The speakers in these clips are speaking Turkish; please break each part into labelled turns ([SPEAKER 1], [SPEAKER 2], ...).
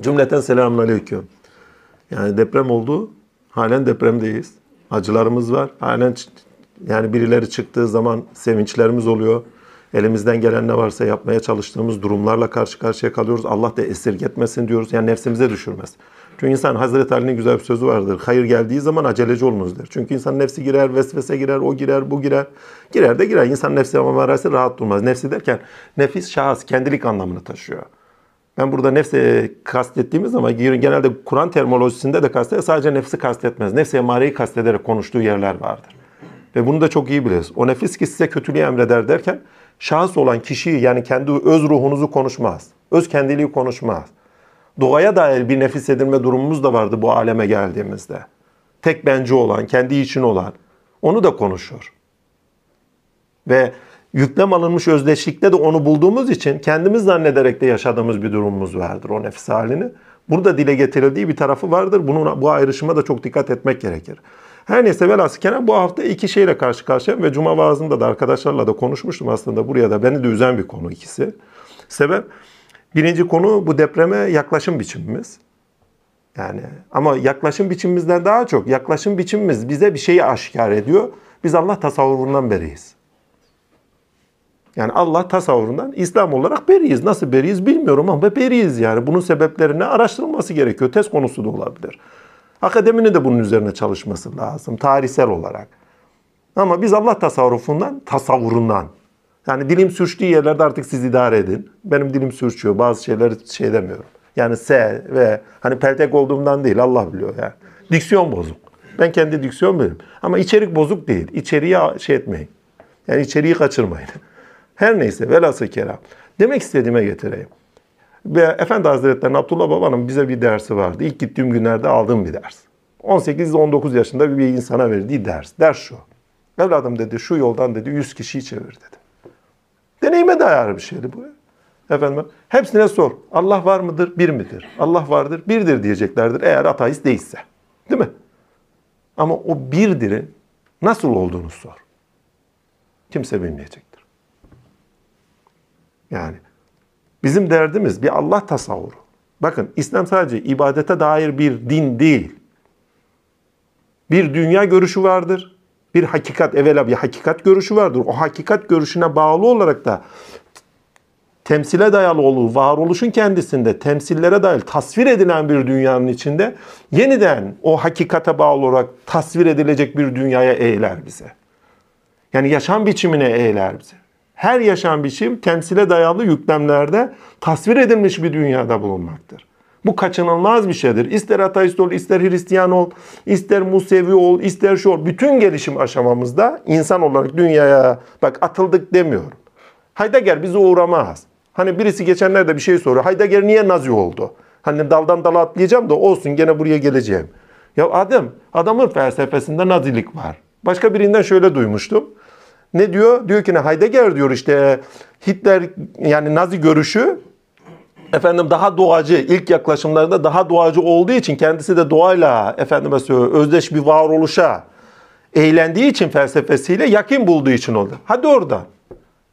[SPEAKER 1] Cümleten selamünaleyküm. Yani deprem oldu. Halen depremdeyiz. Acılarımız var. Halen yani birileri çıktığı zaman sevinçlerimiz oluyor. Elimizden gelen ne varsa yapmaya çalıştığımız durumlarla karşı karşıya kalıyoruz. Allah da esirgetmesin diyoruz. Yani nefsimize düşürmez. Çünkü insan Hazreti Ali'nin güzel bir sözü vardır. Hayır geldiği zaman aceleci olunuz der. Çünkü insan nefsi girer, vesvese girer, o girer, bu girer. Girer de girer. İnsan nefsi ama rahat durmaz. Nefsi derken nefis şahıs, kendilik anlamını taşıyor. Ben burada nefsi kastettiğimiz ama genelde Kur'an terminolojisinde de kasteder. Sadece nefsi kastetmez. Nefsi emareyi kastederek konuştuğu yerler vardır. Ve bunu da çok iyi biliriz. O nefis ki size kötülüğü emreder derken şahıs olan kişiyi yani kendi öz ruhunuzu konuşmaz. Öz kendiliği konuşmaz. Doğaya dair bir nefis edinme durumumuz da vardı bu aleme geldiğimizde. Tek bence olan, kendi için olan onu da konuşur. Ve yüklem alınmış özdeşlikte de onu bulduğumuz için kendimiz zannederek de yaşadığımız bir durumumuz vardır o nefis halini. Burada dile getirildiği bir tarafı vardır. Bunun, bu ayrışıma da çok dikkat etmek gerekir. Her neyse velhasıl kelam bu hafta iki şeyle karşı karşıyayım ve Cuma vaazında da arkadaşlarla da konuşmuştum aslında buraya da beni de üzen bir konu ikisi. Sebep birinci konu bu depreme yaklaşım biçimimiz. Yani ama yaklaşım biçimimizden daha çok yaklaşım biçimimiz bize bir şeyi aşikar ediyor. Biz Allah tasavvurundan beriyiz. Yani Allah tasavvurundan İslam olarak beriyiz. Nasıl beriyiz bilmiyorum ama beriyiz yani. Bunun sebeplerini araştırılması gerekiyor. Test konusu da olabilir. Akademinin de bunun üzerine çalışması lazım tarihsel olarak. Ama biz Allah tasavvufundan, tasavvurundan. Yani dilim sürçtüğü yerlerde artık siz idare edin. Benim dilim sürçüyor. Bazı şeyleri şey demiyorum. Yani S ve hani peltek olduğumdan değil Allah biliyor yani. Diksiyon bozuk. Ben kendi diksiyon benim. Ama içerik bozuk değil. İçeriği şey etmeyin. Yani içeriği kaçırmayın. Her neyse velhasıl kelam. Demek istediğime getireyim. Ve Efendi Hazretleri'nin Abdullah Baba'nın bize bir dersi vardı. İlk gittiğim günlerde aldığım bir ders. 18-19 yaşında bir insana verdiği ders. Ders şu. Evladım dedi şu yoldan dedi 100 kişiyi çevir dedi. Deneyime dayalı bir şeydi bu. Efendim hepsine sor. Allah var mıdır? Bir midir? Allah vardır, birdir diyeceklerdir eğer ateist değilse. Değil mi? Ama o birdirin nasıl olduğunu sor. Kimse bilmeyecektir. Yani bizim derdimiz bir Allah tasavvuru. Bakın İslam sadece ibadete dair bir din değil. Bir dünya görüşü vardır. Bir hakikat, evvela bir hakikat görüşü vardır. O hakikat görüşüne bağlı olarak da temsile dayalı olur, varoluşun kendisinde temsillere dayalı tasvir edilen bir dünyanın içinde yeniden o hakikate bağlı olarak tasvir edilecek bir dünyaya eğiler bize. Yani yaşam biçimine eğiler bize. Her yaşam biçim temsile dayalı yüklemlerde tasvir edilmiş bir dünyada bulunmaktır. Bu kaçınılmaz bir şeydir. İster ateist ol, ister Hristiyan ol, ister Musevi ol, ister şu ol. Bütün gelişim aşamamızda insan olarak dünyaya bak atıldık demiyorum. Heidegger bizi uğramaz. Hani birisi geçenlerde bir şey soruyor. Heidegger niye Nazi oldu? Hani daldan dala atlayacağım da olsun gene buraya geleceğim. Ya adam, adamın felsefesinde nazilik var. Başka birinden şöyle duymuştum. Ne diyor? Diyor ki ne Heidegger diyor işte Hitler yani Nazi görüşü efendim daha doğacı ilk yaklaşımlarında daha doğacı olduğu için kendisi de doğayla efendime söylüyor özdeş bir varoluşa eğlendiği için felsefesiyle yakin bulduğu için oldu. Hadi orada.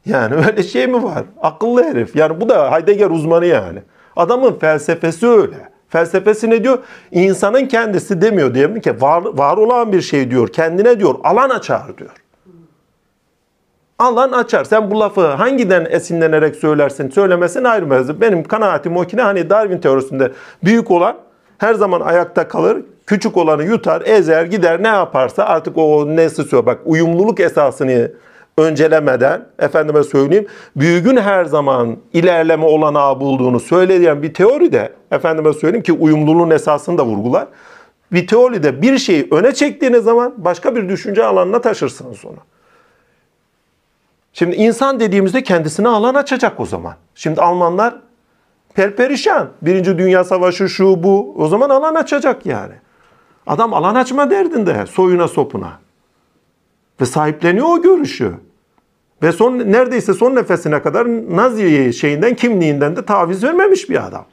[SPEAKER 1] Yani öyle şey mi var? Akıllı herif. Yani bu da Heidegger uzmanı yani. Adamın felsefesi öyle. Felsefesi ne diyor? İnsanın kendisi demiyor diyelim ki var, var olan bir şey diyor. Kendine diyor alan açar diyor. Alan açar. Sen bu lafı hangiden esinlenerek söylersin, söylemesin ayrı mevzu. Benim kanaatim o ki ne hani Darwin teorisinde büyük olan her zaman ayakta kalır. Küçük olanı yutar, ezer, gider ne yaparsa artık o nesi söylüyor. Bak uyumluluk esasını öncelemeden efendime söyleyeyim büyüğün her zaman ilerleme olanağı bulduğunu söyleyen bir teori de efendime söyleyeyim ki uyumluluğun esasını da vurgular. Bir teoride bir şeyi öne çektiğiniz zaman başka bir düşünce alanına taşırsınız onu. Şimdi insan dediğimizde kendisine alan açacak o zaman. Şimdi Almanlar perperişan. Birinci Dünya Savaşı şu bu. O zaman alan açacak yani. Adam alan açma derdinde soyuna sopuna. Ve sahipleniyor o görüşü. Ve son neredeyse son nefesine kadar Nazi şeyinden kimliğinden de taviz vermemiş bir adam.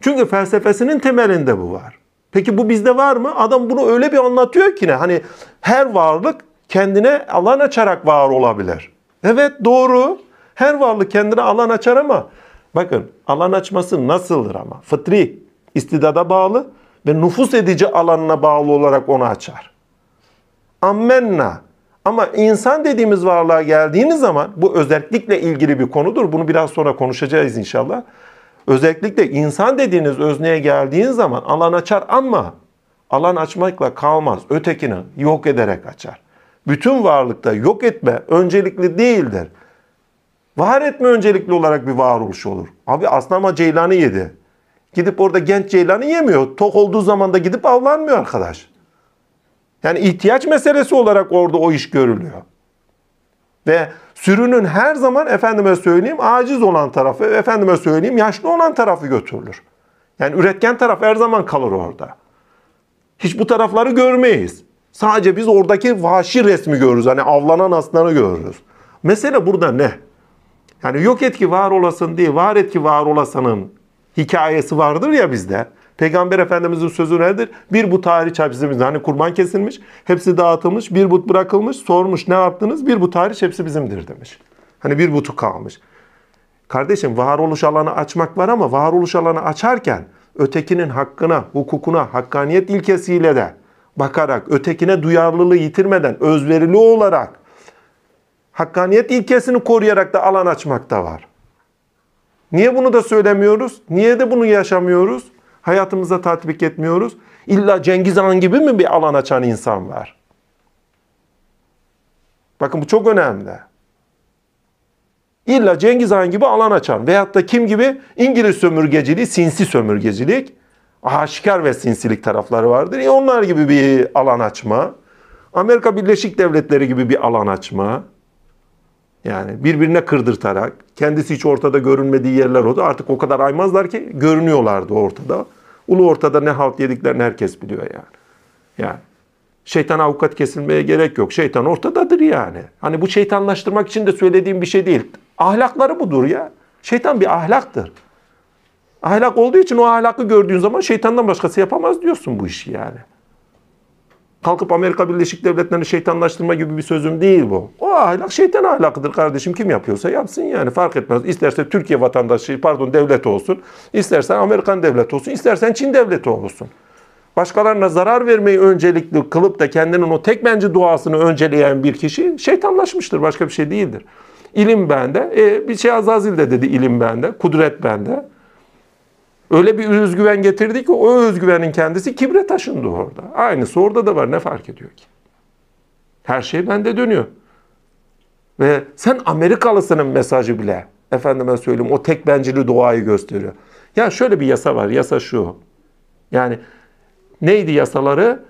[SPEAKER 1] Çünkü felsefesinin temelinde bu var. Peki bu bizde var mı? Adam bunu öyle bir anlatıyor ki ne? Hani her varlık kendine alan açarak var olabilir. Evet doğru. Her varlık kendine alan açar ama Bakın alan açması nasıldır ama? Fıtri, istidada bağlı ve nüfus edici alanına bağlı olarak onu açar. Ammenna. Ama insan dediğimiz varlığa geldiğiniz zaman bu özellikle ilgili bir konudur. Bunu biraz sonra konuşacağız inşallah. Özellikle insan dediğiniz özneye geldiğiniz zaman alan açar ama alan açmakla kalmaz. Ötekini yok ederek açar. Bütün varlıkta yok etme öncelikli değildir. Var etme öncelikli olarak bir varoluş olur. Abi aslama ceylanı yedi. Gidip orada genç ceylanı yemiyor. Tok olduğu zaman da gidip avlanmıyor arkadaş. Yani ihtiyaç meselesi olarak orada o iş görülüyor. Ve sürünün her zaman efendime söyleyeyim aciz olan tarafı, efendime söyleyeyim yaşlı olan tarafı götürülür. Yani üretken taraf her zaman kalır orada. Hiç bu tarafları görmeyiz. Sadece biz oradaki vahşi resmi görürüz. Hani avlanan aslanı görürüz. Mesele burada ne? Yani yok et ki var olasın değil, var et ki var olasının hikayesi vardır ya bizde. Peygamber Efendimizin sözü nedir? Bir but hariç hepsi Hani kurban kesilmiş, hepsi dağıtılmış, bir but bırakılmış, sormuş ne yaptınız? Bir but hariç hepsi bizimdir demiş. Hani bir butu kalmış. Kardeşim varoluş alanı açmak var ama varoluş alanı açarken ötekinin hakkına, hukukuna, hakkaniyet ilkesiyle de bakarak, ötekine duyarlılığı yitirmeden, özverili olarak, hakkaniyet ilkesini koruyarak da alan açmak da var. Niye bunu da söylemiyoruz? Niye de bunu yaşamıyoruz? Hayatımıza tatbik etmiyoruz. İlla Cengiz Han gibi mi bir alan açan insan var? Bakın bu çok önemli. İlla Cengiz Han gibi alan açan veyahut da kim gibi İngiliz sömürgeciliği, sinsi sömürgecilik, aşikar ve sinsilik tarafları vardır. E onlar gibi bir alan açma. Amerika Birleşik Devletleri gibi bir alan açma. Yani birbirine kırdırtarak, kendisi hiç ortada görünmediği yerler oldu. Artık o kadar aymazlar ki görünüyorlardı ortada. Ulu ortada ne halt yediklerini herkes biliyor yani. Yani şeytan avukat kesilmeye gerek yok. Şeytan ortadadır yani. Hani bu şeytanlaştırmak için de söylediğim bir şey değil. Ahlakları budur ya. Şeytan bir ahlaktır. Ahlak olduğu için o ahlakı gördüğün zaman şeytandan başkası yapamaz diyorsun bu işi yani. Kalkıp Amerika Birleşik Devletleri'ni şeytanlaştırma gibi bir sözüm değil bu. O ahlak şeytan ahlakıdır kardeşim. Kim yapıyorsa yapsın yani fark etmez. İsterse Türkiye vatandaşı pardon devleti olsun. istersen Amerikan devleti olsun. istersen Çin devleti olsun. Başkalarına zarar vermeyi öncelikli kılıp da kendinin o tek bence duasını önceleyen bir kişi şeytanlaşmıştır. Başka bir şey değildir. İlim bende. E, bir şey Azazil de dedi ilim bende. Kudret bende. Öyle bir özgüven getirdi ki o özgüvenin kendisi kibre taşındı orada. Aynısı orada da var ne fark ediyor ki? Her şey bende dönüyor. Ve sen Amerikalısının mesajı bile efendime söyleyeyim o tek bencili doğayı gösteriyor. Ya şöyle bir yasa var. Yasa şu. Yani neydi yasaları?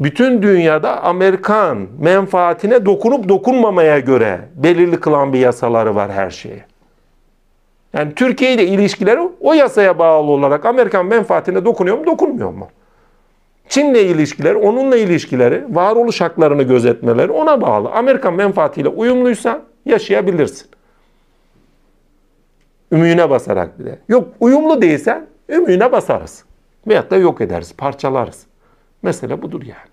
[SPEAKER 1] Bütün dünyada Amerikan menfaatine dokunup dokunmamaya göre belirli kılan bir yasaları var her şeye. Yani Türkiye ile ilişkileri o yasaya bağlı olarak Amerikan menfaatine dokunuyor mu, dokunmuyor mu? Çin'le ilişkileri, onunla ilişkileri, varoluş haklarını gözetmeleri ona bağlı. Amerikan menfaatiyle uyumluysa yaşayabilirsin. Ümüğüne basarak bile. Yok uyumlu değilsen ümüğüne basarız. Veyahut da yok ederiz, parçalarız. Mesele budur yani.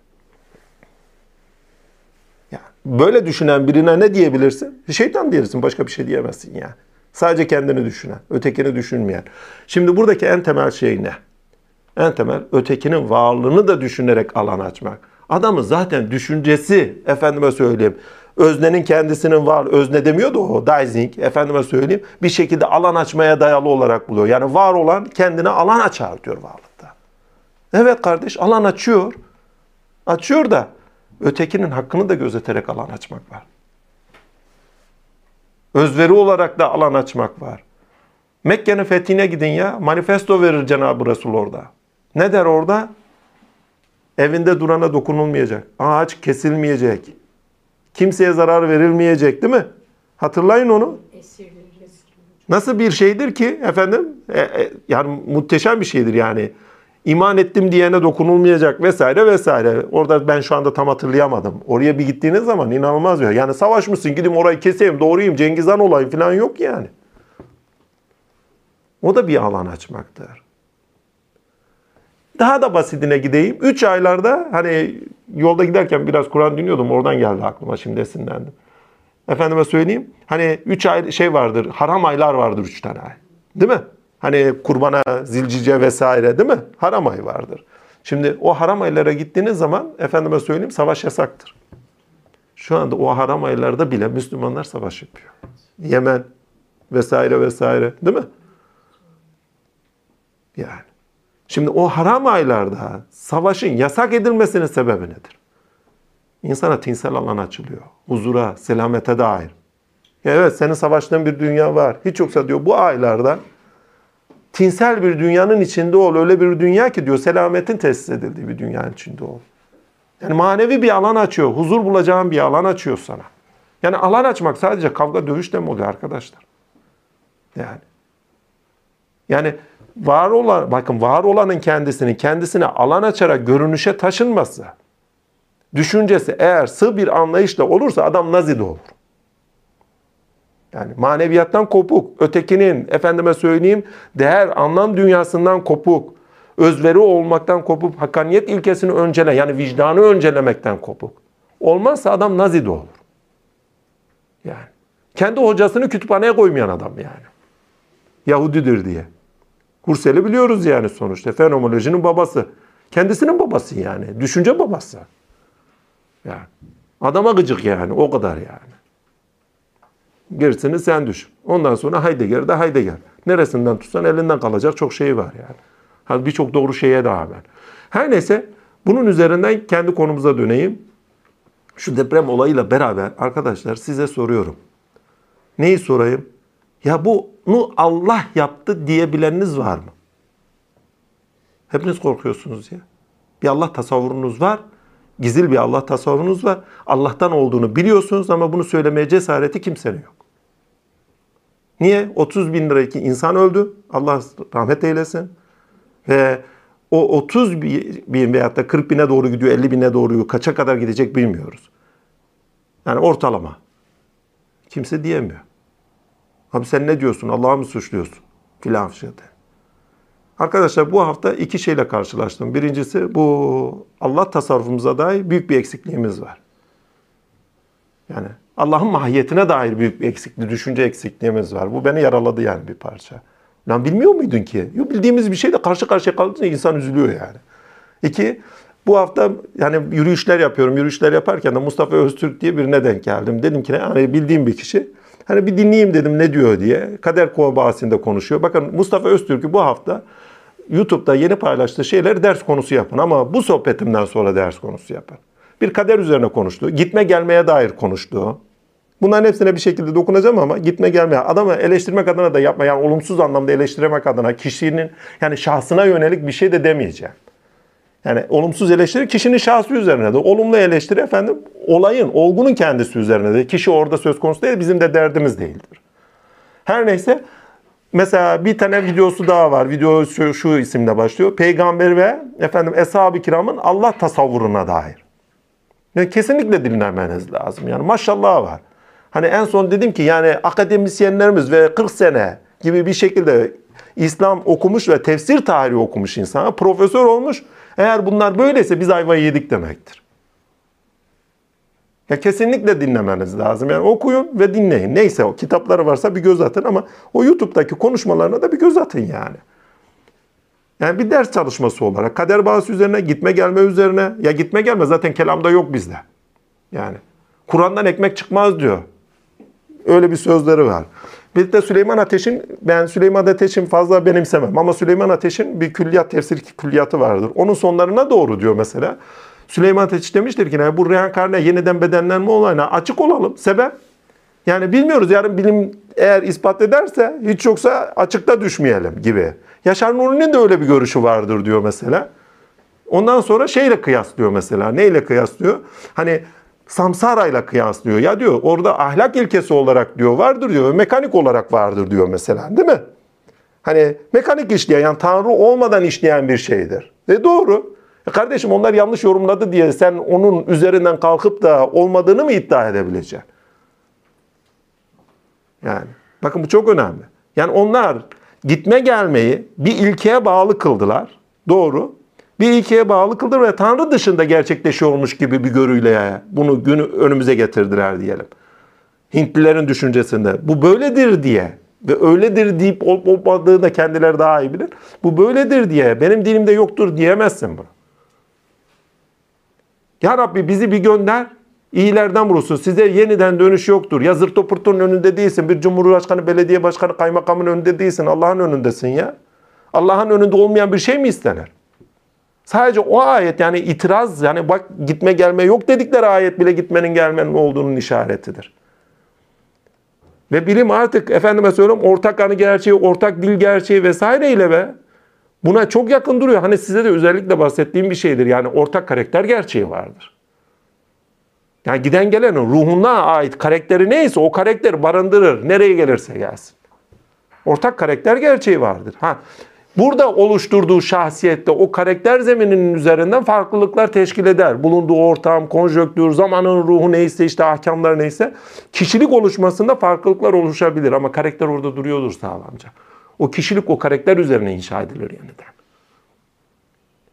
[SPEAKER 1] yani. Böyle düşünen birine ne diyebilirsin? Şeytan diyebilirsin, başka bir şey diyemezsin yani. Sadece kendini düşünen, ötekini düşünmeyen. Şimdi buradaki en temel şey ne? En temel ötekinin varlığını da düşünerek alan açmak. Adamı zaten düşüncesi, efendime söyleyeyim, öznenin kendisinin var, özne demiyordu o, Dizing, efendime söyleyeyim, bir şekilde alan açmaya dayalı olarak buluyor. Yani var olan kendine alan açar diyor varlıkta. Evet kardeş, alan açıyor. Açıyor da ötekinin hakkını da gözeterek alan açmak var. Özveri olarak da alan açmak var. Mekke'nin fethine gidin ya. Manifesto verir Cenab-ı Resul orada. Ne der orada? Evinde durana dokunulmayacak. Ağaç kesilmeyecek. Kimseye zarar verilmeyecek değil mi? Hatırlayın onu. Nasıl bir şeydir ki efendim? E, e, yani muhteşem bir şeydir yani iman ettim diyene dokunulmayacak vesaire vesaire. Orada ben şu anda tam hatırlayamadım. Oraya bir gittiğiniz zaman inanılmaz diyor. Yani savaşmışsın gideyim orayı keseyim doğrayayım Cengiz Han olayım falan yok yani. O da bir alan açmaktır. Daha da basitine gideyim. Üç aylarda hani yolda giderken biraz Kur'an dinliyordum. Oradan geldi aklıma şimdi esinlendim. Efendime söyleyeyim. Hani üç ay şey vardır. Haram aylar vardır üç tane ay. Değil mi? Hani kurbana, zilcice vesaire değil mi? Haram ayı vardır. Şimdi o haram aylara gittiğiniz zaman efendime söyleyeyim savaş yasaktır. Şu anda o haram aylarda bile Müslümanlar savaş yapıyor. Yemen vesaire vesaire değil mi? Yani. Şimdi o haram aylarda savaşın yasak edilmesinin sebebi nedir? İnsana tinsel alan açılıyor. Huzura, selamete dair. Evet senin savaştığın bir dünya var. Hiç yoksa diyor bu aylarda tinsel bir dünyanın içinde ol. Öyle bir dünya ki diyor selametin tesis edildiği bir dünyanın içinde ol. Yani manevi bir alan açıyor. Huzur bulacağın bir alan açıyor sana. Yani alan açmak sadece kavga dövüşle mi oluyor arkadaşlar? Yani. Yani var olan, bakın var olanın kendisini kendisine alan açarak görünüşe taşınması, düşüncesi eğer sığ bir anlayışla olursa adam nazide olur. Yani maneviyattan kopuk, ötekinin efendime söyleyeyim değer anlam dünyasından kopuk, özveri olmaktan kopup hakkaniyet ilkesini öncele yani vicdanı öncelemekten kopuk. Olmazsa adam nazide olur. Yani kendi hocasını kütüphaneye koymayan adam yani. Yahudidir diye. Hursel'i biliyoruz yani sonuçta. Fenomenolojinin babası. Kendisinin babası yani. Düşünce babası. Yani. Adama gıcık yani. O kadar yani. Gerisini sen düşün. Ondan sonra Heidegger de Heidegger. Neresinden tutsan elinden kalacak çok şey var yani. Hani birçok doğru şeye rağmen. Her neyse bunun üzerinden kendi konumuza döneyim. Şu deprem olayıyla beraber arkadaşlar size soruyorum. Neyi sorayım? Ya bunu Allah yaptı diyebileniniz var mı? Hepiniz korkuyorsunuz ya. Bir Allah tasavvurunuz var. Gizil bir Allah tasavvurunuz var. Allah'tan olduğunu biliyorsunuz ama bunu söylemeye cesareti kimsenin yok. Niye? 30 bin liraki insan öldü. Allah rahmet eylesin. Ve o 30 bin veyahut da 40 bine doğru gidiyor, 50 bine doğru kaça kadar gidecek bilmiyoruz. Yani ortalama. Kimse diyemiyor. Abi sen ne diyorsun? Allah'ı mı suçluyorsun? Filan şeyde. Arkadaşlar bu hafta iki şeyle karşılaştım. Birincisi bu Allah tasarrufumuza dair büyük bir eksikliğimiz var. Yani Allah'ın mahiyetine dair büyük bir eksikliği, düşünce eksikliğimiz var. Bu beni yaraladı yani bir parça. Lan bilmiyor muydun ki? Yok bildiğimiz bir şeyle karşı karşıya kaldığında insan üzülüyor yani. İki, bu hafta yani yürüyüşler yapıyorum. Yürüyüşler yaparken de Mustafa Öztürk diye birine denk geldim. Dedim ki hani bildiğim bir kişi. Hani bir dinleyeyim dedim ne diyor diye. Kader Kova konuşuyor. Bakın Mustafa Öztürk'ü bu hafta YouTube'da yeni paylaştığı şeyleri ders konusu yapın. Ama bu sohbetimden sonra ders konusu yapın. Bir kader üzerine konuştu. Gitme gelmeye dair konuştu. Bunların hepsine bir şekilde dokunacağım ama gitme gelmeye. Adamı eleştirmek adına da yapma. Yani olumsuz anlamda eleştirmek adına kişinin yani şahsına yönelik bir şey de demeyeceğim. Yani olumsuz eleştiri kişinin şahsı üzerine de. Olumlu eleştiri efendim olayın, olgunun kendisi üzerine de. Kişi orada söz konusu değil, bizim de derdimiz değildir. Her neyse mesela bir tane videosu daha var. Video şu, şu isimle başlıyor. Peygamber ve efendim eshab-ı kiramın Allah tasavvuruna dair. Yani kesinlikle dinlemeniz lazım. Yani maşallah var. Hani en son dedim ki yani akademisyenlerimiz ve 40 sene gibi bir şekilde İslam okumuş ve tefsir tarihi okumuş insana profesör olmuş. Eğer bunlar böyleyse biz ayvayı yedik demektir. Ya kesinlikle dinlemeniz lazım. Yani okuyun ve dinleyin. Neyse o kitapları varsa bir göz atın ama o YouTube'daki konuşmalarına da bir göz atın yani. Yani bir ders çalışması olarak kader bağısı üzerine, gitme gelme üzerine. Ya gitme gelme zaten kelamda yok bizde. Yani Kur'an'dan ekmek çıkmaz diyor. Öyle bir sözleri var. Bir de Süleyman Ateş'in, ben Süleyman Ateş'in fazla benimsemem ama Süleyman Ateş'in bir külliyat, tefsir külliyatı vardır. Onun sonlarına doğru diyor mesela. Süleyman Ateş demiştir ki bu reenkarne yeniden bedenlenme olayına açık olalım. Sebep? Yani bilmiyoruz yarın bilim eğer ispat ederse hiç yoksa açıkta düşmeyelim gibi. Yaşar Nuri'nin de öyle bir görüşü vardır diyor mesela. Ondan sonra şeyle kıyaslıyor mesela. Neyle kıyaslıyor? Hani samsarayla kıyaslıyor. Ya diyor orada ahlak ilkesi olarak diyor vardır diyor. Mekanik olarak vardır diyor mesela değil mi? Hani mekanik işleyen yani Tanrı olmadan işleyen bir şeydir. Ve doğru. E kardeşim onlar yanlış yorumladı diye sen onun üzerinden kalkıp da olmadığını mı iddia edebileceksin? Yani bakın bu çok önemli. Yani onlar gitme gelmeyi bir ilkeye bağlı kıldılar. Doğru bir ilkeye bağlı kıldır ve Tanrı dışında gerçekleşiyormuş gibi bir görüyle bunu günü önümüze getirdiler diyelim. Hintlilerin düşüncesinde bu böyledir diye Ve öyledir deyip olup olmadığını da kendileri daha iyi bilir. Bu böyledir diye benim dilimde yoktur diyemezsin bunu. Ya Rabbi bizi bir gönder. İyilerden vurursun. Size yeniden dönüş yoktur. Ya zırt topurtunun önünde değilsin. Bir cumhurbaşkanı, belediye başkanı, kaymakamın önünde değilsin. Allah'ın önündesin ya. Allah'ın önünde olmayan bir şey mi istenir? Sadece o ayet yani itiraz yani bak gitme gelme yok dedikleri ayet bile gitmenin gelmenin olduğunun işaretidir. Ve bilim artık efendime söylüyorum ortak anı gerçeği, ortak dil gerçeği vesaireyle ve buna çok yakın duruyor. Hani size de özellikle bahsettiğim bir şeydir. Yani ortak karakter gerçeği vardır. Yani giden gelenin ruhuna ait karakteri neyse o karakteri barındırır. Nereye gelirse gelsin. Ortak karakter gerçeği vardır. Ha, burada oluşturduğu şahsiyette o karakter zemininin üzerinden farklılıklar teşkil eder. Bulunduğu ortam, konjöktür, zamanın ruhu neyse işte ahkamlar neyse kişilik oluşmasında farklılıklar oluşabilir ama karakter orada duruyordur sağlamca. O kişilik o karakter üzerine inşa edilir yeniden.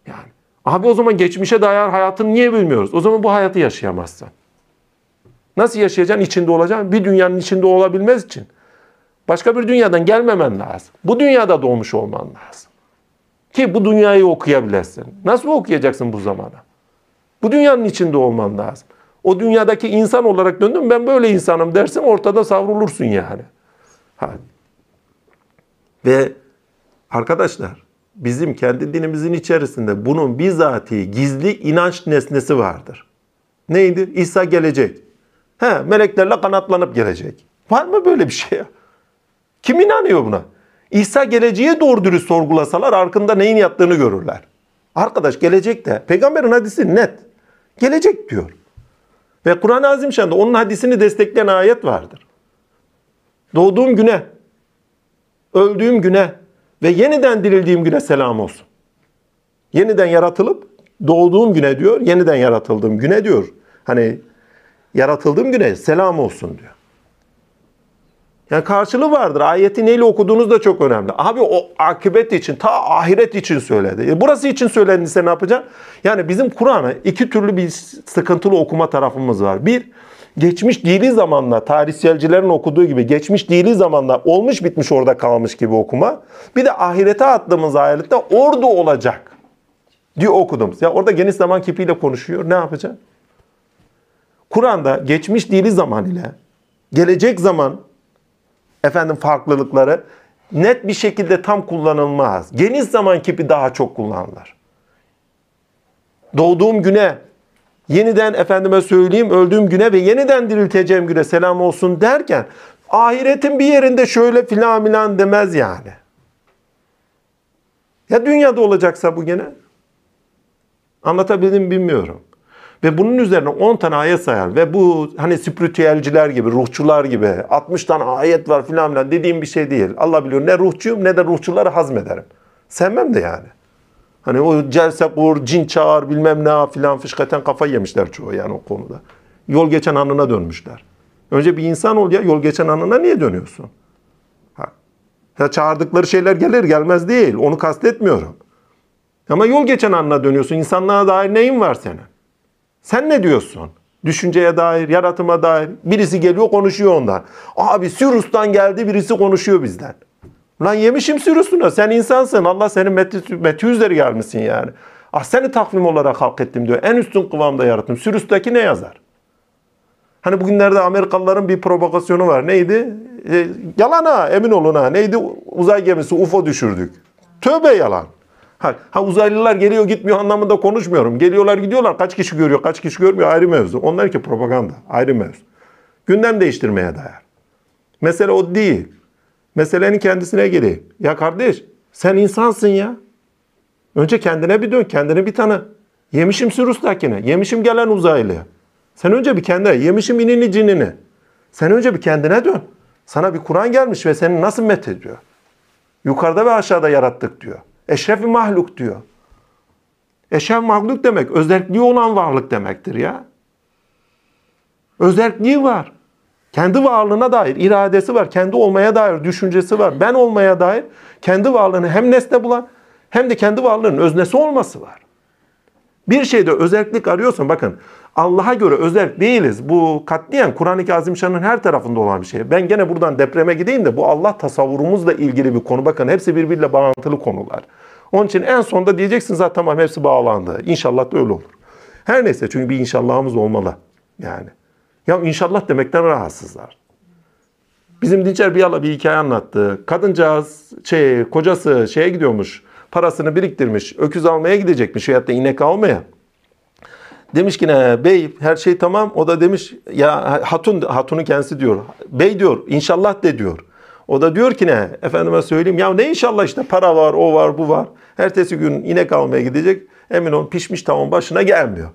[SPEAKER 1] Yani abi o zaman geçmişe dair hayatını niye bilmiyoruz? O zaman bu hayatı yaşayamazsın. Nasıl yaşayacaksın? İçinde olacaksın. Bir dünyanın içinde olabilmez için. Başka bir dünyadan gelmemen lazım. Bu dünyada doğmuş olman lazım. Ki bu dünyayı okuyabilesin. Nasıl okuyacaksın bu zamana? Bu dünyanın içinde olman lazım. O dünyadaki insan olarak döndüm ben böyle insanım dersin ortada savrulursun yani. Ha. Ve arkadaşlar bizim kendi dinimizin içerisinde bunun bizatihi gizli inanç nesnesi vardır. Neydi? İsa gelecek. He, meleklerle kanatlanıp gelecek. Var mı böyle bir şey ya? Kim inanıyor buna? İsa geleceği doğru dürüst sorgulasalar arkında neyin yattığını görürler. Arkadaş gelecek de peygamberin hadisi net. Gelecek diyor. Ve Kur'an-ı Azimşan'da onun hadisini destekleyen ayet vardır. Doğduğum güne, öldüğüm güne ve yeniden dirildiğim güne selam olsun. Yeniden yaratılıp doğduğum güne diyor, yeniden yaratıldığım güne diyor. Hani yaratıldığım güne selam olsun diyor. Yani karşılığı vardır. Ayeti neyle okuduğunuz da çok önemli. Abi o akıbet için, ta ahiret için söyledi. E, burası için söylediyse ne yapacaksın? Yani bizim Kur'an'ı iki türlü bir sıkıntılı okuma tarafımız var. Bir, geçmiş dili zamanla, tarihselcilerin okuduğu gibi geçmiş dili zamanla olmuş bitmiş orada kalmış gibi okuma. Bir de ahirete attığımız ayette orada olacak diye okudum. Ya orada geniş zaman kipiyle konuşuyor. Ne yapacaksın? Kur'an'da geçmiş dili zaman ile gelecek zaman efendim farklılıkları net bir şekilde tam kullanılmaz. Geniş zaman kipi daha çok kullanılır. Doğduğum güne, yeniden efendime söyleyeyim öldüğüm güne ve yeniden dirilteceğim güne selam olsun derken ahiretin bir yerinde şöyle filan filan demez yani. Ya dünyada olacaksa bu gene? Anlatabildim bilmiyorum. Ve bunun üzerine 10 tane ayet sayar. Ve bu hani spiritüelciler gibi, ruhçular gibi 60 tane ayet var filan filan dediğim bir şey değil. Allah biliyor ne ruhçuyum ne de ruhçuları hazmederim. Sevmem de yani. Hani o celse kur, cin çağır bilmem ne filan fışkaten kafa yemişler çoğu yani o konuda. Yol geçen anına dönmüşler. Önce bir insan ol ya yol geçen anına niye dönüyorsun? Ha. Ya çağırdıkları şeyler gelir gelmez değil. Onu kastetmiyorum. Ama yol geçen anına dönüyorsun. İnsanlığa dair neyin var senin? Sen ne diyorsun? Düşünceye dair, yaratıma dair. Birisi geliyor konuşuyor ondan. Abi Sürus'tan geldi birisi konuşuyor bizden. Lan yemişim Sürus'unu. Sen insansın. Allah senin meti üzeri gelmişsin yani. Ah seni takvim olarak halk ettim diyor. En üstün kıvamda yarattım. Sürüs'teki ne yazar? Hani bugünlerde Amerikalıların bir provokasyonu var. Neydi? E, yalan ha emin olun ha. Neydi? Uzay gemisi UFO düşürdük. Tövbe yalan. Ha, ha uzaylılar geliyor gitmiyor anlamında konuşmuyorum. Geliyorlar gidiyorlar kaç kişi görüyor kaç kişi görmüyor ayrı mevzu. Onlar ki propaganda ayrı mevzu. Gündem değiştirmeye dair. Mesele o değil. Meselenin kendisine geleyim. Ya kardeş sen insansın ya. Önce kendine bir dön kendini bir tanı. Yemişim Sürus'takine. Yemişim gelen uzaylıya. Sen önce bir kendine. Yemişim inini cinini. Sen önce bir kendine dön. Sana bir Kur'an gelmiş ve seni nasıl met ediyor? Yukarıda ve aşağıda yarattık diyor. Eşrefi mahluk diyor. Eşref mahluk demek özelliği olan varlık demektir ya. Özelliği var. Kendi varlığına dair iradesi var. Kendi olmaya dair düşüncesi var. Ben olmaya dair kendi varlığını hem nesne bulan hem de kendi varlığının öznesi olması var. Bir şeyde özellik arıyorsan bakın Allah'a göre özel değiliz. Bu katliyen Kur'an-ı Azimşan'ın her tarafında olan bir şey. Ben gene buradan depreme gideyim de bu Allah tasavvurumuzla ilgili bir konu. Bakın hepsi birbiriyle bağlantılı konular. Onun için en sonda diyeceksin zaten tamam hepsi bağlandı. İnşallah da öyle olur. Her neyse çünkü bir inşallahımız olmalı. Yani. Ya inşallah demekten rahatsızlar. Bizim Dinçer bir yala bir hikaye anlattı. Kadıncağız, şey, kocası şeye gidiyormuş. Parasını biriktirmiş. Öküz almaya gidecekmiş veyahut da inek almaya. Demiş ki ne bey her şey tamam. O da demiş ya hatun hatunun kendisi diyor. Bey diyor inşallah de diyor. O da diyor ki ne efendime söyleyeyim ya ne inşallah işte para var o var bu var. Ertesi gün inek almaya gidecek. Emin ol pişmiş tavuğun başına gelmiyor.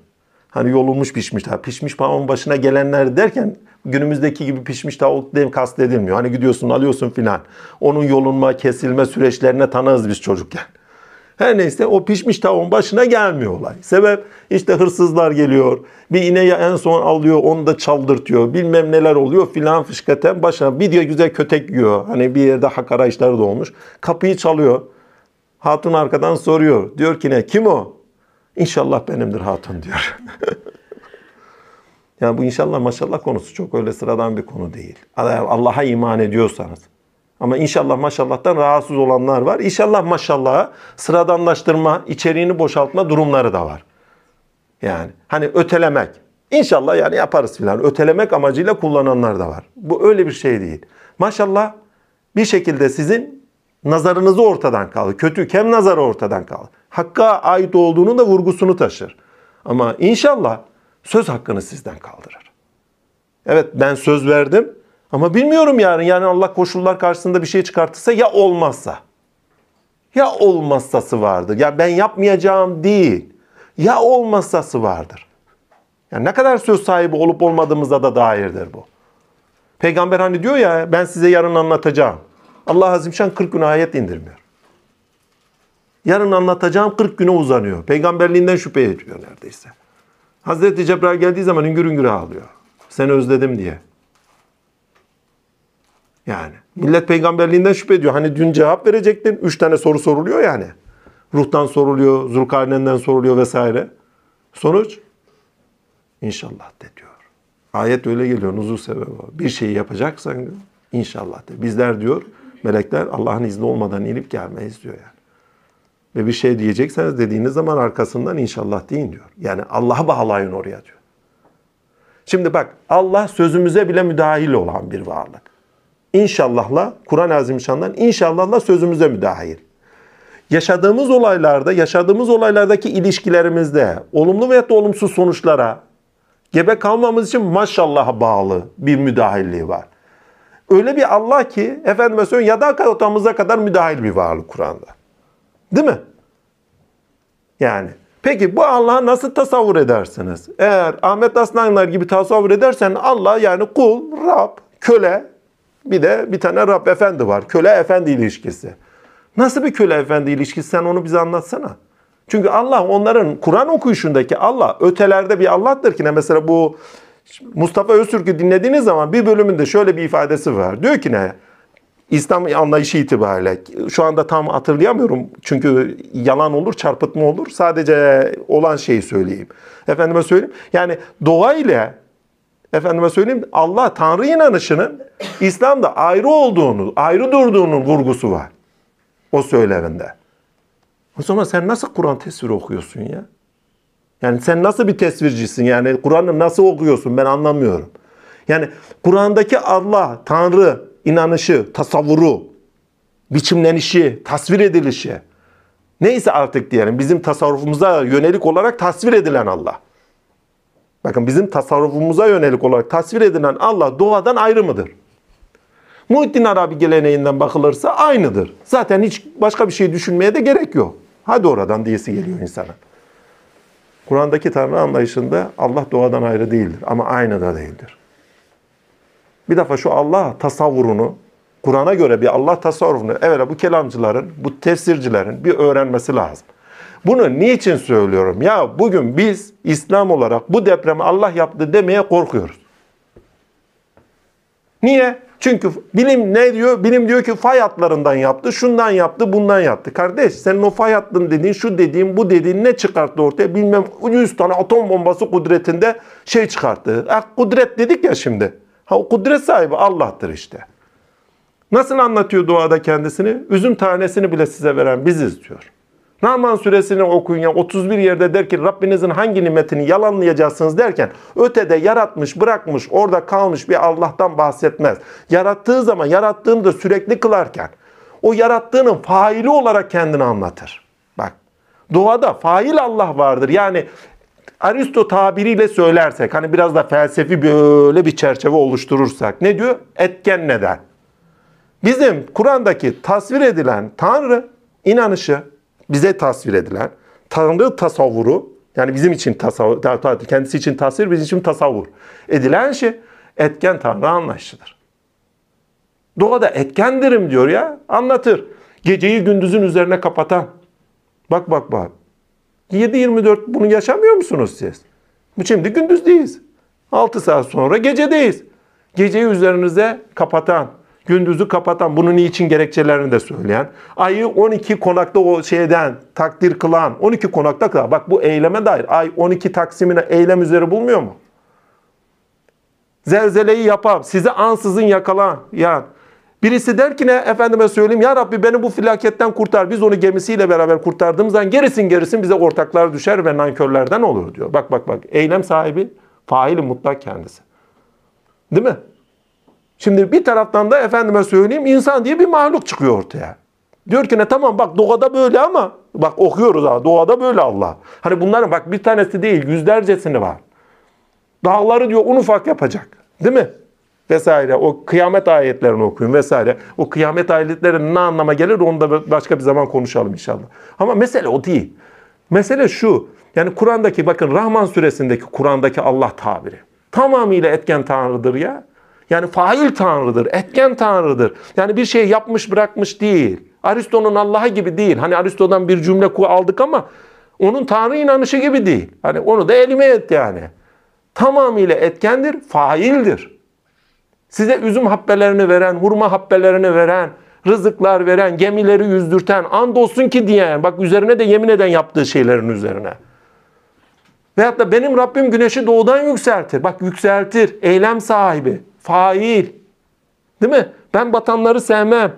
[SPEAKER 1] Hani yolunmuş pişmiş tavuk. Pişmiş tavuğun başına gelenler derken günümüzdeki gibi pişmiş tavuk dem kastedilmiyor. Hani gidiyorsun alıyorsun filan. Onun yolunma kesilme süreçlerine tanığız biz çocukken. Her neyse o pişmiş tavuğun başına gelmiyor olay. Sebep işte hırsızlar geliyor. Bir ineği en son alıyor onu da çaldırtıyor. Bilmem neler oluyor filan fışkaten başına bir diyor güzel kötek yiyor. Hani bir yerde hak arayışları da olmuş. Kapıyı çalıyor. Hatun arkadan soruyor. Diyor ki ne kim o? İnşallah benimdir hatun diyor. yani bu inşallah maşallah konusu çok öyle sıradan bir konu değil. Allah'a iman ediyorsanız. Ama inşallah maşallahtan rahatsız olanlar var. İnşallah maşallaha sıradanlaştırma, içeriğini boşaltma durumları da var. Yani hani ötelemek. İnşallah yani yaparız filan. Ötelemek amacıyla kullananlar da var. Bu öyle bir şey değil. Maşallah bir şekilde sizin nazarınızı ortadan kalır. Kötü kem nazarı ortadan kalır. Hakka ait olduğunu da vurgusunu taşır. Ama inşallah söz hakkını sizden kaldırır. Evet ben söz verdim ama bilmiyorum yarın. Yani Allah koşullar karşısında bir şey çıkartırsa ya olmazsa. Ya olmazsası vardır. Ya ben yapmayacağım değil. Ya olmazsası vardır. Yani ne kadar söz sahibi olup olmadığımıza da dairdir bu. Peygamber hani diyor ya ben size yarın anlatacağım. Allah Azimşan 40 gün ayet indirmiyor. Yarın anlatacağım 40 güne uzanıyor. Peygamberliğinden şüphe ediyor neredeyse. Hazreti Cebrail geldiği zaman üngür üngür ağlıyor. Seni özledim diye. Yani millet peygamberliğinden şüphe ediyor. Hani dün cevap verecektin. Üç tane soru soruluyor yani. Ruhtan soruluyor, Zulkarneyn'den soruluyor vesaire. Sonuç? İnşallah de diyor. Ayet öyle geliyor. Nuzul sebebi. Bir şeyi yapacaksan inşallah de. Bizler diyor melekler Allah'ın izni olmadan inip gelmeyiz diyor yani. Ve bir şey diyecekseniz dediğiniz zaman arkasından inşallah deyin diyor. Yani Allah'a bağlayın oraya diyor. Şimdi bak Allah sözümüze bile müdahil olan bir varlık. İnşallahla Kur'an-ı Azimüşşan'dan inşallahla sözümüze müdahil. Yaşadığımız olaylarda, yaşadığımız olaylardaki ilişkilerimizde olumlu veya olumsuz sonuçlara gebe kalmamız için maşallah'a bağlı bir müdahilliği var. Öyle bir Allah ki efendime söyleyeyim yadak otamıza kadar müdahil bir varlık Kur'an'da. Değil mi? Yani Peki bu Allah'ı nasıl tasavvur edersiniz? Eğer Ahmet Aslanlar gibi tasavvur edersen Allah yani kul, Rab, köle bir de bir tane Rab efendi var. Köle efendi ilişkisi. Nasıl bir köle efendi ilişkisi sen onu bize anlatsana. Çünkü Allah onların Kur'an okuyuşundaki Allah ötelerde bir Allah'tır ki ne mesela bu Mustafa Öztürk'ü dinlediğiniz zaman bir bölümünde şöyle bir ifadesi var. Diyor ki ne? İslam anlayışı itibariyle şu anda tam hatırlayamıyorum çünkü yalan olur, çarpıtma olur. Sadece olan şeyi söyleyeyim. Efendime söyleyeyim. Yani doğa ile efendime söyleyeyim Allah Tanrı inanışının İslam'da ayrı olduğunu, ayrı durduğunun vurgusu var. O söyleminde. O zaman sen nasıl Kur'an tesviri okuyorsun ya? Yani sen nasıl bir tesvircisin? Yani Kur'an'ı nasıl okuyorsun? Ben anlamıyorum. Yani Kur'an'daki Allah, Tanrı inanışı, tasavvuru, biçimlenişi, tasvir edilişi neyse artık diyelim bizim tasarrufumuza yönelik olarak tasvir edilen Allah. Bakın bizim tasarrufumuza yönelik olarak tasvir edilen Allah doğadan ayrı mıdır? Muhittin Arabi geleneğinden bakılırsa aynıdır. Zaten hiç başka bir şey düşünmeye de gerek yok. Hadi oradan diyesi geliyor insana. Kur'an'daki Tanrı anlayışında Allah doğadan ayrı değildir ama aynı da değildir. Bir defa şu Allah tasavvurunu, Kur'an'a göre bir Allah tasavvurunu evvela bu kelamcıların, bu tefsircilerin bir öğrenmesi lazım. Bunu niçin söylüyorum? Ya bugün biz İslam olarak bu depremi Allah yaptı demeye korkuyoruz. Niye? Çünkü bilim ne diyor? Bilim diyor ki fay hatlarından yaptı, şundan yaptı, bundan yaptı. Kardeş senin o fay hattın dediğin, şu dediğin, bu dediğin ne çıkarttı ortaya? Bilmem 100 tane atom bombası kudretinde şey çıkarttı. E, kudret dedik ya şimdi. Ha, o kudret sahibi Allah'tır işte. Nasıl anlatıyor duada kendisini? Üzüm tanesini bile size veren biziz diyor. Rahman suresini okuyun ya 31 yerde der ki Rabbinizin hangi nimetini yalanlayacaksınız derken ötede yaratmış bırakmış orada kalmış bir Allah'tan bahsetmez. Yarattığı zaman yarattığını da sürekli kılarken o yarattığının faili olarak kendini anlatır. Bak doğada fail Allah vardır yani Aristo tabiriyle söylersek hani biraz da felsefi böyle bir çerçeve oluşturursak ne diyor? Etken neden. Bizim Kur'an'daki tasvir edilen Tanrı inanışı bize tasvir edilen Tanrı tasavvuru yani bizim için tasavvur, kendisi için tasvir, bizim için tasavvur edilen şey etken Tanrı anlayışıdır. Doğada etkendirim diyor ya anlatır. Geceyi gündüzün üzerine kapatan. Bak bak bak. 7-24 bunu yaşamıyor musunuz siz? Şimdi gündüzdeyiz. 6 saat sonra gecedeyiz. Geceyi üzerinize kapatan, gündüzü kapatan, bunun için gerekçelerini de söyleyen, ayı 12 konakta o şeyden takdir kılan, 12 konakta kılan. Bak bu eyleme dair ay 12 taksimine eylem üzeri bulmuyor mu? Zelzeleyi yapan, sizi ansızın yakalan, yani Birisi der ki ne efendime söyleyeyim ya Rabbi beni bu felaketten kurtar. Biz onu gemisiyle beraber kurtardığımızdan gerisin gerisin bize ortaklar düşer ve nankörlerden olur diyor. Bak bak bak eylem sahibi faili mutlak kendisi. Değil mi? Şimdi bir taraftan da efendime söyleyeyim insan diye bir mahluk çıkıyor ortaya. Diyor ki ne tamam bak doğada böyle ama bak okuyoruz ha doğada böyle Allah. Hani bunların bak bir tanesi değil yüzlercesini var. Dağları diyor un ufak yapacak. Değil mi? Vesaire. O kıyamet ayetlerini okuyun vesaire. O kıyamet ayetlerinin ne anlama gelir onu da başka bir zaman konuşalım inşallah. Ama mesele o değil. Mesele şu. Yani Kur'an'daki bakın Rahman suresindeki Kur'an'daki Allah tabiri. Tamamıyla etken tanrıdır ya. Yani fail tanrıdır, etken tanrıdır. Yani bir şey yapmış bırakmış değil. Aristo'nun Allah'a gibi değil. Hani Aristo'dan bir cümle aldık ama onun tanrı inanışı gibi değil. Hani onu da elime et yani. Tamamıyla etkendir, faildir. Size üzüm habbelerini veren, hurma habbelerini veren, rızıklar veren, gemileri yüzdürten, andolsun ki diyen, bak üzerine de yemin eden yaptığı şeylerin üzerine. Veyahut da benim Rabbim güneşi doğudan yükseltir. Bak yükseltir, eylem sahibi fail. Değil mi? Ben batanları sevmem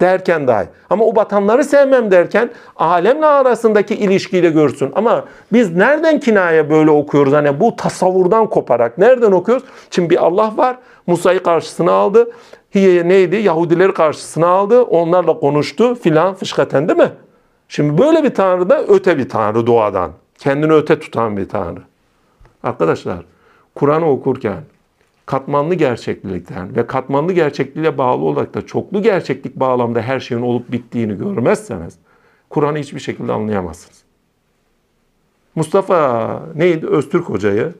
[SPEAKER 1] derken dahi. Ama o batanları sevmem derken alemle arasındaki ilişkiyle görsün. Ama biz nereden kinaya böyle okuyoruz? Hani bu tasavvurdan koparak. Nereden okuyoruz? Şimdi bir Allah var. Musa'yı karşısına aldı. Hiye neydi? Yahudileri karşısına aldı. Onlarla konuştu filan fışkaten değil mi? Şimdi böyle bir tanrı da öte bir tanrı doğadan. Kendini öte tutan bir tanrı. Arkadaşlar Kur'an'ı okurken katmanlı gerçeklikten ve katmanlı gerçekliğe bağlı olarak da çoklu gerçeklik bağlamda her şeyin olup bittiğini görmezseniz Kur'an'ı hiçbir şekilde anlayamazsınız. Mustafa neydi? Öztürk Hoca'yı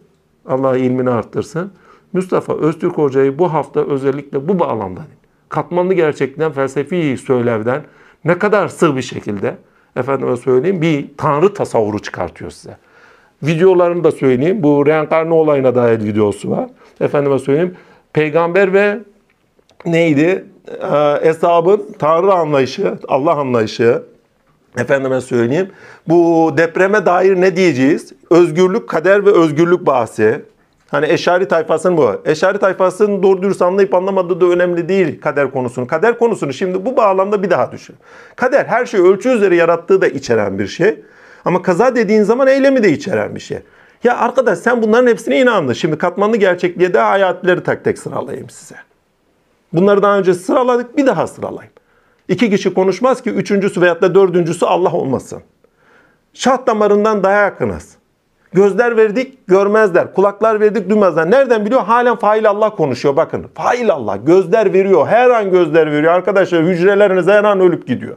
[SPEAKER 1] Allah ilmini arttırsın. Mustafa Öztürk Hoca'yı bu hafta özellikle bu bağlamda katmanlı gerçeklikten felsefi söylevden ne kadar sığ bir şekilde efendime söyleyeyim bir tanrı tasavvuru çıkartıyor size. Videolarını da söyleyeyim. Bu reenkarne olayına dair videosu var efendime söyleyeyim peygamber ve neydi? Ee, hesabın Tanrı anlayışı, Allah anlayışı, efendime söyleyeyim. Bu depreme dair ne diyeceğiz? Özgürlük, kader ve özgürlük bahsi. Hani Eşari tayfasının bu. Eşari tayfasının doğru dürüst anlayıp anlamadığı da önemli değil kader konusunu. Kader konusunu şimdi bu bağlamda bir daha düşün. Kader her şeyi ölçü üzeri yarattığı da içeren bir şey. Ama kaza dediğin zaman eylemi de içeren bir şey. Ya arkadaş sen bunların hepsine inandın. Şimdi katmanlı gerçekliğe de ayetleri tek tek sıralayayım size. Bunları daha önce sıraladık bir daha sıralayayım. İki kişi konuşmaz ki üçüncüsü veyahut da dördüncüsü Allah olmasın. Şah damarından daha yakınız. Gözler verdik görmezler. Kulaklar verdik duymazlar. Nereden biliyor? Halen fail Allah konuşuyor bakın. Fail Allah. Gözler veriyor. Her an gözler veriyor. Arkadaşlar hücreleriniz her an ölüp gidiyor.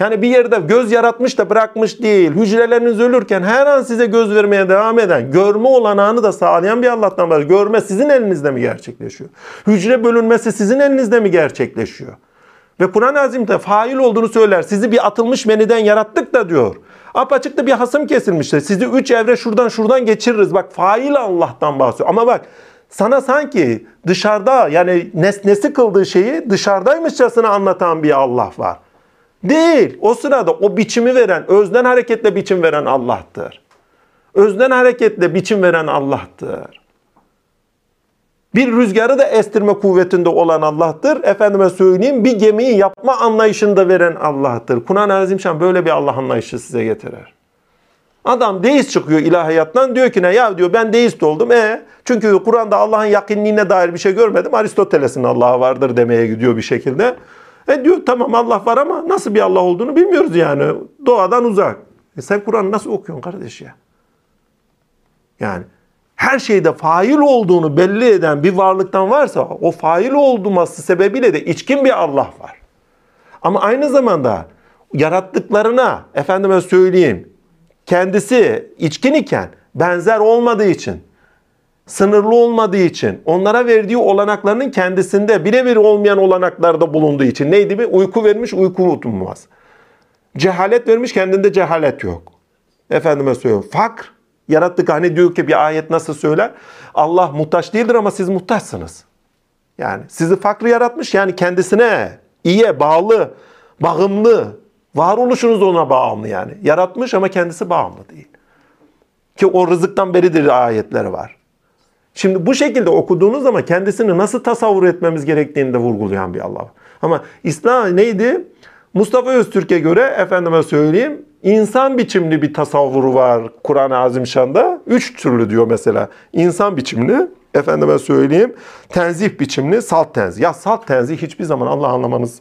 [SPEAKER 1] Yani bir yerde göz yaratmış da bırakmış değil. Hücreleriniz ölürken her an size göz vermeye devam eden, görme olanağını da sağlayan bir Allah'tan var. Görme sizin elinizde mi gerçekleşiyor? Hücre bölünmesi sizin elinizde mi gerçekleşiyor? Ve Kur'an-ı Azim'de fail olduğunu söyler. Sizi bir atılmış meniden yarattık da diyor. Apaçıkta bir hasım kesilmiştir. Sizi üç evre şuradan şuradan geçiririz. Bak fail Allah'tan bahsediyor. Ama bak sana sanki dışarıda yani nesnesi kıldığı şeyi dışarıdaymışçasına anlatan bir Allah var. Değil. O sırada o biçimi veren, özden hareketle biçim veren Allah'tır. Özden hareketle biçim veren Allah'tır. Bir rüzgarı da estirme kuvvetinde olan Allah'tır. Efendime söyleyeyim bir gemiyi yapma anlayışında veren Allah'tır. Kur'an-ı Azimşan böyle bir Allah anlayışı size getirir. Adam deist çıkıyor ilahiyattan diyor ki ne ya diyor ben deist oldum. E çünkü Kur'an'da Allah'ın yakınlığına dair bir şey görmedim. Aristoteles'in Allah'ı vardır demeye gidiyor bir şekilde. E diyor tamam Allah var ama nasıl bir Allah olduğunu bilmiyoruz yani. Doğadan uzak. E sen Kur'an'ı nasıl okuyorsun kardeş ya? Yani her şeyde fail olduğunu belli eden bir varlıktan varsa o fail olması sebebiyle de içkin bir Allah var. Ama aynı zamanda yarattıklarına efendime söyleyeyim kendisi içkin iken benzer olmadığı için sınırlı olmadığı için onlara verdiği olanaklarının kendisinde birebir olmayan olanaklarda bulunduğu için neydi bir uyku vermiş uyku unutulmaz. Cehalet vermiş kendinde cehalet yok. Efendime söylüyorum fakr yarattık hani diyor ki bir ayet nasıl söyler? Allah muhtaç değildir ama siz muhtaçsınız. Yani sizi fakr yaratmış yani kendisine iyiye bağlı, bağımlı, varoluşunuz ona bağımlı yani. Yaratmış ama kendisi bağımlı değil. Ki o rızıktan beridir ayetleri var. Şimdi bu şekilde okuduğunuz zaman kendisini nasıl tasavvur etmemiz gerektiğini de vurgulayan bir Allah. Ama İslam neydi? Mustafa Öztürk'e göre efendime söyleyeyim insan biçimli bir tasavvuru var Kur'an-ı Azimşan'da. Üç türlü diyor mesela. İnsan biçimli, efendime söyleyeyim tenzih biçimli, salt tenzih. Ya salt tenzih hiçbir zaman Allah anlamanız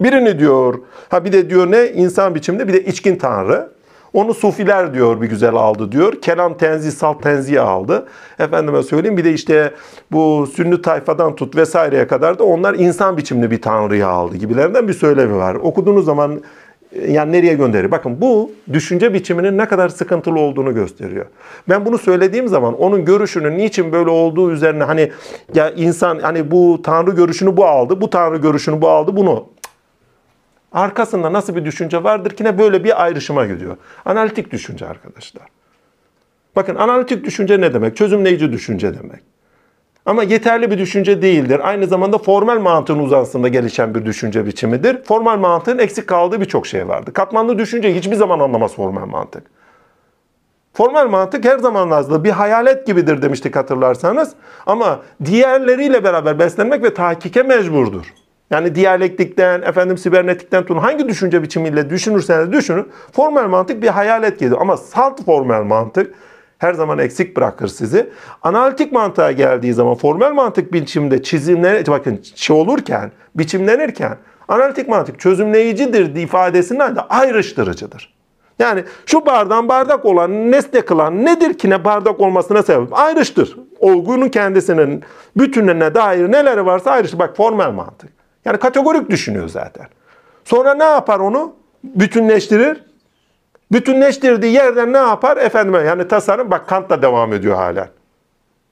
[SPEAKER 1] Birini diyor, ha bir de diyor ne? insan biçimde bir de içkin tanrı. Onu sufiler diyor bir güzel aldı diyor. Kelam tenzih, salt tenzih aldı. Efendime söyleyeyim bir de işte bu sünni tayfadan tut vesaireye kadar da onlar insan biçimli bir tanrıyı aldı gibilerinden bir söylemi var. Okuduğunuz zaman yani nereye gönderir? Bakın bu düşünce biçiminin ne kadar sıkıntılı olduğunu gösteriyor. Ben bunu söylediğim zaman onun görüşünün niçin böyle olduğu üzerine hani ya insan hani bu tanrı görüşünü bu aldı, bu tanrı görüşünü bu aldı bunu Arkasında nasıl bir düşünce vardır ki ne böyle bir ayrışıma gidiyor. Analitik düşünce arkadaşlar. Bakın analitik düşünce ne demek? Çözümleyici düşünce demek. Ama yeterli bir düşünce değildir. Aynı zamanda formal mantığın uzansında gelişen bir düşünce biçimidir. Formal mantığın eksik kaldığı birçok şey vardı. Katmanlı düşünce hiçbir zaman anlamaz formal mantık. Formal mantık her zaman lazım. Bir hayalet gibidir demiştik hatırlarsanız. Ama diğerleriyle beraber beslenmek ve tahkike mecburdur. Yani diyalektikten, efendim sibernetikten tutun hangi düşünce biçimiyle düşünürseniz düşünün. Formal mantık bir hayalet gibi ama salt formal mantık her zaman eksik bırakır sizi. Analitik mantığa geldiği zaman formal mantık biçimde çizimler bakın şey olurken, biçimlenirken analitik mantık çözümleyicidir ifadesinden de ayrıştırıcıdır. Yani şu bardağın bardak olan, nesne kılan nedir ki ne bardak olmasına sebep? Ayrıştır. Olgunun kendisinin bütününe dair neleri varsa ayrıştır. Bak formal mantık. Yani kategorik düşünüyor zaten. Sonra ne yapar onu? Bütünleştirir. Bütünleştirdiği yerden ne yapar? Efendime yani tasarım bak Kant da devam ediyor hala.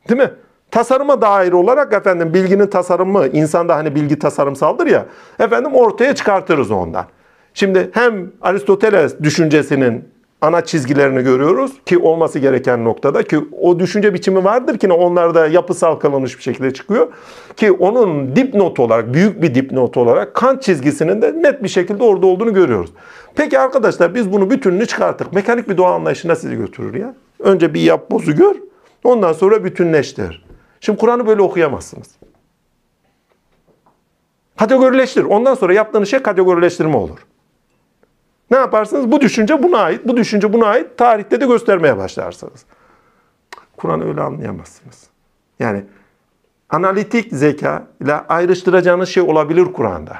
[SPEAKER 1] Değil mi? Tasarıma dair olarak efendim bilginin tasarımı insanda hani bilgi tasarımsaldır ya efendim ortaya çıkartırız ondan. Şimdi hem Aristoteles düşüncesinin ana çizgilerini görüyoruz ki olması gereken noktada ki o düşünce biçimi vardır ki onlarda yapısal kalınmış bir şekilde çıkıyor ki onun dipnot olarak büyük bir dipnot olarak Kant çizgisinin de net bir şekilde orada olduğunu görüyoruz. Peki arkadaşlar biz bunu bütününü çıkarttık. Mekanik bir doğa anlayışına sizi götürür ya. Önce bir yap bozu gör ondan sonra bütünleştir. Şimdi Kur'an'ı böyle okuyamazsınız. Kategorileştir. Ondan sonra yaptığınız şey kategorileştirme olur. Ne yaparsınız? Bu düşünce buna ait, bu düşünce buna ait. Tarihte de göstermeye başlarsınız. Kur'an öyle anlayamazsınız. Yani analitik zeka ile ayrıştıracağınız şey olabilir Kur'an'da.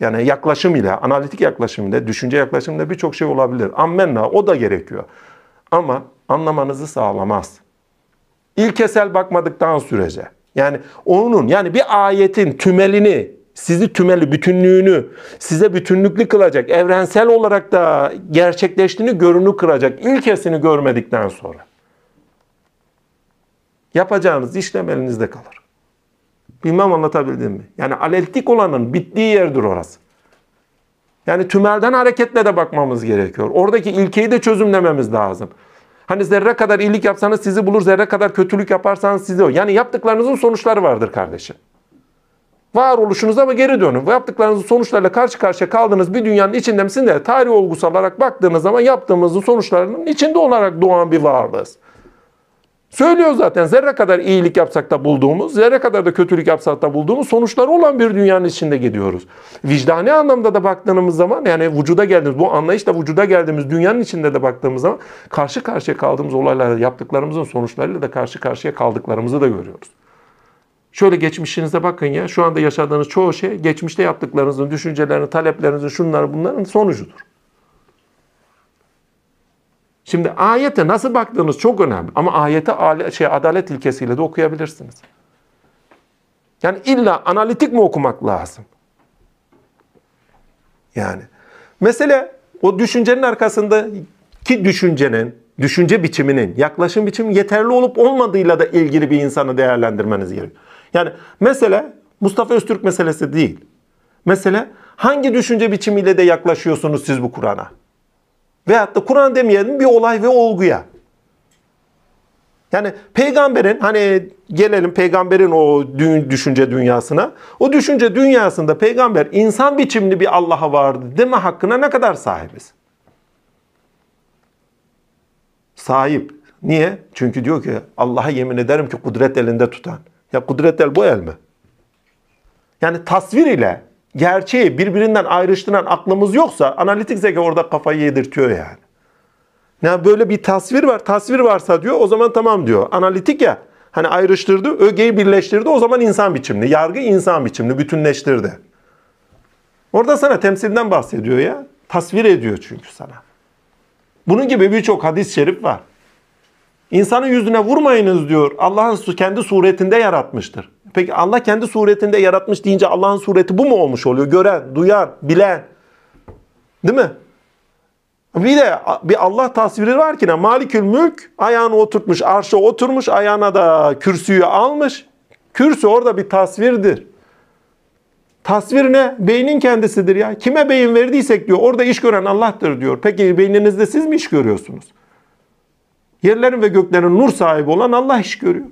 [SPEAKER 1] Yani yaklaşım ile, analitik yaklaşım ile, düşünce yaklaşım ile birçok şey olabilir. Ammenna o da gerekiyor. Ama anlamanızı sağlamaz. İlkesel bakmadıktan sürece. Yani onun yani bir ayetin tümelini sizi tümeli bütünlüğünü size bütünlüklü kılacak, evrensel olarak da gerçekleştiğini görünü kıracak ilkesini görmedikten sonra yapacağınız işlem elinizde kalır. Bilmem anlatabildim mi? Yani aleltik olanın bittiği yerdir orası. Yani tümelden hareketle de bakmamız gerekiyor. Oradaki ilkeyi de çözümlememiz lazım. Hani zerre kadar iyilik yapsanız sizi bulur, zerre kadar kötülük yaparsanız sizi o. Yani yaptıklarınızın sonuçları vardır kardeşim. Varoluşunuza ama geri dönün. Yaptıklarınızın sonuçlarıyla karşı karşıya kaldığınız bir dünyanın içinde misiniz de tarih olgusu olarak baktığınız zaman yaptığımızın sonuçlarının içinde olarak doğan bir varlığız. Söylüyor zaten zerre kadar iyilik yapsak da bulduğumuz, zerre kadar da kötülük yapsak da bulduğumuz sonuçları olan bir dünyanın içinde gidiyoruz. Vicdani anlamda da baktığımız zaman yani vücuda geldiğimiz, bu anlayışla vücuda geldiğimiz dünyanın içinde de baktığımız zaman karşı karşıya kaldığımız olaylarla yaptıklarımızın sonuçlarıyla da karşı karşıya kaldıklarımızı da görüyoruz. Şöyle geçmişinize bakın ya, şu anda yaşadığınız çoğu şey geçmişte yaptıklarınızın, düşüncelerinizin, taleplerinizin, şunları bunların sonucudur. Şimdi ayete nasıl baktığınız çok önemli. Ama ayete şey, adalet ilkesiyle de okuyabilirsiniz. Yani illa analitik mi okumak lazım? Yani. Mesela o düşüncenin arkasındaki düşüncenin, düşünce biçiminin, yaklaşım biçimi yeterli olup olmadığıyla da ilgili bir insanı değerlendirmeniz gerekiyor. Yani mesela Mustafa Öztürk meselesi değil. Mesela hangi düşünce biçimiyle de yaklaşıyorsunuz siz bu Kur'an'a? Veyahut da Kur'an demeyelim bir olay ve olguya. Yani peygamberin hani gelelim peygamberin o düşünce dünyasına. O düşünce dünyasında peygamber insan biçimli bir Allah'a vardı deme hakkına ne kadar sahibiz? Sahip. Niye? Çünkü diyor ki Allah'a yemin ederim ki kudret elinde tutan. Ya kudret el bu el mi? Yani tasvir ile gerçeği birbirinden ayrıştıran aklımız yoksa analitik zeka orada kafayı yedirtiyor yani. Ya böyle bir tasvir var. Tasvir varsa diyor o zaman tamam diyor. Analitik ya. Hani ayrıştırdı, ögeyi birleştirdi. O zaman insan biçimli. Yargı insan biçimli. Bütünleştirdi. Orada sana temsilden bahsediyor ya. Tasvir ediyor çünkü sana. Bunun gibi birçok hadis-i şerif var. İnsanın yüzüne vurmayınız diyor. Allah'ın kendi suretinde yaratmıştır. Peki Allah kendi suretinde yaratmış deyince Allah'ın sureti bu mu olmuş oluyor? Gören, duyan, bilen. Değil mi? Bir de bir Allah tasviri var ki ne? Malikül mülk ayağını oturtmuş, arşa oturmuş, ayağına da kürsüyü almış. Kürsü orada bir tasvirdir. Tasvir ne? Beynin kendisidir ya. Kime beyin verdiysek diyor orada iş gören Allah'tır diyor. Peki beyninizde siz mi iş görüyorsunuz? Yerlerin ve göklerin nur sahibi olan Allah iş görüyor.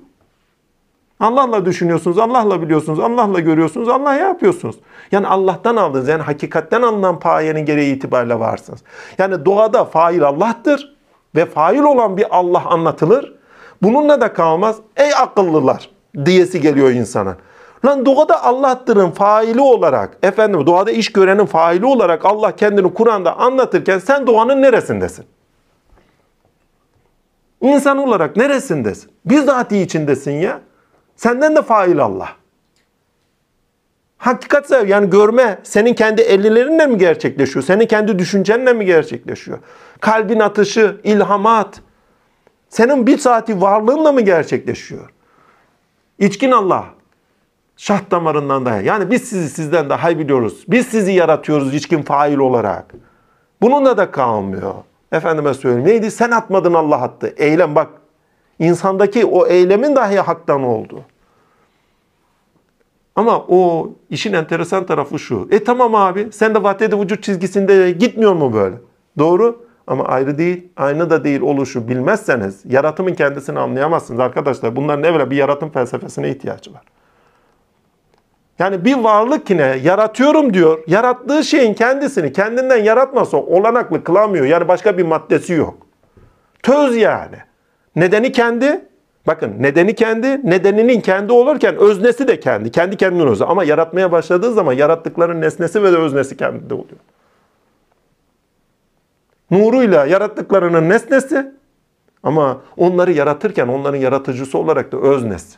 [SPEAKER 1] Allah'la düşünüyorsunuz, Allah'la biliyorsunuz, Allah'la görüyorsunuz, Allah yapıyorsunuz. Yani Allah'tan aldınız. Yani hakikatten alınan payenin gereği itibariyle varsınız. Yani doğada fail Allah'tır ve fail olan bir Allah anlatılır. Bununla da kalmaz. Ey akıllılar diyesi geliyor insana. Lan doğada Allah'tırın faili olarak, efendim doğada iş görenin faili olarak Allah kendini Kur'an'da anlatırken sen doğanın neresindesin? İnsan olarak neresindesin? Bizzati içindesin ya. Senden de fail Allah. Hakikat yani görme senin kendi ellerinle mi gerçekleşiyor? Senin kendi düşüncenle mi gerçekleşiyor? Kalbin atışı, ilhamat. Senin bir saati varlığınla mı gerçekleşiyor? İçkin Allah. Şah damarından daha. Yani biz sizi sizden daha biliyoruz. Biz sizi yaratıyoruz içkin fail olarak. Bununla da kalmıyor. Efendime söyleyeyim. Neydi? Sen atmadın Allah attı. Eylem bak. İnsandaki o eylemin dahi haktan oldu. Ama o işin enteresan tarafı şu. E tamam abi sen de vahdedi vücut çizgisinde gitmiyor mu böyle? Doğru ama ayrı değil, aynı da değil oluşu bilmezseniz yaratımın kendisini anlayamazsınız arkadaşlar. Bunların evvela bir yaratım felsefesine ihtiyacı var. Yani bir varlık yine yaratıyorum diyor. Yarattığı şeyin kendisini kendinden yaratmasa olanaklı kılamıyor. Yani başka bir maddesi yok. Töz yani. Nedeni kendi. Bakın nedeni kendi, nedeninin kendi olurken öznesi de kendi. Kendi kendinin özü. Ama yaratmaya başladığı zaman yarattıkların nesnesi ve de öznesi kendinde oluyor. Nuruyla yarattıklarının nesnesi ama onları yaratırken onların yaratıcısı olarak da öznesi.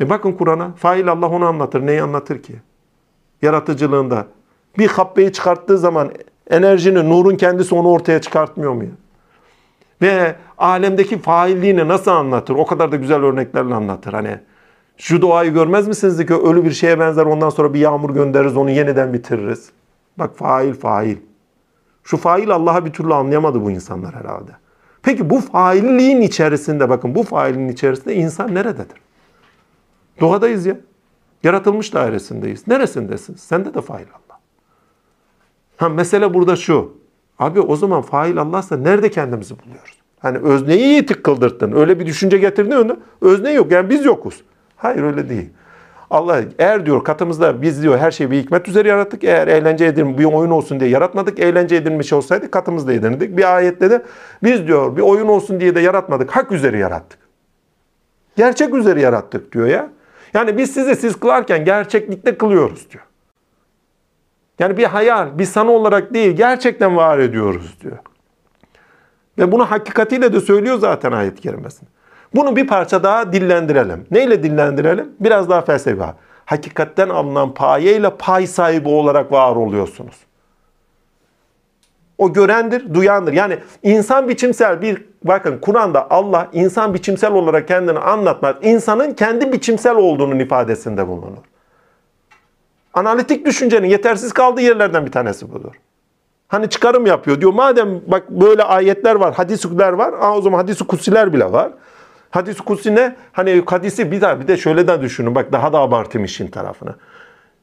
[SPEAKER 1] E bakın Kur'an'a. Fail Allah onu anlatır. Neyi anlatır ki? Yaratıcılığında. Bir habbeyi çıkarttığı zaman enerjinin, nurun kendisi onu ortaya çıkartmıyor mu? Ve alemdeki failliğini nasıl anlatır? O kadar da güzel örneklerle anlatır. Hani şu doğayı görmez misiniz ki ölü bir şeye benzer ondan sonra bir yağmur göndeririz onu yeniden bitiririz. Bak fail fail. Şu fail Allah'a bir türlü anlayamadı bu insanlar herhalde. Peki bu failliğin içerisinde bakın bu failin içerisinde insan nerededir? Doğadayız ya. Yaratılmış dairesindeyiz. Neresindesin? Sende de fail Allah. Ha mesele burada şu. Abi o zaman fail Allah'sa nerede kendimizi buluyoruz? Hani özneyi yitik kıldırttın. Öyle bir düşünce getirdin önüne. Özne yok yani biz yokuz. Hayır öyle değil. Allah eğer diyor katımızda biz diyor her şeyi bir hikmet üzere yarattık. Eğer eğlence edin bir oyun olsun diye yaratmadık. Eğlence edilmiş olsaydı katımızda edinirdik. Bir ayette de biz diyor bir oyun olsun diye de yaratmadık. Hak üzere yarattık. Gerçek üzere yarattık diyor ya. Yani biz sizi siz kılarken gerçeklikte kılıyoruz diyor. Yani bir hayal, bir sanı olarak değil, gerçekten var ediyoruz diyor. Ve bunu hakikatiyle de söylüyor zaten ayet-i. Bunu bir parça daha dillendirelim. Neyle dillendirelim? Biraz daha felsefi. Hakikatten alınan payeyle pay sahibi olarak var oluyorsunuz. O görendir, duyandır. Yani insan biçimsel bir, bakın Kur'an'da Allah insan biçimsel olarak kendini anlatmaz. İnsanın kendi biçimsel olduğunun ifadesinde bulunur. Analitik düşüncenin yetersiz kaldığı yerlerden bir tanesi budur. Hani çıkarım yapıyor diyor. Madem bak böyle ayetler var, hadis-i var. Aa, o zaman hadis-i kutsiler bile var. Hadis-i kutsi ne? Hani hadisi bir daha bir de şöyle de düşünün. Bak daha da abartayım işin tarafına.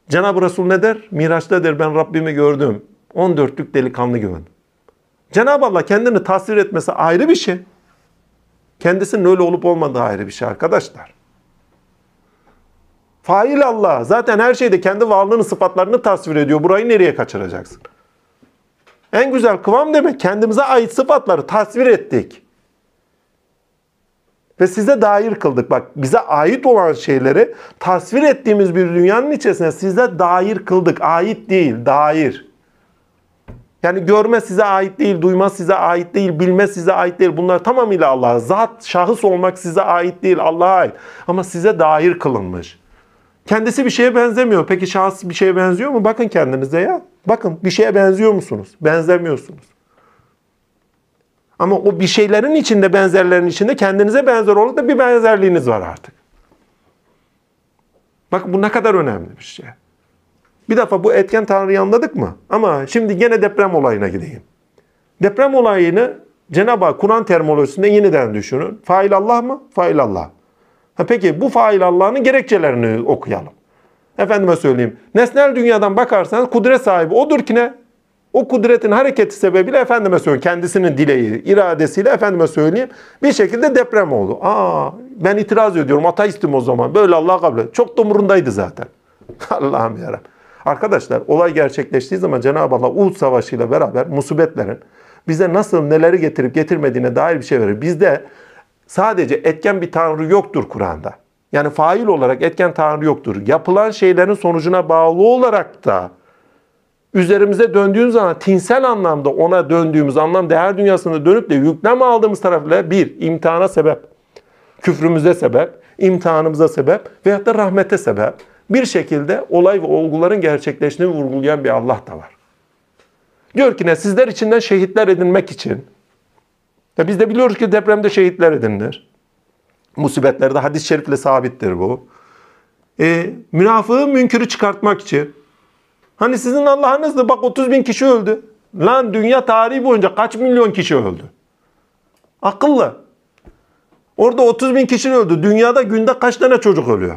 [SPEAKER 1] Cenab-ı Resul ne der? Miraç'ta der ben Rabbimi gördüm. 14'lük delikanlı gördüm. Cenab-ı Allah kendini tasvir etmesi ayrı bir şey. Kendisinin öyle olup olmadığı ayrı bir şey arkadaşlar. Fail Allah. Zaten her şeyde kendi varlığını, sıfatlarını tasvir ediyor. Burayı nereye kaçıracaksın? En güzel kıvam demek kendimize ait sıfatları tasvir ettik. Ve size dair kıldık. Bak bize ait olan şeyleri tasvir ettiğimiz bir dünyanın içerisine size dair kıldık. Ait değil, dair. Yani görme size ait değil, duyma size ait değil, bilme size ait değil. Bunlar tamamıyla Allah'a. Zat, şahıs olmak size ait değil, Allah'a ait. Ama size dair kılınmış. Kendisi bir şeye benzemiyor. Peki şahıs bir şeye benziyor mu? Bakın kendinize ya. Bakın bir şeye benziyor musunuz? Benzemiyorsunuz. Ama o bir şeylerin içinde, benzerlerin içinde kendinize benzer olup da bir benzerliğiniz var artık. Bakın bu ne kadar önemli bir şey. Bir defa bu etken Tanrı'yı anladık mı? Ama şimdi gene deprem olayına gideyim. Deprem olayını Cenab-ı Hak Kur'an terminolojisinde yeniden düşünün. Fail Allah mı? Fail Allah. Ha peki bu fail Allah'ın gerekçelerini okuyalım. Efendime söyleyeyim. Nesnel dünyadan bakarsanız kudret sahibi odur ki ne? O kudretin hareketi sebebiyle efendime söyleyeyim kendisinin dileği, iradesiyle efendime söyleyeyim bir şekilde deprem oldu. Aa ben itiraz ediyorum ateistim o zaman. Böyle Allah kabul et. Çok da umurundaydı zaten. Allah'ım yarabbim. Arkadaşlar olay gerçekleştiği zaman Cenab-ı Allah Uhud Savaşı ile beraber musibetlerin bize nasıl neleri getirip getirmediğine dair bir şey verir. Bizde sadece etken bir tanrı yoktur Kur'an'da. Yani fail olarak etken tanrı yoktur. Yapılan şeylerin sonucuna bağlı olarak da üzerimize döndüğün zaman tinsel anlamda ona döndüğümüz anlam değer dünyasında dönüp de yüklem aldığımız tarafıyla bir imtihana sebep, küfrümüze sebep, imtihanımıza sebep veyahut da rahmete sebep. Bir şekilde olay ve olguların gerçekleştiğini vurgulayan bir Allah da var. Diyor ki ne sizler içinden şehitler edinmek için. Ya biz de biliyoruz ki depremde şehitler edinilir. Musibetlerde hadis-i şerifle sabittir bu. E, münafığı münkürü çıkartmak için. Hani sizin Allah'ınızdı bak 30 bin kişi öldü. Lan dünya tarihi boyunca kaç milyon kişi öldü? Akıllı. Orada 30 bin kişi öldü. Dünyada günde kaç tane çocuk ölüyor?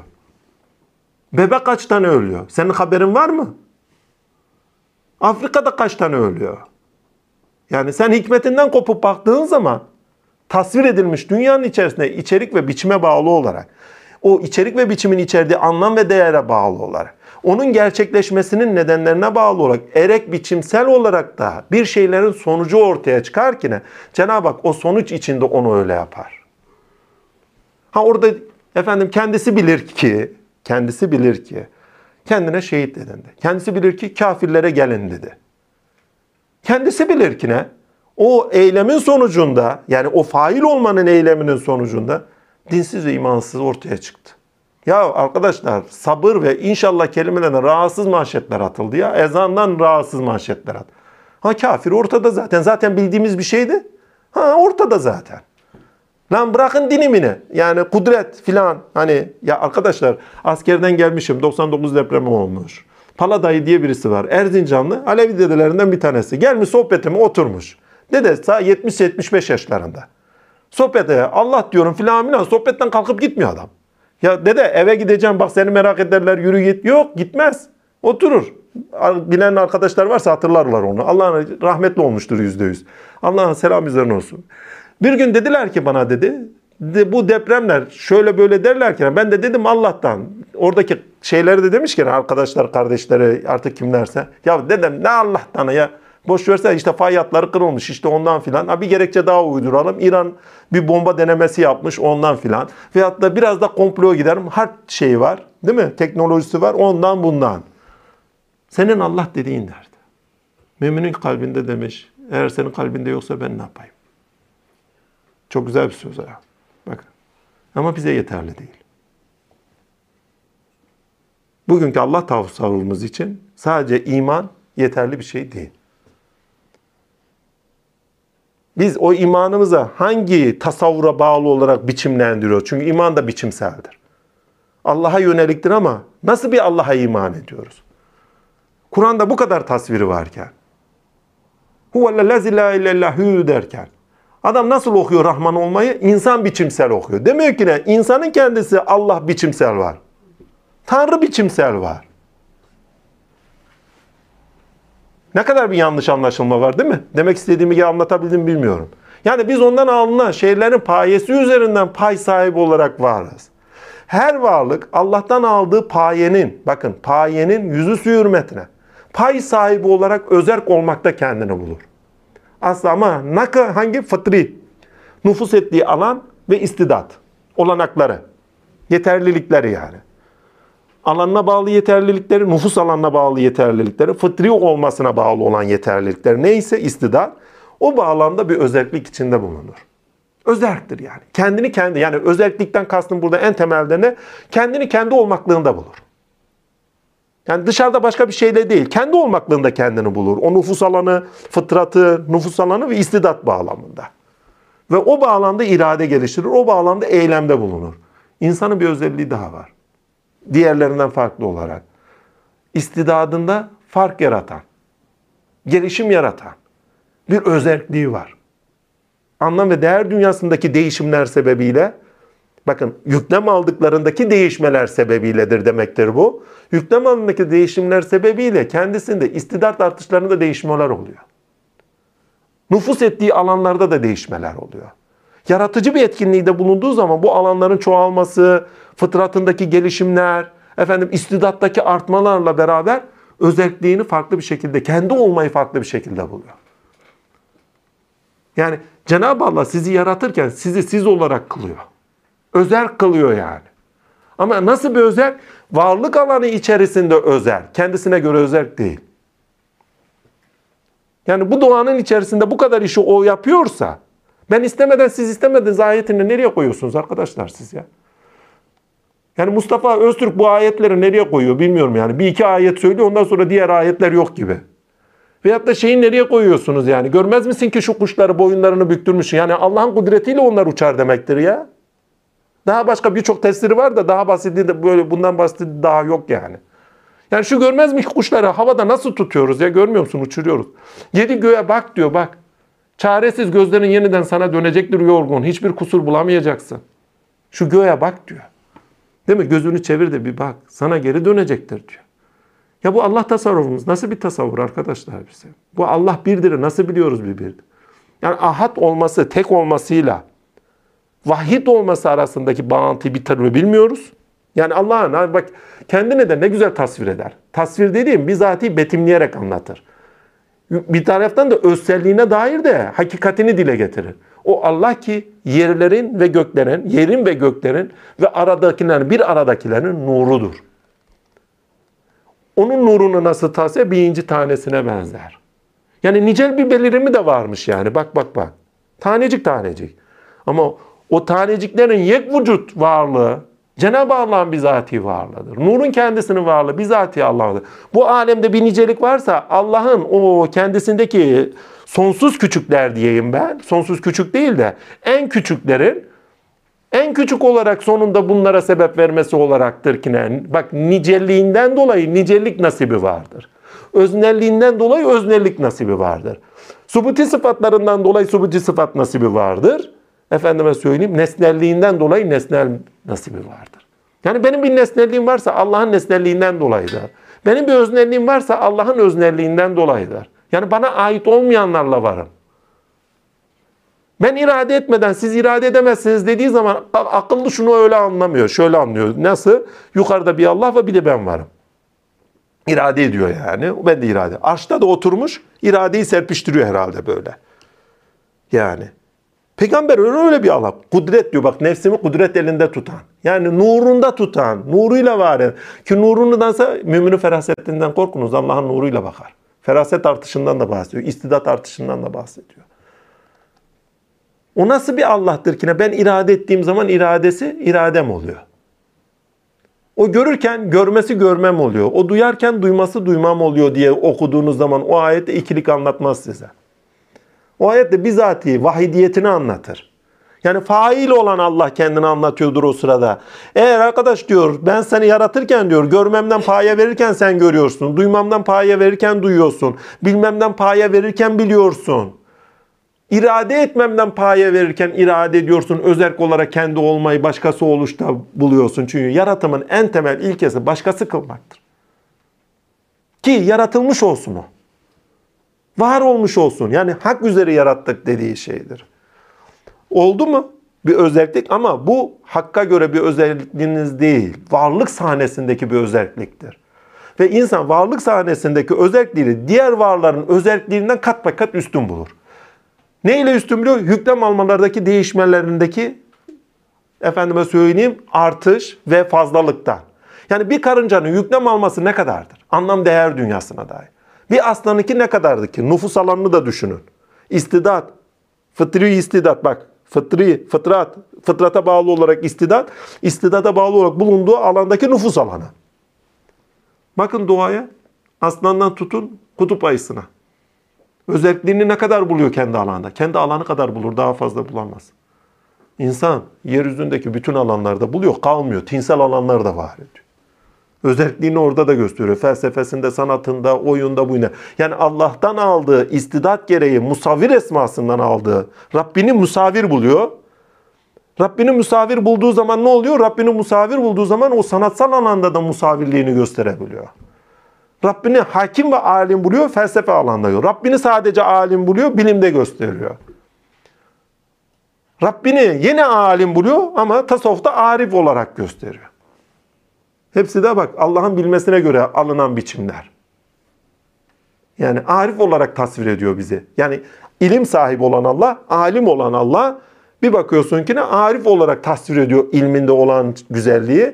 [SPEAKER 1] Bebek kaç tane ölüyor? Senin haberin var mı? Afrika'da kaç tane ölüyor? Yani sen hikmetinden kopup baktığın zaman tasvir edilmiş dünyanın içerisinde içerik ve biçime bağlı olarak o içerik ve biçimin içerdiği anlam ve değere bağlı olarak onun gerçekleşmesinin nedenlerine bağlı olarak erek biçimsel olarak da bir şeylerin sonucu ortaya çıkar ki ne? Cenab-ı Hak o sonuç içinde onu öyle yapar. Ha orada efendim kendisi bilir ki kendisi bilir ki kendine şehit edindi. Kendisi bilir ki kafirlere gelin dedi. Kendisi bilir ki ne? O eylemin sonucunda yani o fail olmanın eyleminin sonucunda dinsiz ve imansız ortaya çıktı. Ya arkadaşlar sabır ve inşallah kelimelerine rahatsız manşetler atıldı ya. Ezandan rahatsız manşetler at. Ha kafir ortada zaten. Zaten bildiğimiz bir şeydi. Ha ortada zaten. Lan bırakın dinimini. Yani kudret filan. Hani ya arkadaşlar askerden gelmişim. 99 depremi olmuş. Paladayı diye birisi var. Erzincanlı. Alevi dedelerinden bir tanesi. Gelmiş sohbetime oturmuş. Dede 70-75 yaşlarında. Sohbete Allah diyorum filan filan. Sohbetten kalkıp gitmiyor adam. Ya dede eve gideceğim bak seni merak ederler yürü git. Yok gitmez. Oturur. Bilen arkadaşlar varsa hatırlarlar onu. Allah'ın rahmetli olmuştur yüzde yüz. Allah'ın selam üzerine olsun. Bir gün dediler ki bana dedi, de, bu depremler şöyle böyle derlerken ben de dedim Allah'tan. Oradaki şeyleri de demiş ki arkadaşlar, kardeşleri artık kimlerse. Ya dedim ne Allah'tan ya. Boş versen işte fay hatları kırılmış işte ondan filan. Bir gerekçe daha uyduralım. İran bir bomba denemesi yapmış ondan filan. Veyahut da biraz da komplo giderim. Harp şeyi var değil mi? Teknolojisi var ondan bundan. Senin Allah dediğin nerede? Müminin kalbinde demiş. Eğer senin kalbinde yoksa ben ne yapayım? Çok güzel bir söz ya. Bakın. Ama bize yeterli değil. Bugünkü Allah tasavvurumuz için sadece iman yeterli bir şey değil. Biz o imanımıza hangi tasavvura bağlı olarak biçimlendiriyoruz? Çünkü iman da biçimseldir. Allah'a yöneliktir ama nasıl bir Allah'a iman ediyoruz? Kur'an'da bu kadar tasviri varken, huvellezî lâ ilellâhü derken, adam nasıl okuyor Rahman olmayı? İnsan biçimsel okuyor. Demiyor ki ne? İnsanın kendisi Allah biçimsel var. Tanrı biçimsel var. Ne kadar bir yanlış anlaşılma var değil mi? Demek istediğimi iyi anlatabildim bilmiyorum. Yani biz ondan alınan şeylerin payesi üzerinden pay sahibi olarak varız. Her varlık Allah'tan aldığı payenin, bakın payenin yüzü su hürmetine, pay sahibi olarak özerk olmakta kendini bulur. Aslında ama naka hangi fıtri? Nüfus ettiği alan ve istidat. Olanakları. Yeterlilikleri yani. Alanına bağlı yeterlilikleri, nüfus alanına bağlı yeterlilikleri, fıtri olmasına bağlı olan yeterlilikleri neyse istidat, o bağlamda bir özellik içinde bulunur. Özerktir yani. Kendini kendi, yani özellikten kastım burada en temelde ne? Kendini kendi olmaklığında bulur. Yani dışarıda başka bir şeyle değil, kendi olmaklığında kendini bulur. O nüfus alanı, fıtratı, nüfus alanı ve istidat bağlamında. Ve o bağlamda irade geliştirir, o bağlamda eylemde bulunur. İnsanın bir özelliği daha var. Diğerlerinden farklı olarak. İstidadında fark yaratan, gelişim yaratan bir özelliği var. Anlam ve değer dünyasındaki değişimler sebebiyle Bakın yüklem aldıklarındaki değişmeler sebebiyledir demektir bu. Yüklem alındaki değişimler sebebiyle kendisinde istidat artışlarında değişmeler oluyor. Nüfus ettiği alanlarda da değişmeler oluyor. Yaratıcı bir etkinliği de bulunduğu zaman bu alanların çoğalması, fıtratındaki gelişimler, efendim istidattaki artmalarla beraber özelliğini farklı bir şekilde, kendi olmayı farklı bir şekilde buluyor. Yani Cenab-ı Allah sizi yaratırken sizi siz olarak kılıyor. Özel kılıyor yani. Ama nasıl bir özel? Varlık alanı içerisinde özel. Kendisine göre özel değil. Yani bu doğanın içerisinde bu kadar işi o yapıyorsa ben istemeden siz istemediniz ayetini nereye koyuyorsunuz arkadaşlar siz ya? Yani Mustafa Öztürk bu ayetleri nereye koyuyor bilmiyorum yani. Bir iki ayet söylüyor ondan sonra diğer ayetler yok gibi. Veyahut da şeyi nereye koyuyorsunuz yani? Görmez misin ki şu kuşları boyunlarını büktürmüş? Yani Allah'ın kudretiyle onlar uçar demektir ya. Daha başka birçok tefsiri var da daha basiti de böyle bundan basiti daha yok yani. Yani şu görmez mi ki kuşları havada nasıl tutuyoruz ya görmüyor musun uçuruyoruz. Yedi göğe bak diyor bak. Çaresiz gözlerin yeniden sana dönecektir yorgun. Hiçbir kusur bulamayacaksın. Şu göğe bak diyor. Değil mi? Gözünü çevir de bir bak. Sana geri dönecektir diyor. Ya bu Allah tasarrufumuz nasıl bir tasavvur arkadaşlar bize? Bu Allah birdir. Nasıl biliyoruz bir? Yani ahad olması, tek olmasıyla vahid olması arasındaki bağıntıyı bir türlü bilmiyoruz. Yani Allah'ın bak kendine de ne güzel tasvir eder. Tasvir dediğim bizatihi betimleyerek anlatır. Bir taraftan da özselliğine dair de hakikatini dile getirir. O Allah ki yerlerin ve göklerin, yerin ve göklerin ve aradakilerin, bir aradakilerin nurudur. Onun nurunu nasıl tasvir? Bir inci tanesine benzer. Yani nicel bir belirimi de varmış yani. Bak bak bak. Tanecik tanecik. Ama o taneciklerin yek vücut varlığı Cenab-ı Allah'ın bizatihi varlığıdır. Nurun kendisinin varlığı bizatihi Allah'dır. Bu alemde bir nicelik varsa Allah'ın o kendisindeki sonsuz küçükler diyeyim ben. Sonsuz küçük değil de en küçüklerin en küçük olarak sonunda bunlara sebep vermesi olaraktır ki ne? Bak nicelliğinden dolayı nicelik nasibi vardır. Öznelliğinden dolayı öznellik nasibi vardır. Subuti sıfatlarından dolayı subuti sıfat nasibi vardır efendime söyleyeyim nesnelliğinden dolayı nesnel nasibi vardır. Yani benim bir nesnelliğim varsa Allah'ın nesnelliğinden dolayıdır. Benim bir öznelliğim varsa Allah'ın öznelliğinden dolayıdır. Yani bana ait olmayanlarla varım. Ben irade etmeden siz irade edemezsiniz dediği zaman akıllı şunu öyle anlamıyor. Şöyle anlıyor. Nasıl? Yukarıda bir Allah ve bir de ben varım. İrade ediyor yani. Ben de irade. Arşta da oturmuş iradeyi serpiştiriyor herhalde böyle. Yani. Peygamber öyle öyle bir Allah. Kudret diyor bak nefsimi kudret elinde tutan. Yani nurunda tutan, nuruyla var eden. Ki nurundansa müminin ferasetinden korkunuz. Allah'ın nuruyla bakar. Feraset artışından da bahsediyor. istidat artışından da bahsediyor. O nasıl bir Allah'tır ki? Ben irade ettiğim zaman iradesi iradem oluyor. O görürken görmesi görmem oluyor. O duyarken duyması duymam oluyor diye okuduğunuz zaman o ayette ikilik anlatmaz size. O ayette bizatihi vahidiyetini anlatır. Yani fail olan Allah kendini anlatıyordur o sırada. Eğer arkadaş diyor ben seni yaratırken diyor görmemden paya verirken sen görüyorsun. Duymamdan paya verirken duyuyorsun. Bilmemden paya verirken biliyorsun. İrade etmemden paya verirken irade ediyorsun. Özerk olarak kendi olmayı başkası oluşta buluyorsun. Çünkü yaratımın en temel ilkesi başkası kılmaktır. Ki yaratılmış olsun o. Var olmuş olsun. Yani hak üzere yarattık dediği şeydir. Oldu mu? Bir özellik ama bu hakka göre bir özelliğiniz değil. Varlık sahnesindeki bir özelliktir. Ve insan varlık sahnesindeki özelliğini diğer varların özelliklerinden kat be kat üstün bulur. Ne ile üstün biliyor? Yüklem almalardaki değişmelerindeki efendime söyleyeyim artış ve fazlalıktan. Yani bir karıncanın yüklem alması ne kadardır? Anlam değer dünyasına dair. Bir aslanınki ne kadardı ki? Nüfus alanını da düşünün. İstidat, fıtri istidat bak. Fıtri, fıtrat, fıtrata bağlı olarak istidat, istidata bağlı olarak bulunduğu alandaki nüfus alanı. Bakın doğaya, aslandan tutun kutup ayısına. Özelliğini ne kadar buluyor kendi alanda? Kendi alanı kadar bulur, daha fazla bulamaz. İnsan yeryüzündeki bütün alanlarda buluyor, kalmıyor. Tinsel alanlar da var ediyor. Özelliğini orada da gösteriyor. Felsefesinde, sanatında, oyunda, buyuna. Yani Allah'tan aldığı istidat gereği musavvir esmasından aldığı Rabbini musavir buluyor. Rabbini musavir bulduğu zaman ne oluyor? Rabbini musavir bulduğu zaman o sanatsal alanda da musavirliğini gösterebiliyor. Rabbini hakim ve alim buluyor, felsefe alanda yok. Rabbini sadece alim buluyor, bilimde gösteriyor. Rabbini yine alim buluyor ama tasavvufta arif olarak gösteriyor. Hepsi de bak Allah'ın bilmesine göre alınan biçimler. Yani arif olarak tasvir ediyor bizi. Yani ilim sahibi olan Allah, alim olan Allah bir bakıyorsun ki ne arif olarak tasvir ediyor ilminde olan güzelliği,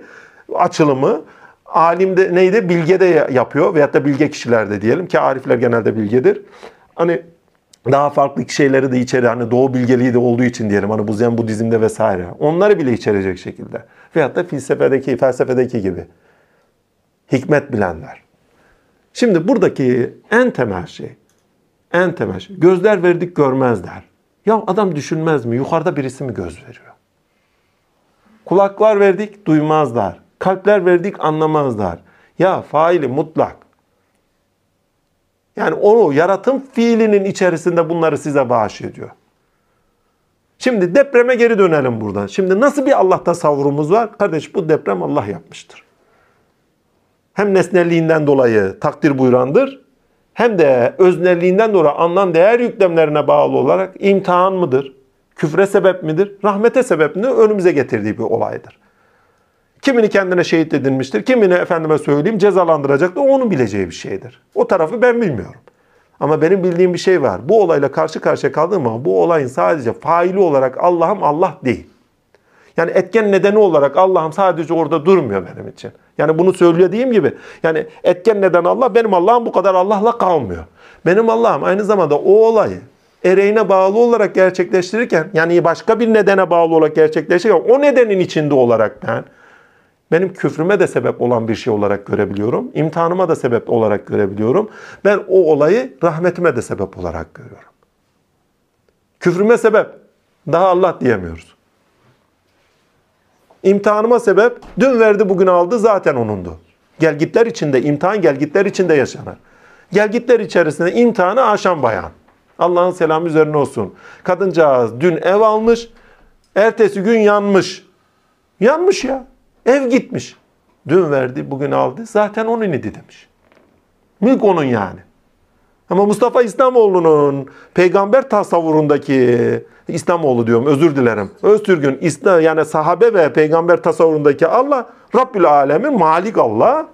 [SPEAKER 1] açılımı. Alimde neydi? Bilge de yapıyor veyahut da bilge kişilerde diyelim ki arifler genelde bilgedir. Hani daha farklı şeyleri de içeri hani doğu bilgeliği de olduğu için diyelim hani bu Zen Budizm'de vesaire. Onları bile içerecek şekilde. Veyahut da felsefedeki, felsefedeki gibi. Hikmet bilenler. Şimdi buradaki en temel şey, en temel şey, gözler verdik görmezler. Ya adam düşünmez mi? Yukarıda birisi mi göz veriyor? Kulaklar verdik duymazlar. Kalpler verdik anlamazlar. Ya faili mutlak. Yani onu yaratım fiilinin içerisinde bunları size bağışlıyor. Şimdi depreme geri dönelim buradan. Şimdi nasıl bir Allah tasavvurumuz var? Kardeş bu deprem Allah yapmıştır. Hem nesnelliğinden dolayı takdir buyurandır, hem de öznelliğinden dolayı anlam değer yüklemlerine bağlı olarak imtihan mıdır? Küfre sebep midir? Rahmete sebep midir? Önümüze getirdiği bir olaydır. Kimini kendine şehit edilmiştir, kimini efendime söyleyeyim cezalandıracaktır. O onun bileceği bir şeydir. O tarafı ben bilmiyorum. Ama benim bildiğim bir şey var. Bu olayla karşı karşıya kaldığım zaman bu olayın sadece faili olarak Allah'ım Allah değil. Yani etken nedeni olarak Allah'ım sadece orada durmuyor benim için. Yani bunu söylediğim gibi yani etken neden Allah benim Allah'ım bu kadar Allah'la kalmıyor. Benim Allah'ım aynı zamanda o olayı ereğine bağlı olarak gerçekleştirirken yani başka bir nedene bağlı olarak gerçekleştirirken o nedenin içinde olarak ben benim küfrüme de sebep olan bir şey olarak görebiliyorum. İmtihanıma da sebep olarak görebiliyorum. Ben o olayı rahmetime de sebep olarak görüyorum. Küfrüme sebep daha Allah diyemiyoruz. İmtihanıma sebep dün verdi bugün aldı zaten onundu. Gelgitler içinde imtihan gelgitler içinde yaşanır. Gelgitler içerisinde imtihanı aşan bayan. Allah'ın selamı üzerine olsun. Kadıncağız dün ev almış, ertesi gün yanmış. Yanmış ya. Ev gitmiş. Dün verdi, bugün aldı. Zaten onun idi demiş. Mülk onun yani. Ama Mustafa İslamoğlu'nun peygamber tasavvurundaki İslamoğlu diyorum özür dilerim. Öztürk'ün İslam yani sahabe ve peygamber tasavvurundaki Allah Rabbül Alemin Malik Allah.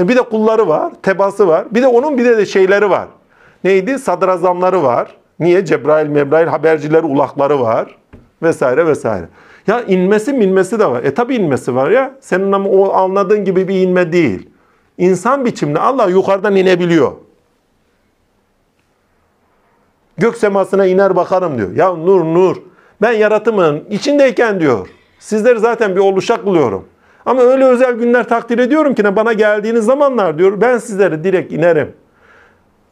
[SPEAKER 1] E Bir de kulları var, tebası var. Bir de onun bir de, de şeyleri var. Neydi? Sadrazamları var. Niye? Cebrail, Mebrail habercileri, ulakları var. Vesaire vesaire. Ya inmesi minmesi de var. E tabi inmesi var ya. Senin ama o anladığın gibi bir inme değil. İnsan biçiminde Allah yukarıdan inebiliyor. Gök semasına iner bakarım diyor. Ya nur nur. Ben yaratımın içindeyken diyor. Sizleri zaten bir oluşak buluyorum. Ama öyle özel günler takdir ediyorum ki bana geldiğiniz zamanlar diyor ben sizlere direkt inerim.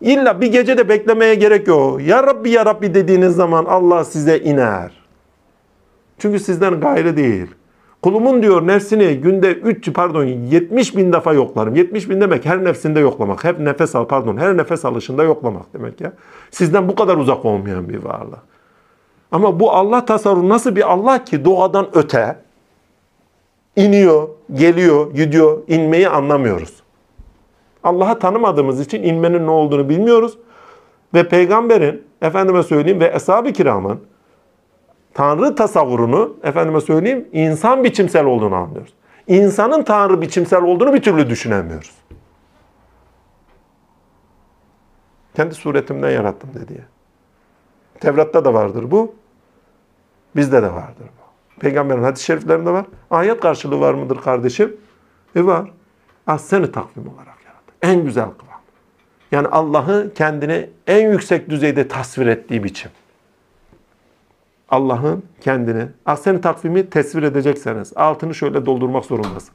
[SPEAKER 1] İlla bir gece de beklemeye gerek yok. Ya Rabbi ya Rabbi dediğiniz zaman Allah size iner. Çünkü sizden gayrı değil. Kulumun diyor nefsini günde 3 pardon 70 bin defa yoklarım. 70 bin demek her nefsinde yoklamak. Hep nefes al pardon her nefes alışında yoklamak demek ya. Sizden bu kadar uzak olmayan bir varlık. Ama bu Allah tasarrufu nasıl bir Allah ki doğadan öte iniyor, geliyor, gidiyor, inmeyi anlamıyoruz. Allah'ı tanımadığımız için inmenin ne olduğunu bilmiyoruz. Ve peygamberin, efendime söyleyeyim ve eshab-ı kiramın Tanrı tasavvurunu, efendime söyleyeyim, insan biçimsel olduğunu anlıyoruz. İnsanın Tanrı biçimsel olduğunu bir türlü düşünemiyoruz. Kendi suretimden yarattım dedi ya. Tevrat'ta da vardır bu. Bizde de vardır bu. Peygamberin hadis-i şeriflerinde var. Ayet karşılığı var mıdır kardeşim? E var. Ahsen-i takvim olarak yarattı. En güzel kıvam. Yani Allah'ı kendini en yüksek düzeyde tasvir ettiği biçim. Allah'ın kendini, ahsen takvimi tesvir edecekseniz altını şöyle doldurmak zorundasın.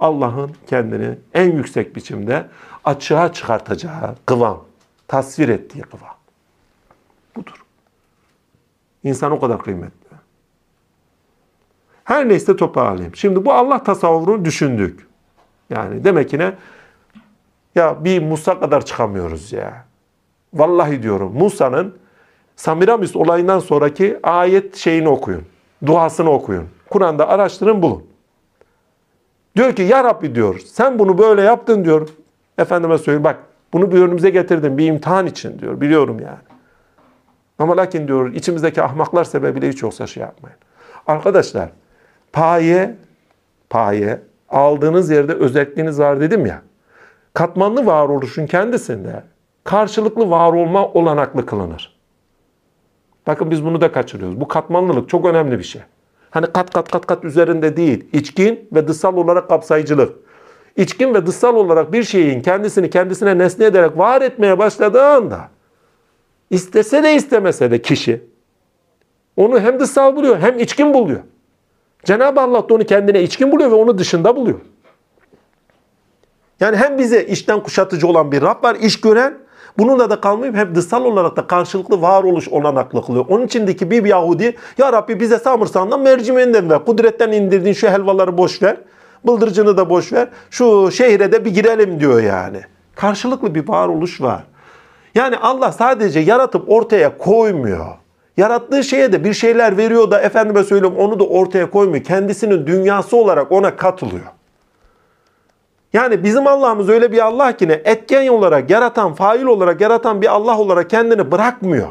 [SPEAKER 1] Allah'ın kendini en yüksek biçimde açığa çıkartacağı kıvam, tasvir ettiği kıvam. Budur. İnsan o kadar kıymetli. Her neyse toparlayayım. Şimdi bu Allah tasavvurunu düşündük. Yani demek ki ne? Ya bir Musa kadar çıkamıyoruz ya. Vallahi diyorum Musa'nın Samiramis olayından sonraki ayet şeyini okuyun. Duasını okuyun. Kur'an'da araştırın bulun. Diyor ki ya Rabbi diyor sen bunu böyle yaptın diyor. Efendime söyleyeyim bak bunu bir önümüze getirdim bir imtihan için diyor. Biliyorum yani. Ama lakin diyor içimizdeki ahmaklar sebebiyle hiç yoksa şey yapmayın. Arkadaşlar paye paye aldığınız yerde özelliğiniz var dedim ya. Katmanlı varoluşun kendisinde karşılıklı var olma olanaklı kılınır. Bakın biz bunu da kaçırıyoruz. Bu katmanlılık çok önemli bir şey. Hani kat kat kat kat üzerinde değil. İçkin ve dışsal olarak kapsayıcılık. İçkin ve dışsal olarak bir şeyin kendisini kendisine nesne ederek var etmeye başladığı anda istese de istemese de kişi onu hem dışsal buluyor hem içkin buluyor. Cenab-ı Allah da onu kendine içkin buluyor ve onu dışında buluyor. Yani hem bize içten kuşatıcı olan bir Rab var, iş gören, bununla da kalmayıp hem dışsal olarak da karşılıklı varoluş olanaklı kılıyor. Onun içindeki bir Yahudi, Ya Rabbi bize samırsandan mercimeğinden ver, kudretten indirdiğin şu helvaları boş ver, bıldırcını da boş ver, şu şehre de bir girelim diyor yani. Karşılıklı bir varoluş var. Yani Allah sadece yaratıp ortaya koymuyor. Yarattığı şeye de bir şeyler veriyor da efendime söylüyorum onu da ortaya koymuyor. Kendisinin dünyası olarak ona katılıyor. Yani bizim Allah'ımız öyle bir Allah ki ne? Etken olarak yaratan, fail olarak yaratan bir Allah olarak kendini bırakmıyor.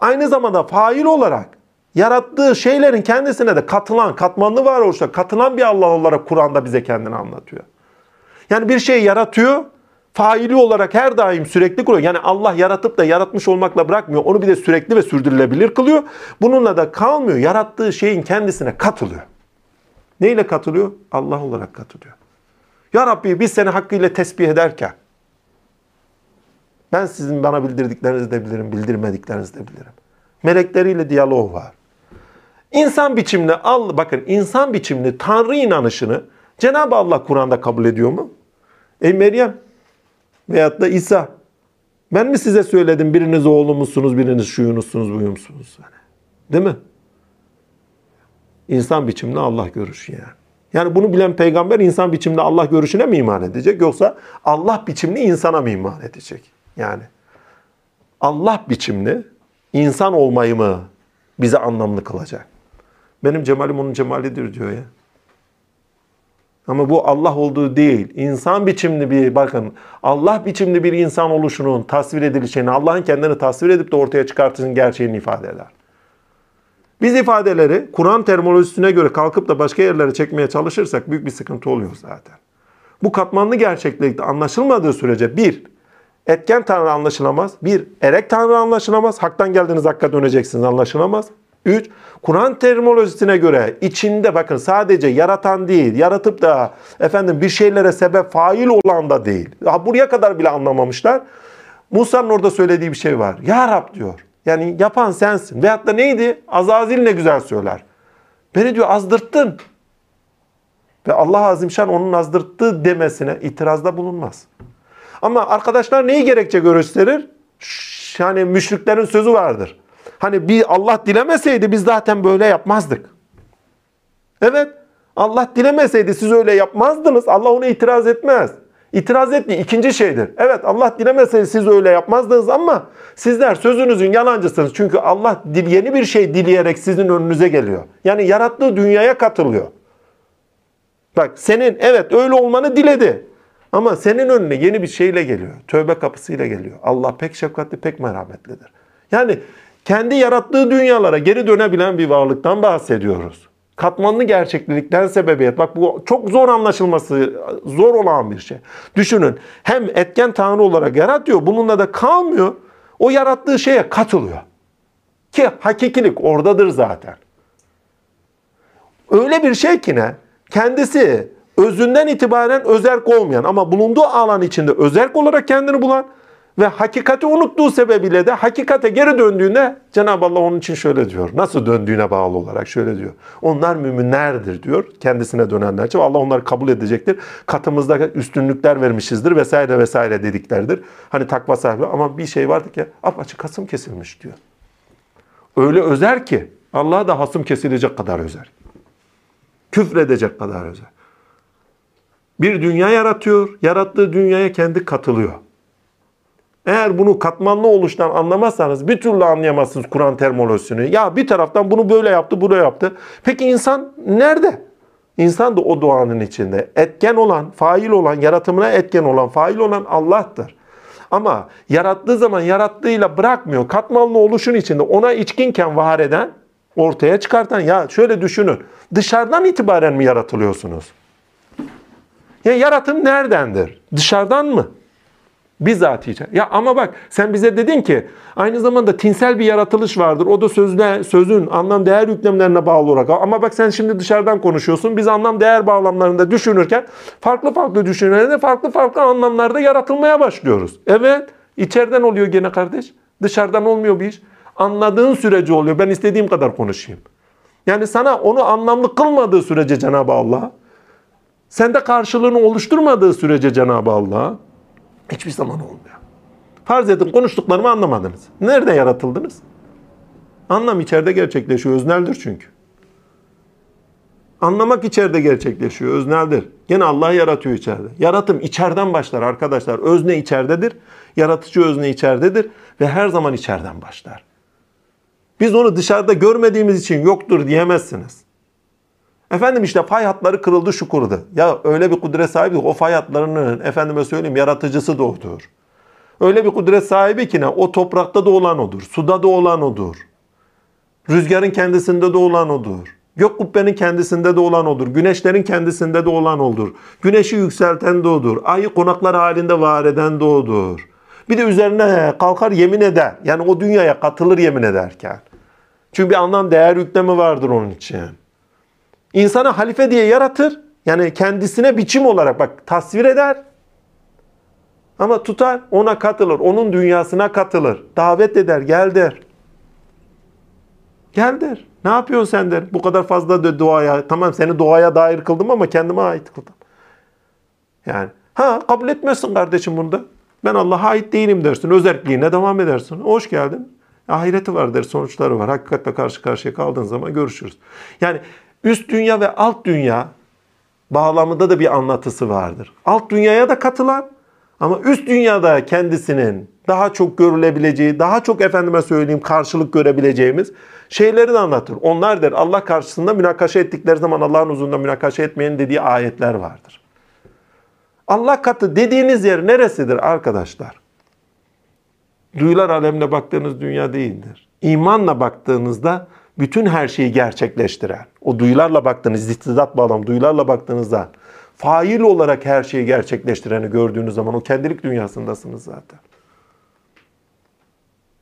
[SPEAKER 1] Aynı zamanda fail olarak yarattığı şeylerin kendisine de katılan, katmanlı varoluşta katılan bir Allah olarak Kur'an'da bize kendini anlatıyor. Yani bir şey yaratıyor, faili olarak her daim sürekli kuruyor. Yani Allah yaratıp da yaratmış olmakla bırakmıyor. Onu bir de sürekli ve sürdürülebilir kılıyor. Bununla da kalmıyor. Yarattığı şeyin kendisine katılıyor. Neyle katılıyor? Allah olarak katılıyor. Ya Rabbi biz seni hakkıyla tesbih ederken ben sizin bana bildirdiklerinizi de bilirim, bildirmediklerinizi de bilirim. Melekleriyle diyalog var. İnsan biçimli, al, bakın insan biçimli Tanrı inanışını Cenab-ı Allah Kur'an'da kabul ediyor mu? Ey Meryem veyahut da İsa ben mi size söyledim biriniz oğlumuzsunuz, biriniz şuyunuzsunuz, buyumsunuz? Yani. Değil mi? İnsan biçimli Allah görüşü yani. Yani bunu bilen peygamber insan biçimde Allah görüşüne mi iman edecek yoksa Allah biçimli insana mı iman edecek? Yani Allah biçimli insan olmayı mı bize anlamlı kılacak? Benim cemalim onun cemalidir diyor ya. Ama bu Allah olduğu değil. İnsan biçimli bir bakın Allah biçimli bir insan oluşunun tasvir edilişini, Allah'ın kendini tasvir edip de ortaya çıkartışının gerçeğini ifade eder. Biz ifadeleri Kur'an terminolojisine göre kalkıp da başka yerlere çekmeye çalışırsak büyük bir sıkıntı oluyor zaten. Bu katmanlı gerçeklikte anlaşılmadığı sürece bir, etken tanrı anlaşılamaz. Bir, erek tanrı anlaşılamaz. Haktan geldiğiniz hakka döneceksiniz anlaşılamaz. Üç, Kur'an terminolojisine göre içinde bakın sadece yaratan değil, yaratıp da efendim bir şeylere sebep fail olan da değil. Ya buraya kadar bile anlamamışlar. Musa'nın orada söylediği bir şey var. Ya Rab diyor. Yani yapan sensin. Veyahut da neydi? Azazil ne güzel söyler. Beni diyor azdırttın. Ve Allah Azimşan onun azdırttığı demesine itirazda bulunmaz. Ama arkadaşlar neyi gerekçe gösterir? Yani müşriklerin sözü vardır. Hani bir Allah dilemeseydi biz zaten böyle yapmazdık. Evet. Allah dilemeseydi siz öyle yapmazdınız. Allah ona itiraz etmez. İtiraz ettiği ikinci şeydir. Evet Allah dilemeseydi siz öyle yapmazdınız ama sizler sözünüzün yalancısınız. Çünkü Allah yeni bir şey dileyerek sizin önünüze geliyor. Yani yarattığı dünyaya katılıyor. Bak senin evet öyle olmanı diledi. Ama senin önüne yeni bir şeyle geliyor. Tövbe kapısıyla geliyor. Allah pek şefkatli, pek merhametlidir. Yani kendi yarattığı dünyalara geri dönebilen bir varlıktan bahsediyoruz. Katmanlı gerçeklikten sebebiyet. Bak bu çok zor anlaşılması, zor olan bir şey. Düşünün hem etken tanrı olarak yaratıyor, bununla da kalmıyor. O yarattığı şeye katılıyor. Ki hakikilik oradadır zaten. Öyle bir şey ki ne? Kendisi özünden itibaren özerk olmayan ama bulunduğu alan içinde özerk olarak kendini bulan ve hakikati unuttuğu sebebiyle de hakikate geri döndüğünde Cenab-ı Allah onun için şöyle diyor. Nasıl döndüğüne bağlı olarak şöyle diyor. Onlar müminlerdir diyor. Kendisine dönenler için. Allah onları kabul edecektir. Katımızda üstünlükler vermişizdir vesaire vesaire dediklerdir. Hani takva sahibi ama bir şey vardı ki apaçık kasım kesilmiş diyor. Öyle özer ki Allah'a da hasım kesilecek kadar özer. Küfredecek kadar özer. Bir dünya yaratıyor. Yarattığı dünyaya kendi katılıyor. Eğer bunu katmanlı oluştan anlamazsanız bir türlü anlayamazsınız Kur'an terminolojisini. Ya bir taraftan bunu böyle yaptı, böyle yaptı. Peki insan nerede? İnsan da o doğanın içinde. Etken olan, fail olan, yaratımına etken olan, fail olan Allah'tır. Ama yarattığı zaman yarattığıyla bırakmıyor. Katmanlı oluşun içinde ona içkinken var eden, ortaya çıkartan. Ya şöyle düşünün. Dışarıdan itibaren mi yaratılıyorsunuz? Ya yaratım neredendir? Dışarıdan mı? Bizatihi. Ya ama bak sen bize dedin ki aynı zamanda tinsel bir yaratılış vardır. O da sözle, sözün anlam değer yüklemlerine bağlı olarak. Ama bak sen şimdi dışarıdan konuşuyorsun. Biz anlam değer bağlamlarında düşünürken farklı farklı düşünürlerinde farklı farklı anlamlarda yaratılmaya başlıyoruz. Evet içeriden oluyor gene kardeş. Dışarıdan olmuyor bir iş. Anladığın sürece oluyor. Ben istediğim kadar konuşayım. Yani sana onu anlamlı kılmadığı sürece Cenab-ı Allah, sende karşılığını oluşturmadığı sürece Cenab-ı Allah, Hiçbir zaman olmuyor. Farz edin konuştuklarımı anlamadınız. Nerede yaratıldınız? Anlam içeride gerçekleşiyor. Özneldir çünkü. Anlamak içeride gerçekleşiyor. Özneldir. Gene Allah yaratıyor içeride. Yaratım içeriden başlar arkadaşlar. Özne içeridedir. Yaratıcı özne içeridedir. Ve her zaman içeriden başlar. Biz onu dışarıda görmediğimiz için yoktur diyemezsiniz. Efendim işte fay hatları kırıldı şu kurudu. Ya öyle bir kudret sahibi o fay hatlarının efendime söyleyeyim yaratıcısı da. Öyle bir kudret sahibi ki ne? O toprakta da olan odur. Suda da olan odur. Rüzgarın kendisinde de olan odur. Gök kubbenin kendisinde de olan odur. Güneşlerin kendisinde de olan odur. Güneşi yükselten de odur. Ayı konaklar halinde var eden de odur. Bir de üzerine kalkar yemin eder. Yani o dünyaya katılır yemin ederken. Çünkü bir anlam değer yüklemi vardır onun için. İnsanı halife diye yaratır. Yani kendisine biçim olarak bak tasvir eder. Ama tutar ona katılır. Onun dünyasına katılır. Davet eder gel der. Gel der. Ne yapıyorsun sen der. Bu kadar fazla de duaya. Tamam seni doğaya dair kıldım ama kendime ait kıldım. Yani ha kabul etmezsin kardeşim bunda. Ben Allah'a ait değilim dersin. Özerkliğine devam edersin. Hoş geldin. Ahireti var der, sonuçları var. Hakikatle karşı karşıya kaldığın zaman görüşürüz. Yani üst dünya ve alt dünya bağlamında da bir anlatısı vardır. Alt dünyaya da katılan Ama üst dünyada kendisinin daha çok görülebileceği, daha çok efendime söyleyeyim karşılık görebileceğimiz şeyleri de anlatır. Onlar der Allah karşısında münakaşa ettikleri zaman Allah'ın huzurunda münakaşa etmeyin dediği ayetler vardır. Allah katı dediğiniz yer neresidir arkadaşlar? Duyular alemine baktığınız dünya değildir. İmanla baktığınızda bütün her şeyi gerçekleştiren, o duyularla baktığınız, istidat bağlam, duyularla baktığınızda fail olarak her şeyi gerçekleştireni gördüğünüz zaman o kendilik dünyasındasınız zaten.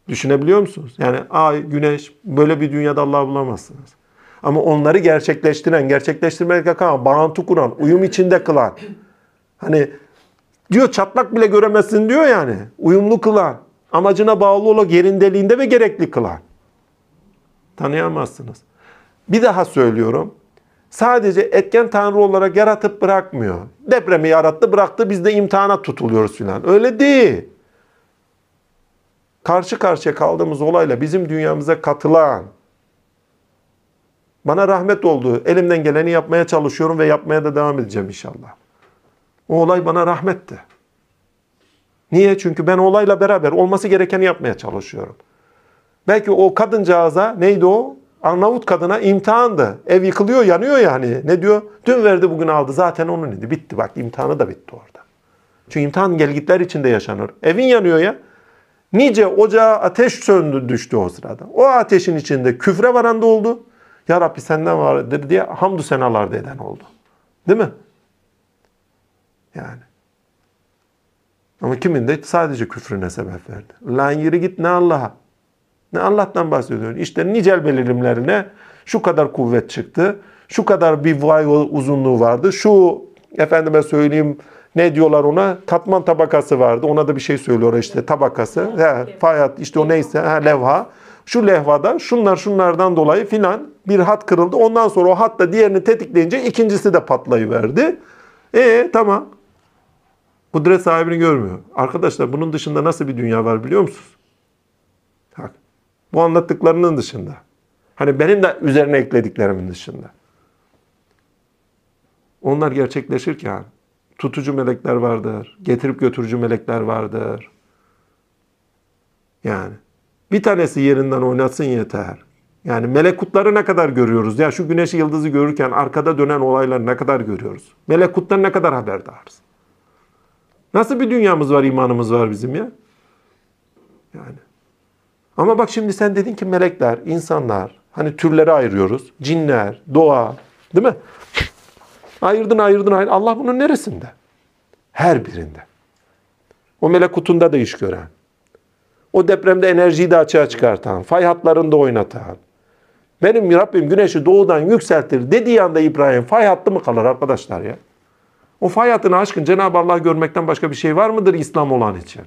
[SPEAKER 1] Düşünebiliyor musunuz? Yani ay, güneş böyle bir dünyada Allah'ı bulamazsınız. Ama onları gerçekleştiren, gerçekleştirmekle kalan, bağıntı kuran, uyum içinde kılan, hani diyor çatlak bile göremezsin diyor yani. Uyumlu kılan, amacına bağlı olan yerindeliğinde ve gerekli kılan. Tanıyamazsınız. Bir daha söylüyorum. Sadece etken tanrı olarak yaratıp bırakmıyor. Depremi yarattı bıraktı biz de imtihana tutuluyoruz filan. Öyle değil. Karşı karşıya kaldığımız olayla bizim dünyamıza katılan, bana rahmet oldu. Elimden geleni yapmaya çalışıyorum ve yapmaya da devam edeceğim inşallah. O olay bana rahmetti. Niye? Çünkü ben olayla beraber olması gerekeni yapmaya çalışıyorum. Belki o kadıncağıza neydi o? Arnavut kadına imtihandı. Ev yıkılıyor, yanıyor yani. Ne diyor? Dün verdi, bugün aldı. Zaten onun idi. Bitti bak imtihanı da bitti orada. Çünkü imtihan gelgitler içinde yaşanır. Evin yanıyor ya. Nice ocağa ateş söndü düştü o sırada. O ateşin içinde küfre varan da oldu. Ya Rabbi senden vardır diye hamdü senalar da eden oldu. Değil mi? Yani. Ama kimin de sadece küfrüne sebep verdi. Lan yürü git ne Allah'a. Ne Allah'tan bahsediyorsun. İşte nicel belirimlerine şu kadar kuvvet çıktı. Şu kadar bir vay uzunluğu vardı. Şu efendime söyleyeyim ne diyorlar ona? Katman tabakası vardı. Ona da bir şey söylüyor işte tabakası. He, fayat işte o neyse he, levha. Şu levhada şunlar şunlardan dolayı filan bir hat kırıldı. Ondan sonra o hat da diğerini tetikleyince ikincisi de patlayıverdi. E tamam. Kudret sahibini görmüyor. Arkadaşlar bunun dışında nasıl bir dünya var biliyor musunuz? Bu anlattıklarının dışında. Hani benim de üzerine eklediklerimin dışında. Onlar gerçekleşirken tutucu melekler vardır. Getirip götürücü melekler vardır. Yani bir tanesi yerinden oynatsın yeter. Yani melekutları ne kadar görüyoruz? Ya şu güneşi yıldızı görürken arkada dönen olayları ne kadar görüyoruz? Melekuttan ne kadar haberdarız? Nasıl bir dünyamız var, imanımız var bizim ya? Yani. Ama bak şimdi sen dedin ki melekler, insanlar, hani türleri ayırıyoruz. Cinler, doğa, değil mi? Ayırdın, ayırdın, ayırdın. Allah bunun neresinde? Her birinde. O melekutunda da iş gören. O depremde enerjiyi de açığa çıkartan, fay hatlarını da oynatan. Benim Rabbim güneşi doğudan yükseltir dediği anda İbrahim fay hattı mı kalır arkadaşlar ya? O fay hattını aşkın Cenab-ı Allah görmekten başka bir şey var mıdır İslam olan için?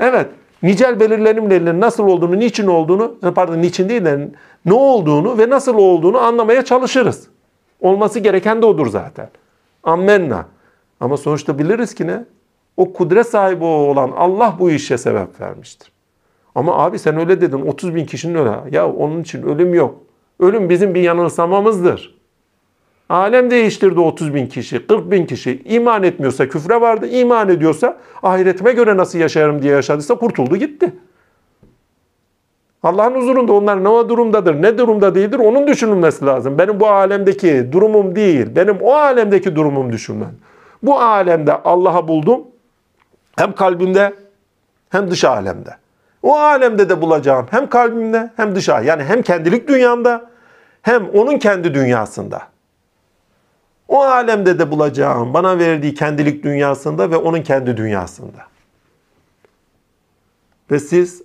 [SPEAKER 1] Evet, nicel belirlenimlerinin nasıl olduğunu, niçin olduğunu, pardon niçin değil de ne olduğunu ve nasıl olduğunu anlamaya çalışırız. Olması gereken de odur zaten. Ammenna. Ama sonuçta biliriz ki ne? O kudret sahibi olan Allah bu işe sebep vermiştir. Ama abi sen öyle dedin 30 bin kişinin öyle. Ya onun için ölüm yok. Ölüm bizim bir yanılsamamızdır. Alem değiştirdi 30 bin kişi, 40 bin kişi. İman etmiyorsa küfre vardı, iman ediyorsa ahiretime göre nasıl yaşarım diye yaşadıysa kurtuldu gitti. Allah'ın huzurunda onlar ne durumdadır, ne durumda değildir onun düşünülmesi lazım. Benim bu alemdeki durumum değil, benim o alemdeki durumum düşünmem. Bu alemde Allah'a buldum, hem kalbimde hem dış alemde. O alemde de bulacağım hem kalbimde hem dış alemde. Yani hem kendilik dünyamda hem onun kendi dünyasında. O alemde de bulacağım bana verdiği kendilik dünyasında ve onun kendi dünyasında. Ve siz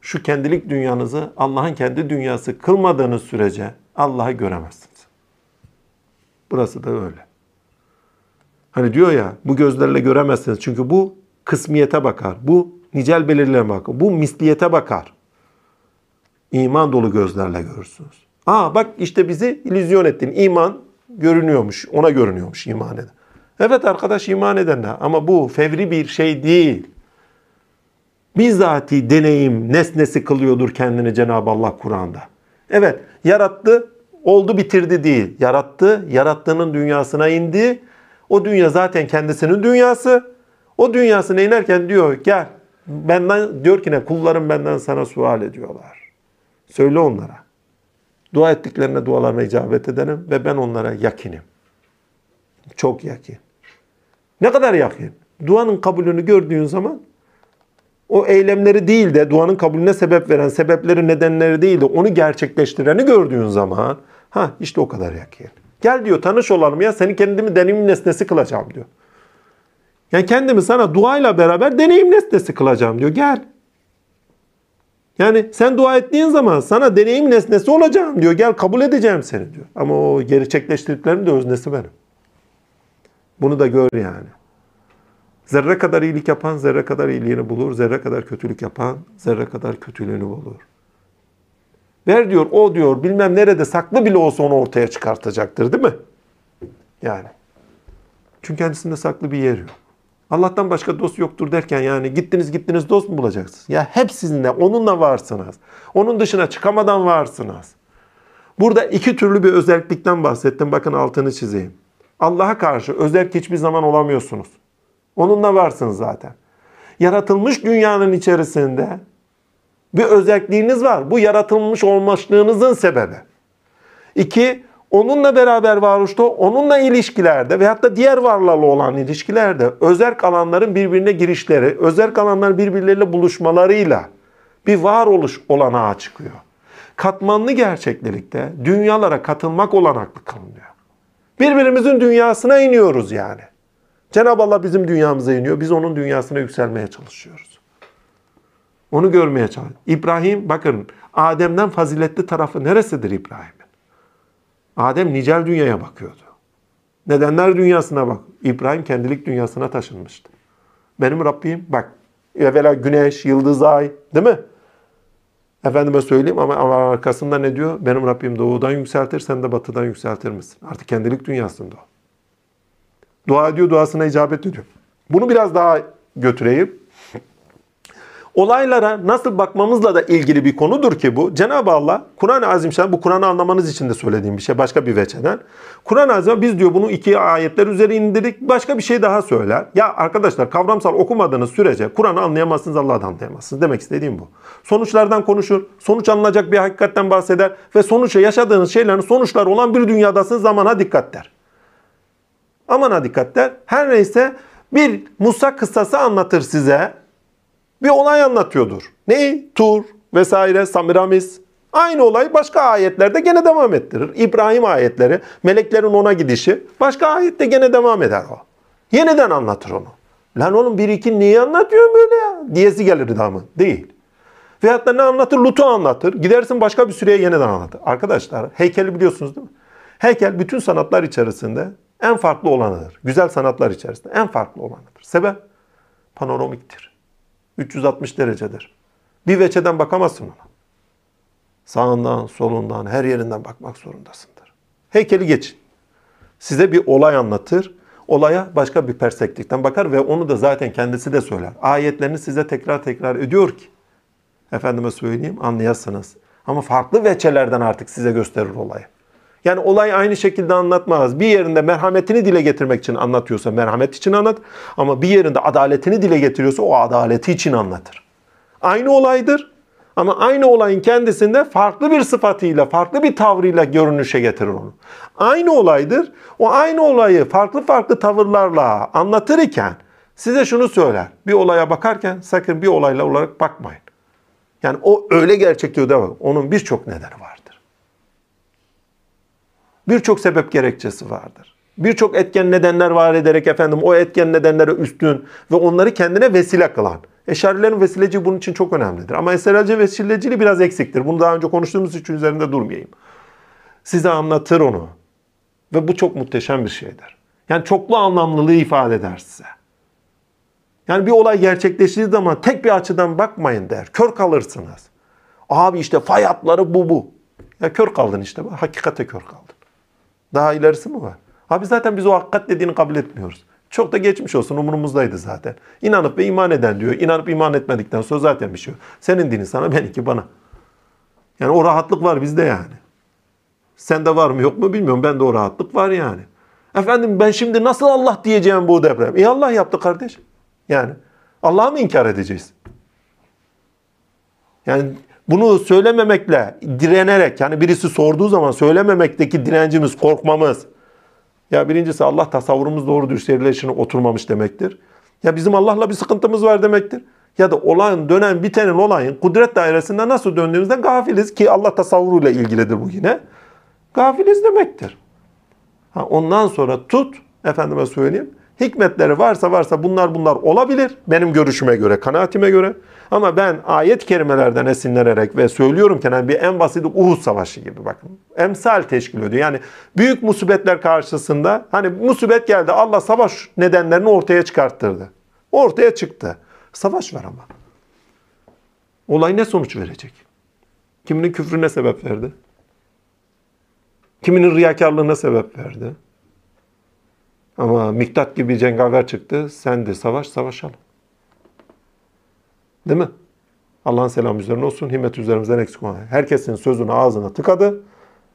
[SPEAKER 1] şu kendilik dünyanızı Allah'ın kendi dünyası kılmadığınız sürece Allah'ı göremezsiniz. Burası da öyle. Hani diyor ya bu gözlerle göremezsiniz çünkü bu kısmiyete bakar. Bu nicel belirleme bakar. Bu misliyete bakar. İman dolu gözlerle görürsünüz. Aa bak işte bizi illüzyon ettin. İman görünüyormuş. Ona görünüyormuş iman eden. Evet arkadaş iman edenler ama bu fevri bir şey değil. Bizzati deneyim nesnesi kılıyordur kendini Cenab-ı Allah Kur'an'da. Evet yarattı oldu bitirdi değil. Yarattı yarattığının dünyasına indi. O dünya zaten kendisinin dünyası. O dünyasına inerken diyor gel. Benden diyor ki ne kullarım benden sana sual ediyorlar. Söyle onlara. Dua ettiklerine dualarına icabet ederim ve ben onlara yakinim. Çok yakin. Ne kadar yakin? Duanın kabulünü gördüğün zaman o eylemleri değil de duanın kabulüne sebep veren sebepleri nedenleri değil de onu gerçekleştireni gördüğün zaman ha işte o kadar yakin. Gel diyor tanış olalım ya seni kendimi deneyim nesnesi kılacağım diyor. Yani kendimi sana duayla beraber deneyim nesnesi kılacağım diyor. Gel. Yani sen dua ettiğin zaman sana deneyim nesnesi olacağım diyor. Gel kabul edeceğim seni diyor. Ama o gerçekleştirdiklerin de öznesi benim. Bunu da gör yani. Zerre kadar iyilik yapan zerre kadar iyiliğini bulur. Zerre kadar kötülük yapan zerre kadar kötülüğünü bulur. Ver diyor o diyor bilmem nerede saklı bile olsa onu ortaya çıkartacaktır değil mi? Yani. Çünkü kendisinde saklı bir yer yok. Allah'tan başka dost yoktur derken yani gittiniz gittiniz dost mu bulacaksınız? Ya hep sizinle, onunla varsınız. Onun dışına çıkamadan varsınız. Burada iki türlü bir özellikten bahsettim. Bakın altını çizeyim. Allah'a karşı özellik hiçbir zaman olamıyorsunuz. Onunla varsınız zaten. Yaratılmış dünyanın içerisinde bir özelliğiniz var. Bu yaratılmış olmaşlığınızın sebebi. İki, onunla beraber varoluşta, onunla ilişkilerde veyahut da diğer varlarla olan ilişkilerde özerk alanların birbirine girişleri, özerk alanların birbirleriyle buluşmalarıyla bir varoluş olanağı çıkıyor. Katmanlı gerçeklilikte dünyalara katılmak olanaklı kılınıyor. Birbirimizin dünyasına iniyoruz yani. Cenab-ı Allah bizim dünyamıza iniyor. Biz onun dünyasına yükselmeye çalışıyoruz. Onu görmeye çalışıyoruz. İbrahim bakın Adem'den faziletli tarafı neresidir İbrahim'in? Adem nicel dünyaya bakıyordu. Nedenler dünyasına bak. İbrahim kendilik dünyasına taşınmıştı. Benim Rabbim bak evvela güneş, yıldız, ay değil mi? Efendime söyleyeyim ama, ama arkasında ne diyor? Benim Rabbim doğudan yükseltir, sen de batıdan yükseltir misin? Artık kendilik dünyasında o. Dua ediyor, duasına icabet ediyor. Bunu biraz daha götüreyim. Olaylara nasıl bakmamızla da ilgili bir konudur ki bu. Cenab-ı Allah Kur'an-ı Azimşan bu Kur'an'ı anlamanız için de söylediğim bir şey başka bir veçeden. Kur'an-ı Azim biz diyor bunu iki ayetler üzeri indirdik. Başka bir şey daha söyler. Ya arkadaşlar kavramsal okumadığınız sürece Kur'an'ı anlayamazsınız Allah'ı da anlayamazsınız. Demek istediğim bu. Sonuçlardan konuşur. Sonuç alınacak bir hakikatten bahseder. Ve sonuçta yaşadığınız şeylerin sonuçları olan bir dünyadasınız zamana dikkat der. Amana dikkat der. Her neyse bir Musa kıssası anlatır size. Bir olay anlatıyordur. Ne? Tur vesaire, Samiramis. Aynı olay başka ayetlerde gene devam ettirir. İbrahim ayetleri, meleklerin ona gidişi başka ayette gene devam eder o. Yeniden anlatır onu. Lan oğlum bir iki niye anlatıyorsun böyle ya? Diyesi gelir damı. Değil. Veyahut da ne anlatır? Lut'u anlatır. Gidersin başka bir süreye yeniden anlatır. Arkadaşlar heykeli biliyorsunuz değil mi? Heykel bütün sanatlar içerisinde en farklı olanıdır. Güzel sanatlar içerisinde en farklı olanıdır. Sebep? Panoramiktir. 360 derecedir. Bir veçeden bakamazsın ona. Sağından, solundan, her yerinden bakmak zorundasındır. Heykeli geçin. Size bir olay anlatır. Olaya başka bir perspektiften bakar ve onu da zaten kendisi de söyler. Ayetlerini size tekrar tekrar ediyor ki efendime söyleyeyim anlayasınız. Ama farklı veçelerden artık size gösterir olayı. Yani olay aynı şekilde anlatmaz. Bir yerinde merhametini dile getirmek için anlatıyorsa merhamet için anlat. Ama bir yerinde adaletini dile getiriyorsa o adaleti için anlatır. Aynı olaydır. Ama aynı olayın kendisinde farklı bir sıfatıyla, farklı bir tavrıyla görünüşe getirir onu. Aynı olaydır. O aynı olayı farklı farklı tavırlarla anlatır iken size şunu söyler. Bir olaya bakarken sakın bir olayla olarak bakmayın. Yani o öyle gerçekliği de var. Onun birçok nedeni vardır. Birçok sebep gerekçesi vardır. Birçok etken nedenler var ederek efendim o etken nedenlere üstün ve onları kendine vesile kılan. Eşarilerin vesileci bunun için çok önemlidir. Ama eserelci vesileciliği biraz eksiktir. Bunu daha önce konuştuğumuz için üzerinde durmayayım. Size anlatır onu. Ve bu çok muhteşem bir şeydir. Yani çoklu anlamlılığı ifade eder size. Yani bir olay gerçekleştiği zaman tek bir açıdan bakmayın der. Kör kalırsınız. Abi işte fay hatları bu bu. Ya kör kaldın işte. Hakikate kör kaldın. Daha ilerisi mi var? Abi zaten biz o hakikat dediğini kabul etmiyoruz. Çok da geçmiş olsun umurumuzdaydı zaten. İnanıp ve iman eden diyor. İnanıp iman etmedikten sonra zaten bir şey yok. Senin dinin sana, benimki bana. Yani o rahatlık var bizde yani. Sende var mı yok mu bilmiyorum. Bende o rahatlık var yani. Efendim ben şimdi nasıl Allah diyeceğim bu deprem? E Allah yaptı kardeş. Yani Allah'ı mı inkar edeceğiz? Yani bunu söylememekle, direnerek, yani birisi sorduğu zaman söylememekteki direncimiz, korkmamız. Ya birincisi Allah tasavvurumuz doğru dürüst yerleşine oturmamış demektir. Ya bizim Allah'la bir sıkıntımız var demektir. Ya da olayın, dönen, bitenin olayın kudret dairesinde nasıl döndüğümüzden gafiliz ki Allah tasavvuruyla ilgilidir bu yine. Gafiliz demektir. Ha, ondan sonra tut, efendime söyleyeyim, hikmetleri varsa varsa bunlar bunlar olabilir. Benim görüşüme göre, kanaatime göre. Ama ben ayet kerimelerden esinlenerek ve söylüyorum ki yani bir en basit Uhud Savaşı gibi bakın. Emsal teşkil ediyor. Yani büyük musibetler karşısında hani musibet geldi Allah savaş nedenlerini ortaya çıkarttırdı. Ortaya çıktı. Savaş var ama. Olay ne sonuç verecek? Kiminin küfrüne sebep verdi? Kiminin riyakarlığına sebep verdi? Ama Miktat gibi cengaver çıktı. Sen de savaş, savaşalım. Değil mi? Allah'ın selamı üzerine olsun. Himmet üzerimizden eksik olmayın. Herkesin sözünü ağzına tıkadı.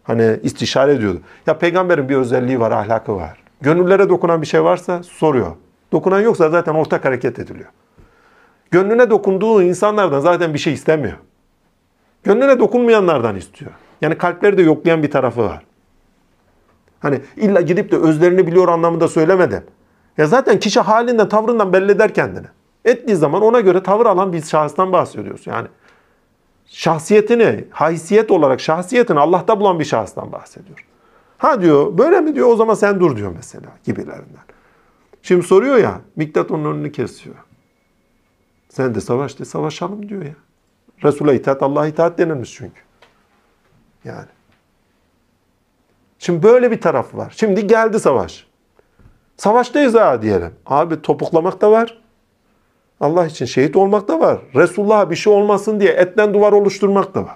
[SPEAKER 1] Hani istişare ediyordu. Ya peygamberin bir özelliği var, ahlakı var. Gönüllere dokunan bir şey varsa soruyor. Dokunan yoksa zaten ortak hareket ediliyor. Gönlüne dokunduğu insanlardan zaten bir şey istemiyor. Gönlüne dokunmayanlardan istiyor. Yani kalpleri de yoklayan bir tarafı var. Hani illa gidip de özlerini biliyor anlamında söylemedim. Ya zaten kişi halinden, tavrından belli eder kendini. Ettiği zaman ona göre tavır alan bir şahıstan bahsediyoruz. Yani şahsiyetini, haysiyet olarak şahsiyetini Allah'ta bulan bir şahıstan bahsediyor. Ha diyor, böyle mi diyor o zaman sen dur diyor mesela gibilerinden. Şimdi soruyor ya, Miktat onun önünü kesiyor. Sen de savaş de savaşalım diyor ya. Resul'a itaat, Allah'a itaat denilmiş çünkü. Yani. Şimdi böyle bir taraf var. Şimdi geldi savaş. Savaştayız ha diyelim. Abi topuklamak da var. Allah için şehit olmak da var. Resulullah'a bir şey olmasın diye etten duvar oluşturmak da var.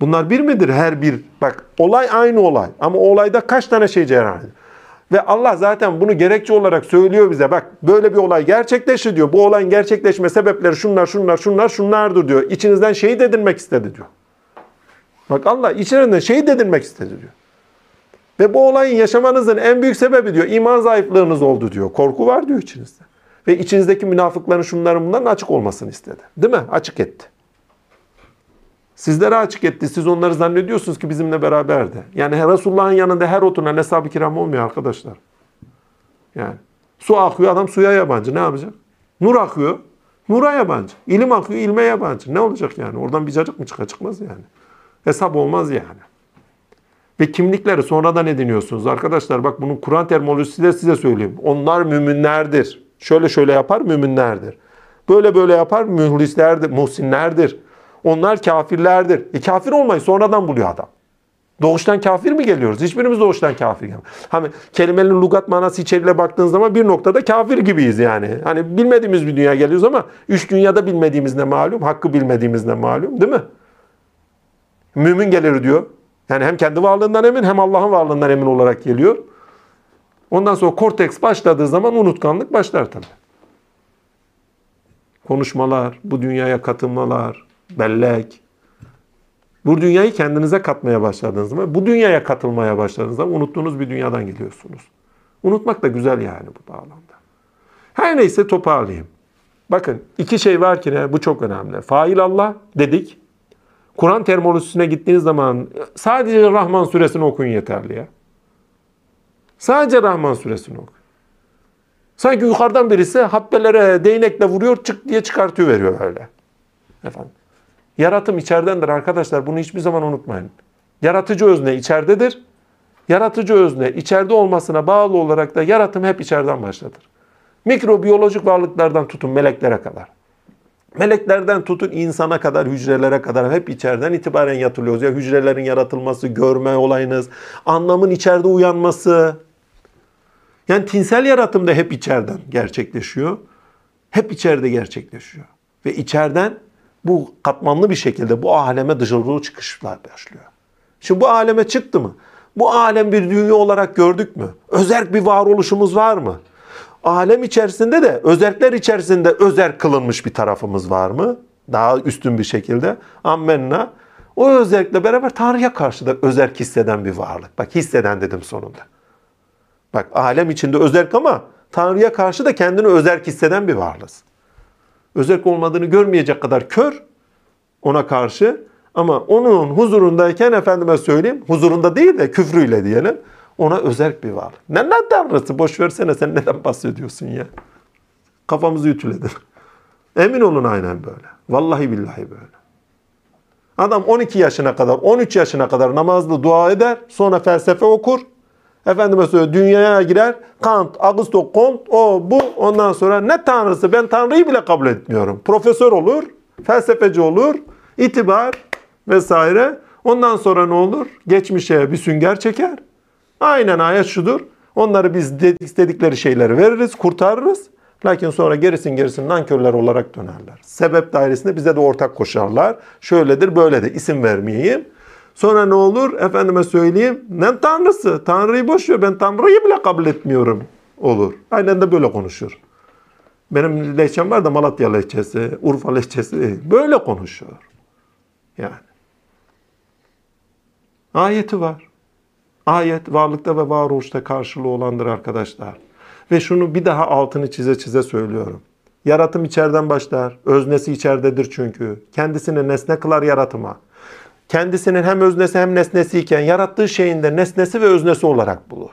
[SPEAKER 1] Bunlar bir midir her bir? Bak olay aynı olay. Ama olayda kaç tane şey cereyan? Ve Allah zaten bunu gerekçe olarak söylüyor bize. Bak böyle bir olay gerçekleşti diyor. Bu olayın gerçekleşme sebepleri şunlar, şunlar, şunlar, şunlardır diyor. İçinizden şehit edilmek istedi diyor. Bak Allah içlerinden şehit edilmek istedi diyor. Ve bu olayın yaşamanızın en büyük sebebi diyor iman zayıflığınız oldu diyor. Korku var diyor içinizde. Ve içinizdeki münafıkların şunların bunların açık olmasını istedi. Değil mi? Açık etti. Sizlere açık etti. Siz onları zannediyorsunuz ki bizimle beraberdi. Yani Resulullah'ın yanında her oturan hesab-ı kiram olmuyor arkadaşlar. Yani su akıyor adam suya yabancı. Ne yapacak? Nur akıyor. Nura yabancı. İlim akıyor ilme yabancı. Ne olacak yani? Oradan bir cacık mı çıkar? Çıkmaz yani. Hesap olmaz yani. Ve kimlikleri sonradan ediniyorsunuz. Arkadaşlar bak bunun Kur'an terminolojisi de size söyleyeyim. Onlar müminlerdir. Şöyle şöyle yapar müminlerdir. Böyle böyle yapar mühlislerdir, muhsinlerdir. Onlar kafirlerdir. E kafir olmayı sonradan buluyor adam. Doğuştan kafir mi geliyoruz? Hiçbirimiz doğuştan kafir gelmiyor. Hani kelimenin lugat manası içeriğine baktığınız zaman bir noktada kafir gibiyiz yani. Hani bilmediğimiz bir dünya geliyoruz ama üç dünyada bilmediğimiz ne malum, hakkı bilmediğimiz ne malum değil mi? Mümin gelir diyor. Yani hem kendi varlığından emin hem Allah'ın varlığından emin olarak geliyor. Ondan sonra korteks başladığı zaman unutkanlık başlar tabii. Konuşmalar, bu dünyaya katılmalar, bellek. Bu dünyayı kendinize katmaya başladığınız zaman, bu dünyaya katılmaya başladığınız zaman unuttuğunuz bir dünyadan geliyorsunuz. Unutmak da güzel yani bu bağlamda. Her neyse toparlayayım. Bakın iki şey var ki ne? Bu çok önemli. Fail Allah dedik. Kur'an terminolojisine gittiğiniz zaman sadece Rahman suresini okuyun yeterli ya. Sadece Rahman suresini okuyun. Sanki yukarıdan birisi habbelere değnekle vuruyor çık diye çıkartıyor veriyor böyle. Efendim. Yaratım içeridendir arkadaşlar. Bunu hiçbir zaman unutmayın. Yaratıcı özne içeridedir. Yaratıcı özne içeride olmasına bağlı olarak da yaratım hep içeriden başlatır. Mikrobiyolojik varlıklardan tutun meleklere kadar. Meleklerden tutun insana kadar, hücrelere kadar hep içeriden itibaren yatılıyoruz. Ya hücrelerin yaratılması, görme olayınız, anlamın içeride uyanması. Yani tinsel yaratım da hep içeriden gerçekleşiyor. Hep içeride gerçekleşiyor. Ve içeriden bu katmanlı bir şekilde bu aleme dışarı çıkışlar başlıyor. Şimdi bu aleme çıktı mı? Bu alem bir dünya olarak gördük mü? Özerk bir varoluşumuz var mı? Alem içerisinde de özellikler içerisinde özel kılınmış bir tarafımız var mı? Daha üstün bir şekilde. Ammenna. O özellikle beraber Tanrı'ya karşı da özerk hisseden bir varlık. Bak hisseden dedim sonunda. Bak alem içinde özerk ama Tanrı'ya karşı da kendini özerk hisseden bir varlığız. Özerk olmadığını görmeyecek kadar kör ona karşı ama onun huzurundayken efendime söyleyeyim huzurunda değil de küfrüyle diyelim ona özerk bir varlık. Ne, ne tanrısı boş versene sen neden bahsediyorsun ya? Kafamızı ütüledin. Emin olun aynen böyle. Vallahi billahi böyle. Adam 12 yaşına kadar, 13 yaşına kadar namazlı dua eder. Sonra felsefe okur. Efendime söylüyor dünyaya girer. Kant, Augusto Comte, o bu. Ondan sonra ne tanrısı? Ben tanrıyı bile kabul etmiyorum. Profesör olur, felsefeci olur, itibar vesaire. Ondan sonra ne olur? Geçmişe bir sünger çeker. Aynen ayet şudur. Onları biz istedikleri şeyleri veririz, kurtarırız. Lakin sonra gerisin gerisin nankörler olarak dönerler. Sebep dairesinde bize de ortak koşarlar. Şöyledir böyledir isim vermeyeyim. Sonra ne olur? Efendime söyleyeyim. Ne tanrısı? Tanrıyı boş ver. Ben tanrıyı bile kabul etmiyorum. Olur. Aynen de böyle konuşur. Benim lehçem var da Malatya lehçesi, Urfa lehçesi. Böyle konuşuyor. Yani. Ayeti var. Ayet varlıkta ve varoluşta karşılığı olandır arkadaşlar. Ve şunu bir daha altını çize çize söylüyorum. Yaratım içeriden başlar. Öznesi içeridedir çünkü. Kendisini nesne kılar yaratıma. Kendisinin hem öznesi hem nesnesi iken yarattığı şeyin de nesnesi ve öznesi olarak bulur.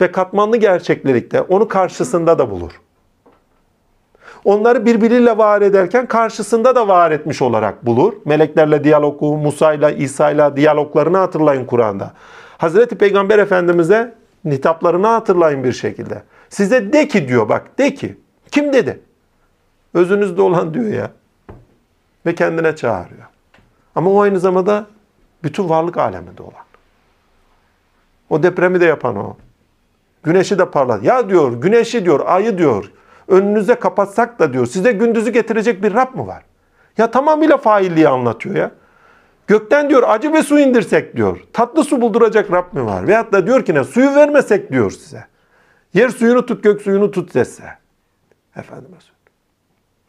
[SPEAKER 1] Ve katmanlı gerçeklilikte onu karşısında da bulur. Onları birbiriyle var ederken karşısında da var etmiş olarak bulur. Meleklerle diyalogu, Musa'yla, İsa'yla diyaloglarını hatırlayın Kur'an'da. Hazreti Peygamber Efendimiz'e hitaplarını hatırlayın bir şekilde. Size de ki diyor bak de ki. Kim dedi? Özünüzde olan diyor ya. Ve kendine çağırıyor. Ama o aynı zamanda bütün varlık aleminde olan. O depremi de yapan o. Güneşi de parlat. Ya diyor güneşi diyor, ayı diyor. Önünüze kapatsak da diyor size gündüzü getirecek bir Rab mı var? Ya tamamıyla failliği anlatıyor ya. Gökten diyor acı ve su indirsek diyor. Tatlı su bulduracak Rab mi var? Veyahut da diyor ki ne suyu vermesek diyor size. Yer suyunu tut gök suyunu tut dese. Efendime.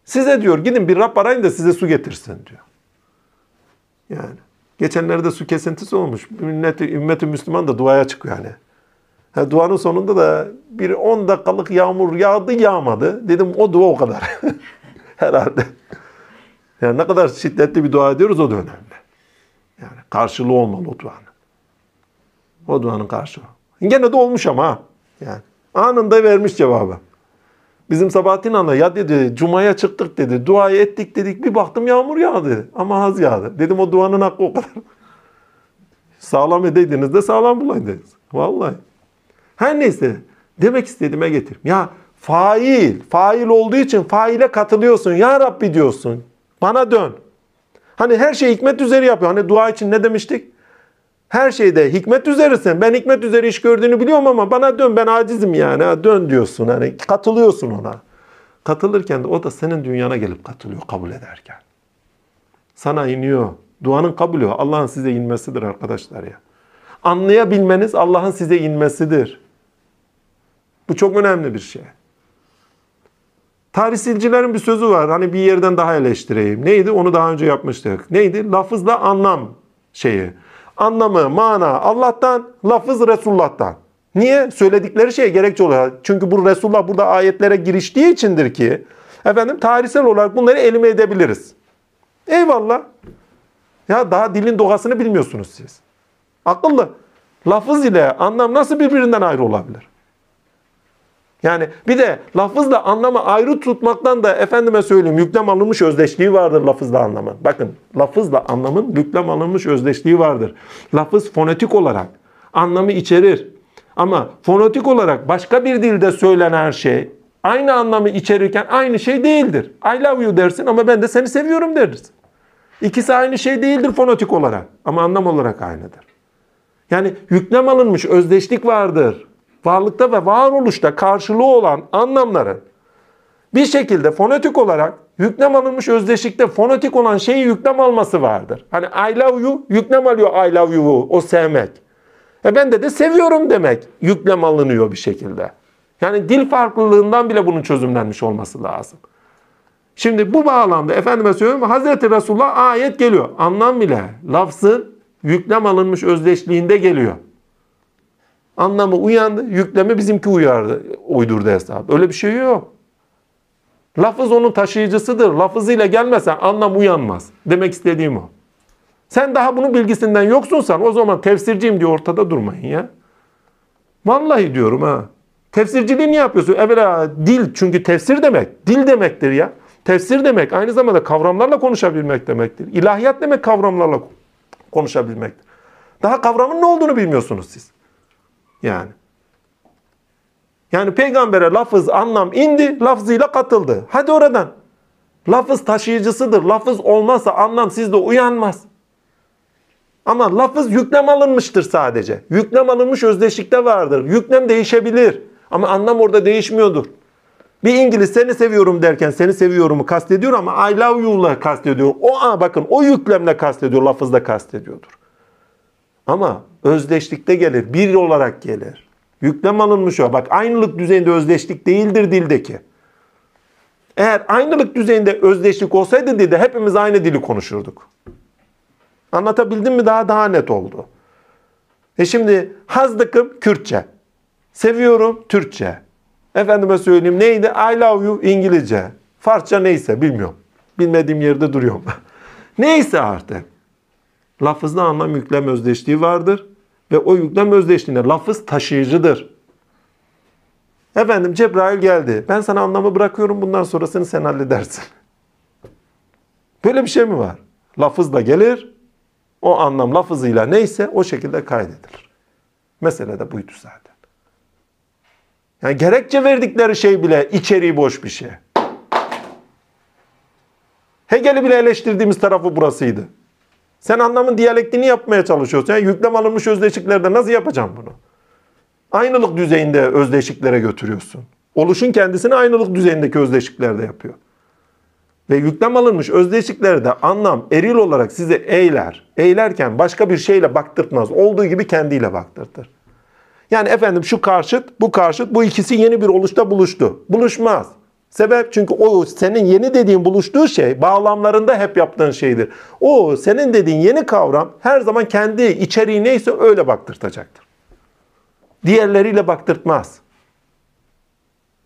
[SPEAKER 1] Size diyor gidin bir Rab arayın da size su getirsin diyor. Yani. Geçenlerde su kesintisi olmuş. Ümmeti, ümmeti Müslüman da duaya çıkıyor yani. Ha, duanın sonunda da bir 10 dakikalık yağmur yağdı yağmadı. Dedim o dua o kadar. Herhalde. Yani ne kadar şiddetli bir dua ediyoruz o da önemli. Yani karşılığı olmalı o duanın. O duanın karşılığı. Gene de olmuş ama. Yani anında vermiş cevabı. Bizim Sabahattin Ana ya dedi Cuma'ya çıktık dedi. Duayı ettik dedik. Bir baktım yağmur yağdı. Ama az yağdı. Dedim o duanın hakkı o kadar. sağlam edeydiniz de sağlam bulaydınız. Vallahi. Her neyse. Demek istediğime getir. Ya fail. Fail olduğu için faile katılıyorsun. Ya Rabbi diyorsun. Bana dön. Hani her şey hikmet üzeri yapıyor. Hani dua için ne demiştik? Her şeyde hikmet üzerisin. Ben hikmet üzeri iş gördüğünü biliyorum ama bana dön ben acizim yani. Ha, dön diyorsun. Hani katılıyorsun ona. Katılırken de o da senin dünyana gelip katılıyor kabul ederken. Sana iniyor. Duanın kabulü Allah'ın size inmesidir arkadaşlar ya. Anlayabilmeniz Allah'ın size inmesidir. Bu çok önemli bir şey. Tarihsilcilerin bir sözü var. Hani bir yerden daha eleştireyim. Neydi? Onu daha önce yapmıştık. Neydi? Lafızla anlam şeyi. Anlamı, mana Allah'tan, lafız Resulullah'tan. Niye? Söyledikleri şeye gerekçe oluyor. Çünkü bu Resulullah burada ayetlere giriştiği içindir ki efendim tarihsel olarak bunları elime edebiliriz. Eyvallah. Ya daha dilin doğasını bilmiyorsunuz siz. Akıllı. Lafız ile anlam nasıl birbirinden ayrı olabilir? Yani bir de lafızla anlamı ayrı tutmaktan da efendime söyleyeyim yüklem alınmış özdeşliği vardır lafızla anlamın. Bakın lafızla anlamın yüklem alınmış özdeşliği vardır. Lafız fonetik olarak anlamı içerir. Ama fonetik olarak başka bir dilde söylenen şey aynı anlamı içerirken aynı şey değildir. I love you dersin ama ben de seni seviyorum deriz. İkisi aynı şey değildir fonetik olarak ama anlam olarak aynıdır. Yani yüklem alınmış özdeşlik vardır varlıkta ve varoluşta karşılığı olan anlamların bir şekilde fonetik olarak yüklem alınmış özdeşlikte fonetik olan şeyi yüklem alması vardır. Hani I love you yüklem alıyor I love you'u o sevmek. E ben de de seviyorum demek yüklem alınıyor bir şekilde. Yani dil farklılığından bile bunun çözümlenmiş olması lazım. Şimdi bu bağlamda efendime söylüyorum Hazreti Resulullah ayet geliyor. Anlam bile lafzın yüklem alınmış özdeşliğinde geliyor. Anlamı uyandı, yüklemi bizimki uyardı, uydurdu hesap. Öyle bir şey yok. Lafız onun taşıyıcısıdır. Lafızıyla gelmezsen anlam uyanmaz. Demek istediğim o. Sen daha bunun bilgisinden yoksunsan o zaman tefsirciyim diye ortada durmayın ya. Vallahi diyorum ha. Tefsirciliği niye yapıyorsun? Evvela dil çünkü tefsir demek. Dil demektir ya. Tefsir demek aynı zamanda kavramlarla konuşabilmek demektir. İlahiyat demek kavramlarla konuşabilmektir. Daha kavramın ne olduğunu bilmiyorsunuz siz. Yani. Yani peygambere lafız anlam indi, lafzıyla katıldı. Hadi oradan. Lafız taşıyıcısıdır. Lafız olmazsa anlam sizde uyanmaz. Ama lafız yüklem alınmıştır sadece. Yüklem alınmış özdeşlikte vardır. Yüklem değişebilir. Ama anlam orada değişmiyordur. Bir İngiliz seni seviyorum derken seni seviyorumu kastediyor ama I love you'la kastediyor. O an bakın o yüklemle kastediyor, lafızda kastediyordur. Ama özdeşlikte gelir, bir olarak gelir. Yüklem alınmış o. Bak aynılık düzeyinde özdeşlik değildir dildeki. Eğer aynılık düzeyinde özdeşlik olsaydı dilde hepimiz aynı dili konuşurduk. Anlatabildim mi daha daha net oldu. E şimdi hazdıkım Kürtçe. Seviyorum Türkçe. Efendime söyleyeyim neydi? I love you İngilizce. Farsça neyse bilmiyorum. Bilmediğim yerde duruyorum. neyse artık. Lafızda anlam yüklem özdeşliği vardır. Ve o yüklem özdeşliğinde lafız taşıyıcıdır. Efendim Cebrail geldi. Ben sana anlamı bırakıyorum bundan sonrasını sen halledersin. Böyle bir şey mi var? Lafız da gelir. O anlam lafızıyla neyse o şekilde kaydedilir. Mesele de buydu zaten. Yani gerekçe verdikleri şey bile içeriği boş bir şey. Hegel'i bile eleştirdiğimiz tarafı burasıydı. Sen anlamın diyalektini yapmaya çalışıyorsun. Yani yüklem alınmış özdeşliklerde nasıl yapacağım bunu? Aynılık düzeyinde özdeşliklere götürüyorsun. Oluşun kendisini aynılık düzeyindeki özdeşliklerde yapıyor. Ve yüklem alınmış özdeşliklerde anlam eril olarak size eyler. Eylerken başka bir şeyle baktırtmaz. Olduğu gibi kendiyle baktırtır. Yani efendim şu karşıt, bu karşıt, bu ikisi yeni bir oluşta buluştu. Buluşmaz. Sebep çünkü o senin yeni dediğin buluştuğu şey bağlamlarında hep yaptığın şeydir. O senin dediğin yeni kavram her zaman kendi içeriği neyse öyle baktırtacaktır. Diğerleriyle baktırtmaz.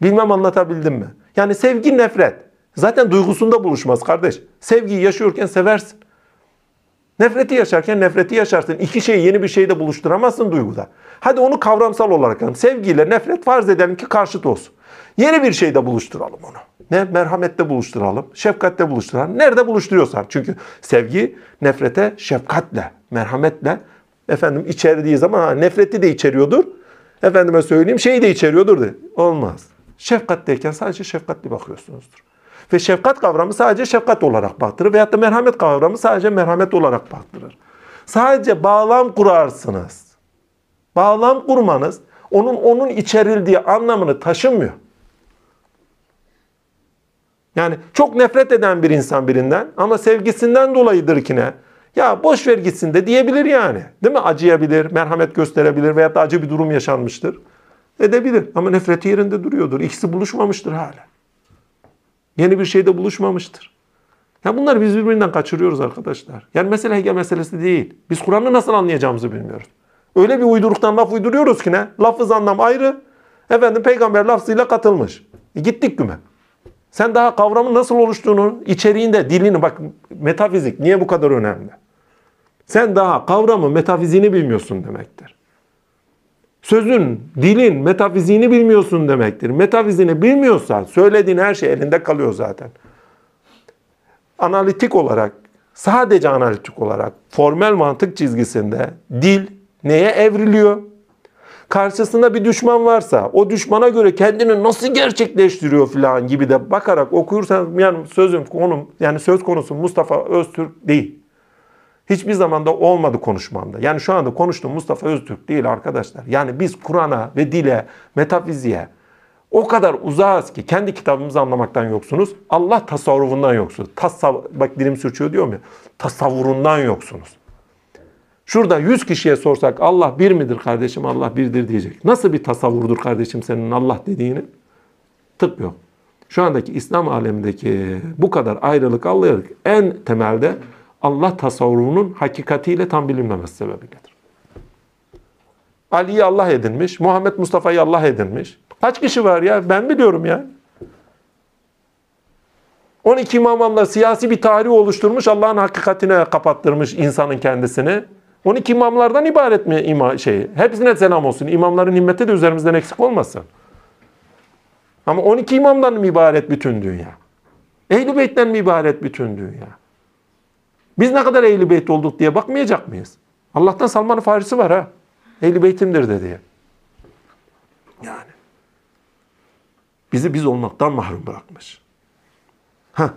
[SPEAKER 1] Bilmem anlatabildim mi? Yani sevgi nefret. Zaten duygusunda buluşmaz kardeş. Sevgiyi yaşıyorken seversin. Nefreti yaşarken nefreti yaşarsın. İki şeyi yeni bir şeyde buluşturamazsın duyguda. Hadi onu kavramsal olarak alalım. Sevgiyle nefret farz edelim ki karşıt olsun. Yeni bir şeyde buluşturalım onu. Ne? Merhamette buluşturalım, şefkatte buluşturalım. Nerede buluşturuyorsan. Çünkü sevgi nefrete şefkatle, merhametle efendim içerdiği zaman ha, nefreti de içeriyordur. Efendime söyleyeyim şeyi de içeriyordur de. Olmaz. Şefkatteyken sadece şefkatli bakıyorsunuzdur. Ve şefkat kavramı sadece şefkat olarak baktırır. Veyahut da merhamet kavramı sadece merhamet olarak baktırır. Sadece bağlam kurarsınız. Bağlam kurmanız onun onun içerildiği anlamını taşımıyor. Yani çok nefret eden bir insan birinden ama sevgisinden dolayıdır ki ne? Ya boş ver gitsin de diyebilir yani. Değil mi? Acıyabilir, merhamet gösterebilir veyahut da acı bir durum yaşanmıştır. Edebilir ama nefreti yerinde duruyordur. İkisi buluşmamıştır hala. Yeni bir şeyde buluşmamıştır. Ya bunları biz birbirinden kaçırıyoruz arkadaşlar. Yani mesele Hegel meselesi değil. Biz Kur'an'ı nasıl anlayacağımızı bilmiyoruz. Öyle bir uyduruktan laf uyduruyoruz ki ne? Lafız anlam ayrı. Efendim peygamber lafzıyla katılmış. E gittik güme. Sen daha kavramın nasıl oluştuğunu, içeriğinde, dilini bak metafizik niye bu kadar önemli? Sen daha kavramın metafiziğini bilmiyorsun demektir. Sözün, dilin, metafiziğini bilmiyorsun demektir. Metafizini bilmiyorsan söylediğin her şey elinde kalıyor zaten. Analitik olarak, sadece analitik olarak, formel mantık çizgisinde dil neye evriliyor? Karşısında bir düşman varsa o düşmana göre kendini nasıl gerçekleştiriyor falan gibi de bakarak okuyursan yani sözüm konum yani söz konusu Mustafa Öztürk değil. Hiçbir zaman da olmadı konuşmamda. Yani şu anda konuştuğum Mustafa Öztürk değil arkadaşlar. Yani biz Kur'an'a ve dile, metafiziğe o kadar uzağız ki kendi kitabımızı anlamaktan yoksunuz. Allah tasavvurundan yoksunuz. Tasav bak dilim sürçüyor diyorum ya. Tasavvurundan yoksunuz. Şurada 100 kişiye sorsak Allah bir midir kardeşim Allah birdir diyecek. Nasıl bir tasavvurdur kardeşim senin Allah dediğini? Tıp yok. Şu andaki İslam alemindeki bu kadar ayrılık ayrılık en temelde Allah tasavvurunun hakikatiyle tam bilinmemesi sebebiyledir. Ali'yi Allah edinmiş. Muhammed Mustafa'yı Allah edinmiş. Kaç kişi var ya? Ben biliyorum ya. 12 imamla siyasi bir tarih oluşturmuş. Allah'ın hakikatine kapattırmış insanın kendisini. 12 imamlardan ibaret mi ima şey? Hepsine selam olsun. İmamların himmeti de üzerimizden eksik olmasın. Ama 12 imamdan mı ibaret bütün dünya? Ehl-i Beyt'ten mi ibaret bütün dünya? Biz ne kadar Ehl-i Beyt olduk diye bakmayacak mıyız? Allah'tan Salman-ı Farisi var ha. Ehl-i Beytimdir de diye. Yani. Bizi biz olmaktan mahrum bırakmış. Heh.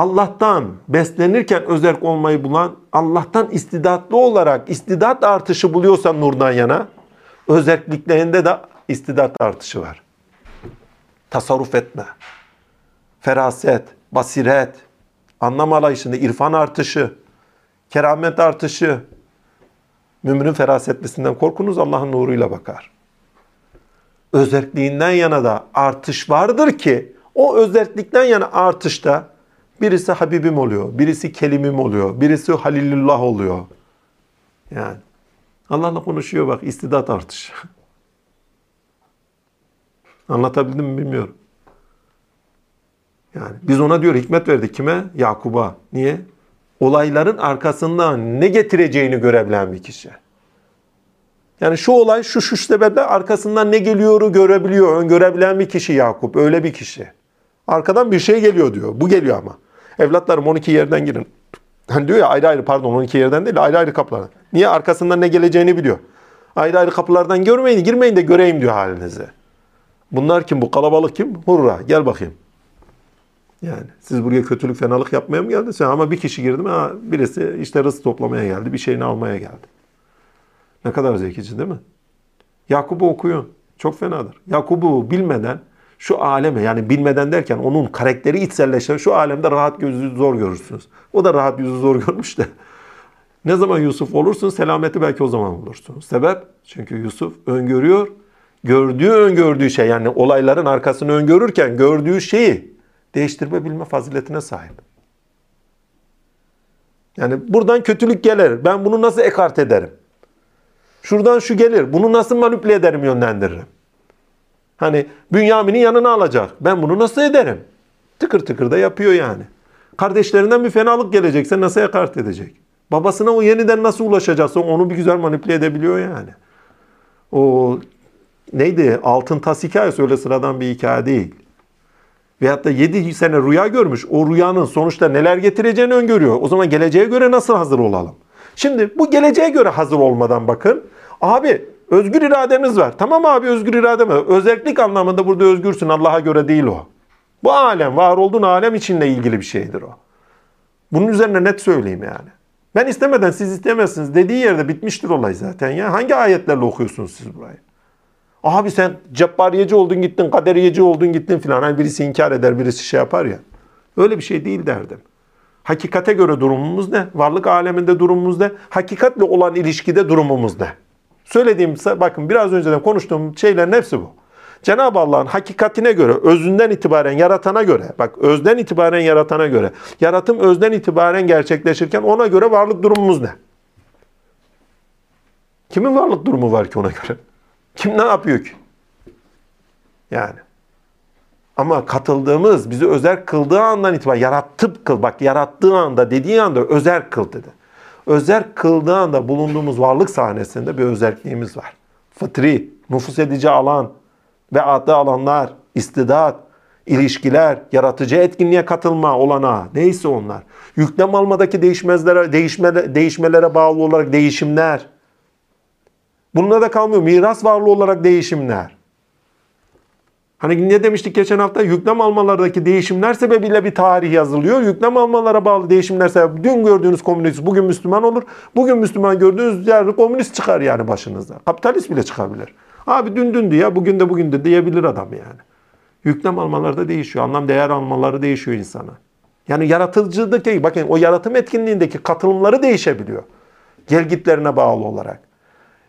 [SPEAKER 1] Allah'tan beslenirken özerk olmayı bulan, Allah'tan istidatlı olarak istidat artışı buluyorsa nurdan yana, özerkliklerinde de istidat artışı var. Tasarruf etme. Feraset, basiret, anlam arayışında irfan artışı, keramet artışı. Müminin ferasetlisinden korkunuz Allah'ın nuruyla bakar. Özerkliğinden yana da artış vardır ki o özellikten yana artışta birisi Habibim oluyor, birisi Kelimim oluyor, birisi Halilullah oluyor. Yani Allah'la konuşuyor bak istidat artışı. Anlatabildim mi bilmiyorum. Yani biz ona diyor hikmet verdik kime? Yakub'a. Niye? Olayların arkasından ne getireceğini görebilen bir kişi. Yani şu olay şu şu sebeple arkasından ne geliyoru görebiliyor, öngörebilen bir kişi Yakup. Öyle bir kişi. Arkadan bir şey geliyor diyor. Bu geliyor ama. Evlatlarım 12 yerden girin. Hani diyor ya ayrı ayrı pardon 12 yerden değil ayrı ayrı kapılardan. Niye? Arkasından ne geleceğini biliyor. Ayrı ayrı kapılardan görmeyin, girmeyin de göreyim diyor halinizi. Bunlar kim? Bu kalabalık kim? Hurra gel bakayım. Yani siz buraya kötülük fenalık yapmaya mı geldiniz? Ama bir kişi girdi mi? Ha, birisi işte rızk toplamaya geldi. Bir şeyini almaya geldi. Ne kadar zekici değil mi? Yakup'u okuyun. Çok fenadır. Yakup'u bilmeden şu aleme yani bilmeden derken onun karakteri içselleşen şu alemde rahat gözü zor görürsünüz. O da rahat yüzü zor görmüş de. Ne zaman Yusuf olursun selameti belki o zaman bulursunuz. Sebep? Çünkü Yusuf öngörüyor. Gördüğü öngördüğü şey yani olayların arkasını öngörürken gördüğü şeyi değiştirme bilme faziletine sahip. Yani buradan kötülük gelir. Ben bunu nasıl ekart ederim? Şuradan şu gelir. Bunu nasıl manipüle ederim, yönlendiririm? Hani Bünyamin'i yanına alacak. Ben bunu nasıl ederim? Tıkır tıkır da yapıyor yani. Kardeşlerinden bir fenalık gelecekse nasıl ekart edecek? Babasına o yeniden nasıl ulaşacaksa onu bir güzel manipüle edebiliyor yani. O neydi? Altın tas hikayesi öyle sıradan bir hikaye değil. Veyahut da 7 sene rüya görmüş. O rüyanın sonuçta neler getireceğini öngörüyor. O zaman geleceğe göre nasıl hazır olalım? Şimdi bu geleceğe göre hazır olmadan bakın. Abi özgür irademiz var. Tamam abi özgür irade mi? Özellik anlamında burada özgürsün. Allah'a göre değil o. Bu alem, var olduğun alem içinle ilgili bir şeydir o. Bunun üzerine net söyleyeyim yani. Ben istemeden siz istemezsiniz dediği yerde bitmiştir olay zaten ya. Hangi ayetlerle okuyorsunuz siz burayı? Abi sen cebbariyeci oldun gittin, kaderiyeci oldun gittin filan. Hani birisi inkar eder, birisi şey yapar ya. Öyle bir şey değil derdim. Hakikate göre durumumuz ne? Varlık aleminde durumumuz ne? Hakikatle olan ilişkide durumumuz ne? Söylediğim, bakın biraz önceden konuştuğum şeylerin hepsi bu. Cenab-ı Allah'ın hakikatine göre, özünden itibaren yaratana göre, bak özden itibaren yaratana göre, yaratım özden itibaren gerçekleşirken ona göre varlık durumumuz ne? Kimin varlık durumu var ki ona göre? Kim ne yapıyor ki? Yani. Ama katıldığımız, bizi özel kıldığı andan itibaren yarattıp kıl. Bak yarattığı anda dediği anda özel kıl dedi. Özel kıldığı anda bulunduğumuz varlık sahnesinde bir özelliğimiz var. Fıtri, nüfus edici alan ve adlı alanlar, istidat, ilişkiler, yaratıcı etkinliğe katılma olana neyse onlar. Yüklem almadaki değişmezlere, değişme, değişmelere bağlı olarak değişimler. Bununla da kalmıyor. Miras varlığı olarak değişimler. Hani ne demiştik geçen hafta? Yüklem almalardaki değişimler sebebiyle bir tarih yazılıyor. Yüklem almalara bağlı değişimler sebebi dün gördüğünüz komünist bugün Müslüman olur. Bugün Müslüman gördüğünüz yerde komünist çıkar yani başınıza. Kapitalist bile çıkabilir. Abi dün dündü ya bugün de bugün de diyebilir adam yani. Yüklem almaları da değişiyor. Anlam değer almaları değişiyor insana. Yani yaratıcıdaki bakın o yaratım etkinliğindeki katılımları değişebiliyor. Gelgitlerine bağlı olarak.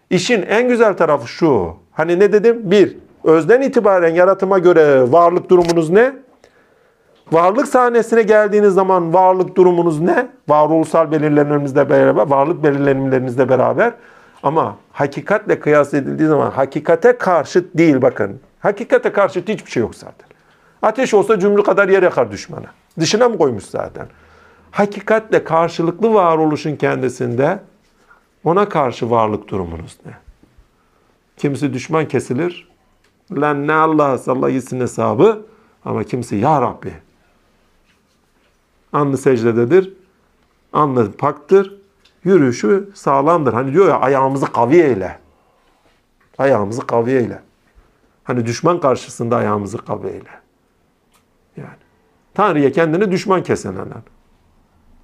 [SPEAKER 1] İşin en güzel tarafı şu. Hani ne dedim? Bir, özden itibaren yaratıma göre varlık durumunuz ne? Varlık sahnesine geldiğiniz zaman varlık durumunuz ne? Varoluşsal belirlenimlerinizle beraber, varlık belirlenimlerinizle beraber. Ama hakikatle kıyas edildiği zaman hakikate karşıt değil bakın. Hakikate karşıt hiçbir şey yok zaten. Ateş olsa cümle kadar yer yakar düşmana. Dışına mı koymuş zaten? Hakikatle karşılıklı varoluşun kendisinde ona karşı varlık durumunuz ne? Kimisi düşman kesilir. Lan ne Allah Allah gitsin hesabı. Ama kimisi ya Rabbi. Anlı secdededir. Anlı paktır. Yürüyüşü sağlamdır. Hani diyor ya ayağımızı kavi eyle. Ayağımızı kavi eyle. Hani düşman karşısında ayağımızı kavi eyle. Yani. Tanrı'ya kendini düşman kesenler.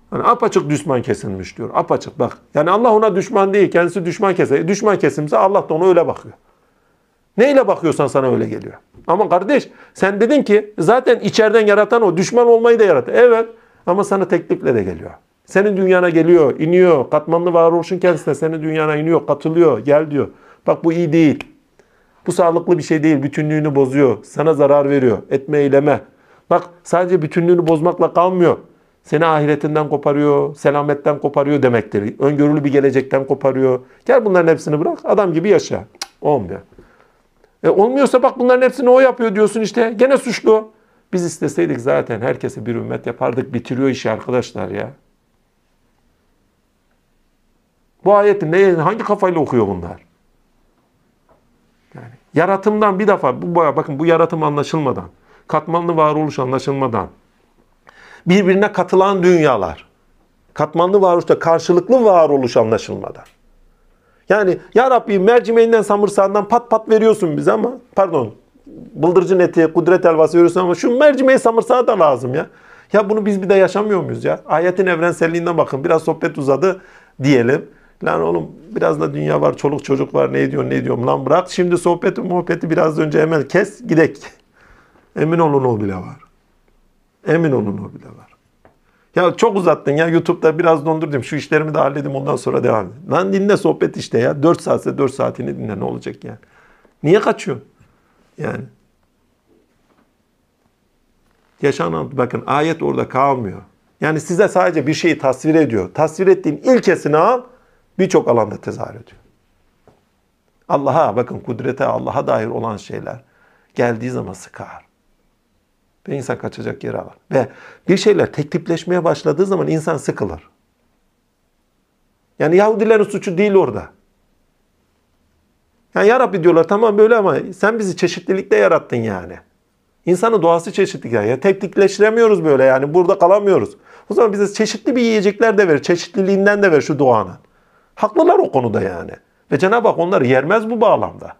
[SPEAKER 1] Hani apaçık düşman kesilmiş diyor. Apaçık bak. Yani Allah ona düşman değil. Kendisi düşman kese. Düşman kesimse Allah da ona öyle bakıyor. Neyle bakıyorsan sana öyle geliyor. Ama kardeş sen dedin ki zaten içeriden yaratan o. Düşman olmayı da yarattı. Evet ama sana teklifle de geliyor. Senin dünyana geliyor, iniyor. Katmanlı varoluşun kendisine senin dünyana iniyor, katılıyor. Gel diyor. Bak bu iyi değil. Bu sağlıklı bir şey değil. Bütünlüğünü bozuyor. Sana zarar veriyor. Etme eyleme. Bak sadece bütünlüğünü bozmakla kalmıyor. Seni ahiretinden koparıyor, selametten koparıyor demektir. Öngörülü bir gelecekten koparıyor. Gel bunların hepsini bırak, adam gibi yaşa. Olmuyor. E olmuyorsa bak bunların hepsini o yapıyor diyorsun işte. Gene suçlu. Biz isteseydik zaten herkese bir ümmet yapardık. Bitiriyor işi arkadaşlar ya. Bu ayeti ne, hangi kafayla okuyor bunlar? Yani yaratımdan bir defa, bu bakın bu yaratım anlaşılmadan, katmanlı varoluş anlaşılmadan, birbirine katılan dünyalar, katmanlı varoluşta karşılıklı varoluş anlaşılmadan. Yani ya Rabbi mercimeğinden samırsağından pat pat veriyorsun bize ama pardon bıldırcın eti, kudret helvası veriyorsun ama şu mercimeği samırsağı da lazım ya. Ya bunu biz bir de yaşamıyor muyuz ya? Ayetin evrenselliğinden bakın. Biraz sohbet uzadı diyelim. Lan oğlum biraz da dünya var, çoluk çocuk var. Ne diyorsun, ne diyorum lan bırak. Şimdi sohbeti muhabbeti biraz önce hemen kes, gidek. Emin olun o bile var. Emin olun o bile var. Ya çok uzattın ya YouTube'da biraz dondurdum. Şu işlerimi de halledim ondan sonra devam et. Lan dinle sohbet işte ya. 4 saatse 4 saatini dinle ne olacak yani. Niye kaçıyorsun? Yani. Yaşanan bakın ayet orada kalmıyor. Yani size sadece bir şeyi tasvir ediyor. Tasvir ettiğin ilkesini al birçok alanda tezahür ediyor. Allah'a bakın kudrete Allah'a dair olan şeyler geldiği zaman sıkar. Ve insan kaçacak yeri arar. Ve bir şeyler tek tipleşmeye başladığı zaman insan sıkılır. Yani Yahudilerin suçu değil orada. Yani ya Rabbi diyorlar tamam böyle ama sen bizi çeşitlilikte yarattın yani. İnsanın doğası çeşitlilik. Yani tek tipleştiremiyoruz böyle yani burada kalamıyoruz. O zaman bize çeşitli bir yiyecekler de ver. Çeşitliliğinden de ver şu doğanın. Haklılar o konuda yani. Ve Cenab-ı Hak onları yermez bu bağlamda.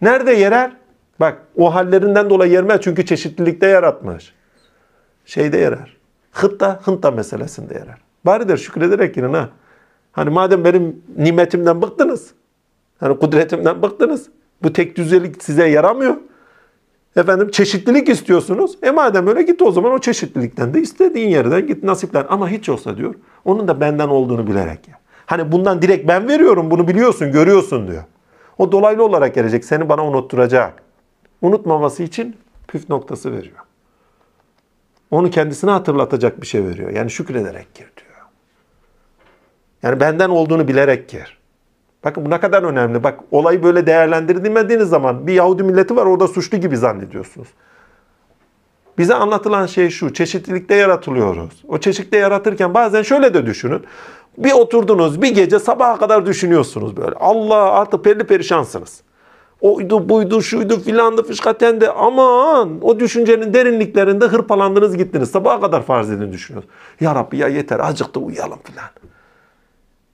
[SPEAKER 1] Nerede yerer? Bak o hallerinden dolayı yermez çünkü çeşitlilikte yaratmış. Şeyde yarar. Hıtta, hınta meselesinde yarar. Bari der şükrederek girin ha. Hani madem benim nimetimden bıktınız. Hani kudretimden bıktınız. Bu tek düzelik size yaramıyor. Efendim çeşitlilik istiyorsunuz. E madem öyle git o zaman o çeşitlilikten de istediğin yerden git nasiplen. Ama hiç olsa diyor. Onun da benden olduğunu bilerek ya. Hani bundan direkt ben veriyorum bunu biliyorsun, görüyorsun diyor. O dolaylı olarak gelecek. Seni bana unutturacak. Unutmaması için püf noktası veriyor. Onu kendisine hatırlatacak bir şey veriyor. Yani şükrederek gir diyor. Yani benden olduğunu bilerek gir. Bakın bu ne kadar önemli. Bak olayı böyle değerlendirmediğiniz zaman bir Yahudi milleti var orada suçlu gibi zannediyorsunuz. Bize anlatılan şey şu. Çeşitlilikte yaratılıyoruz. O çeşitlilikte yaratırken bazen şöyle de düşünün. Bir oturdunuz bir gece sabaha kadar düşünüyorsunuz böyle. Allah artık perli perişansınız. Oydu buydu şuydu filandı fışkatendi aman o düşüncenin derinliklerinde hırpalandınız gittiniz. Sabaha kadar farz edin düşünüyorsunuz. Ya Rabbi ya yeter acıktı uyuyalım filan.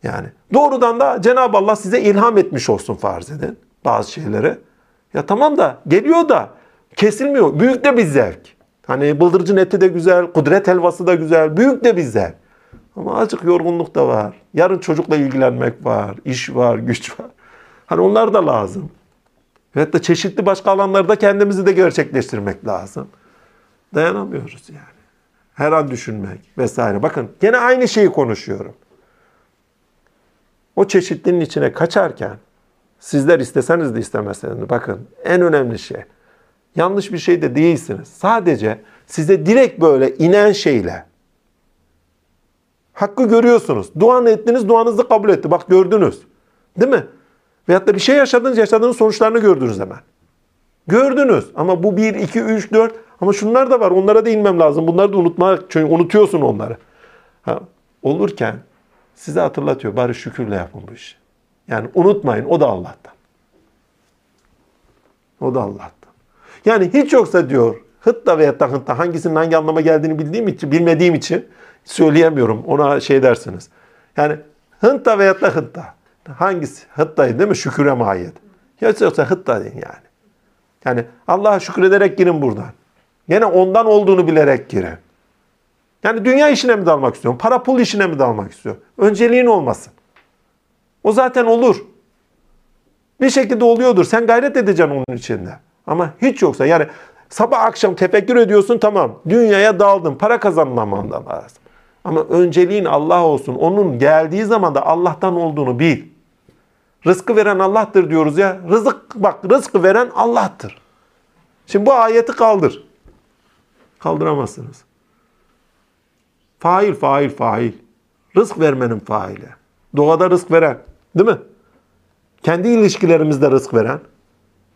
[SPEAKER 1] Yani doğrudan da Cenab-ı Allah size ilham etmiş olsun farz edin bazı şeyleri. Ya tamam da geliyor da kesilmiyor. Büyük de bir zevk. Hani bıldırcın eti de güzel, kudret helvası da güzel. Büyük de bir zevk. Ama azıcık yorgunluk da var. Yarın çocukla ilgilenmek var, iş var, güç var. Hani onlar da lazım. Ve da çeşitli başka alanlarda kendimizi de gerçekleştirmek lazım. Dayanamıyoruz yani. Her an düşünmek vesaire. Bakın gene aynı şeyi konuşuyorum. O çeşitliliğin içine kaçarken sizler isteseniz de istemeseniz de bakın en önemli şey yanlış bir şey de değilsiniz. Sadece size direkt böyle inen şeyle hakkı görüyorsunuz. Duanı ettiniz, duanızı kabul etti. Bak gördünüz. Değil mi? Veyahut da bir şey yaşadınız, yaşadığınız sonuçlarını gördünüz hemen. Gördünüz ama bu 1, 2, 3, 4 ama şunlar da var onlara değinmem lazım. Bunları da unutmak çünkü unutuyorsun onları. Ha, olurken size hatırlatıyor bari şükürle yapın bu işi. Yani unutmayın o da Allah'tan. O da Allah'tan. Yani hiç yoksa diyor hıtta veya da hıtta hangisinin hangi anlama geldiğini bildiğim için, bilmediğim için söyleyemiyorum. Ona şey dersiniz. Yani hınta veya da hıtta. Hangisi? Hıttayı değil mi? Şüküre mahiyet. Hiç yoksa hıtta deyin yani. Yani Allah'a şükrederek girin buradan. Gene ondan olduğunu bilerek girin. Yani dünya işine mi dalmak istiyorsun? Para pul işine mi dalmak istiyorsun? Önceliğin olmasın. O zaten olur. Bir şekilde oluyordur. Sen gayret edeceksin onun içinde. Ama hiç yoksa yani sabah akşam tefekkür ediyorsun tamam. Dünyaya daldın. Para kazanmaman da lazım. Ama önceliğin Allah olsun. Onun geldiği zaman da Allah'tan olduğunu bil. Rızkı veren Allah'tır diyoruz ya. Rızık bak rızkı veren Allah'tır. Şimdi bu ayeti kaldır. Kaldıramazsınız. Fail, fail, fail. Rızk vermenin faili. Doğada rızk veren. Değil mi? Kendi ilişkilerimizde rızk veren.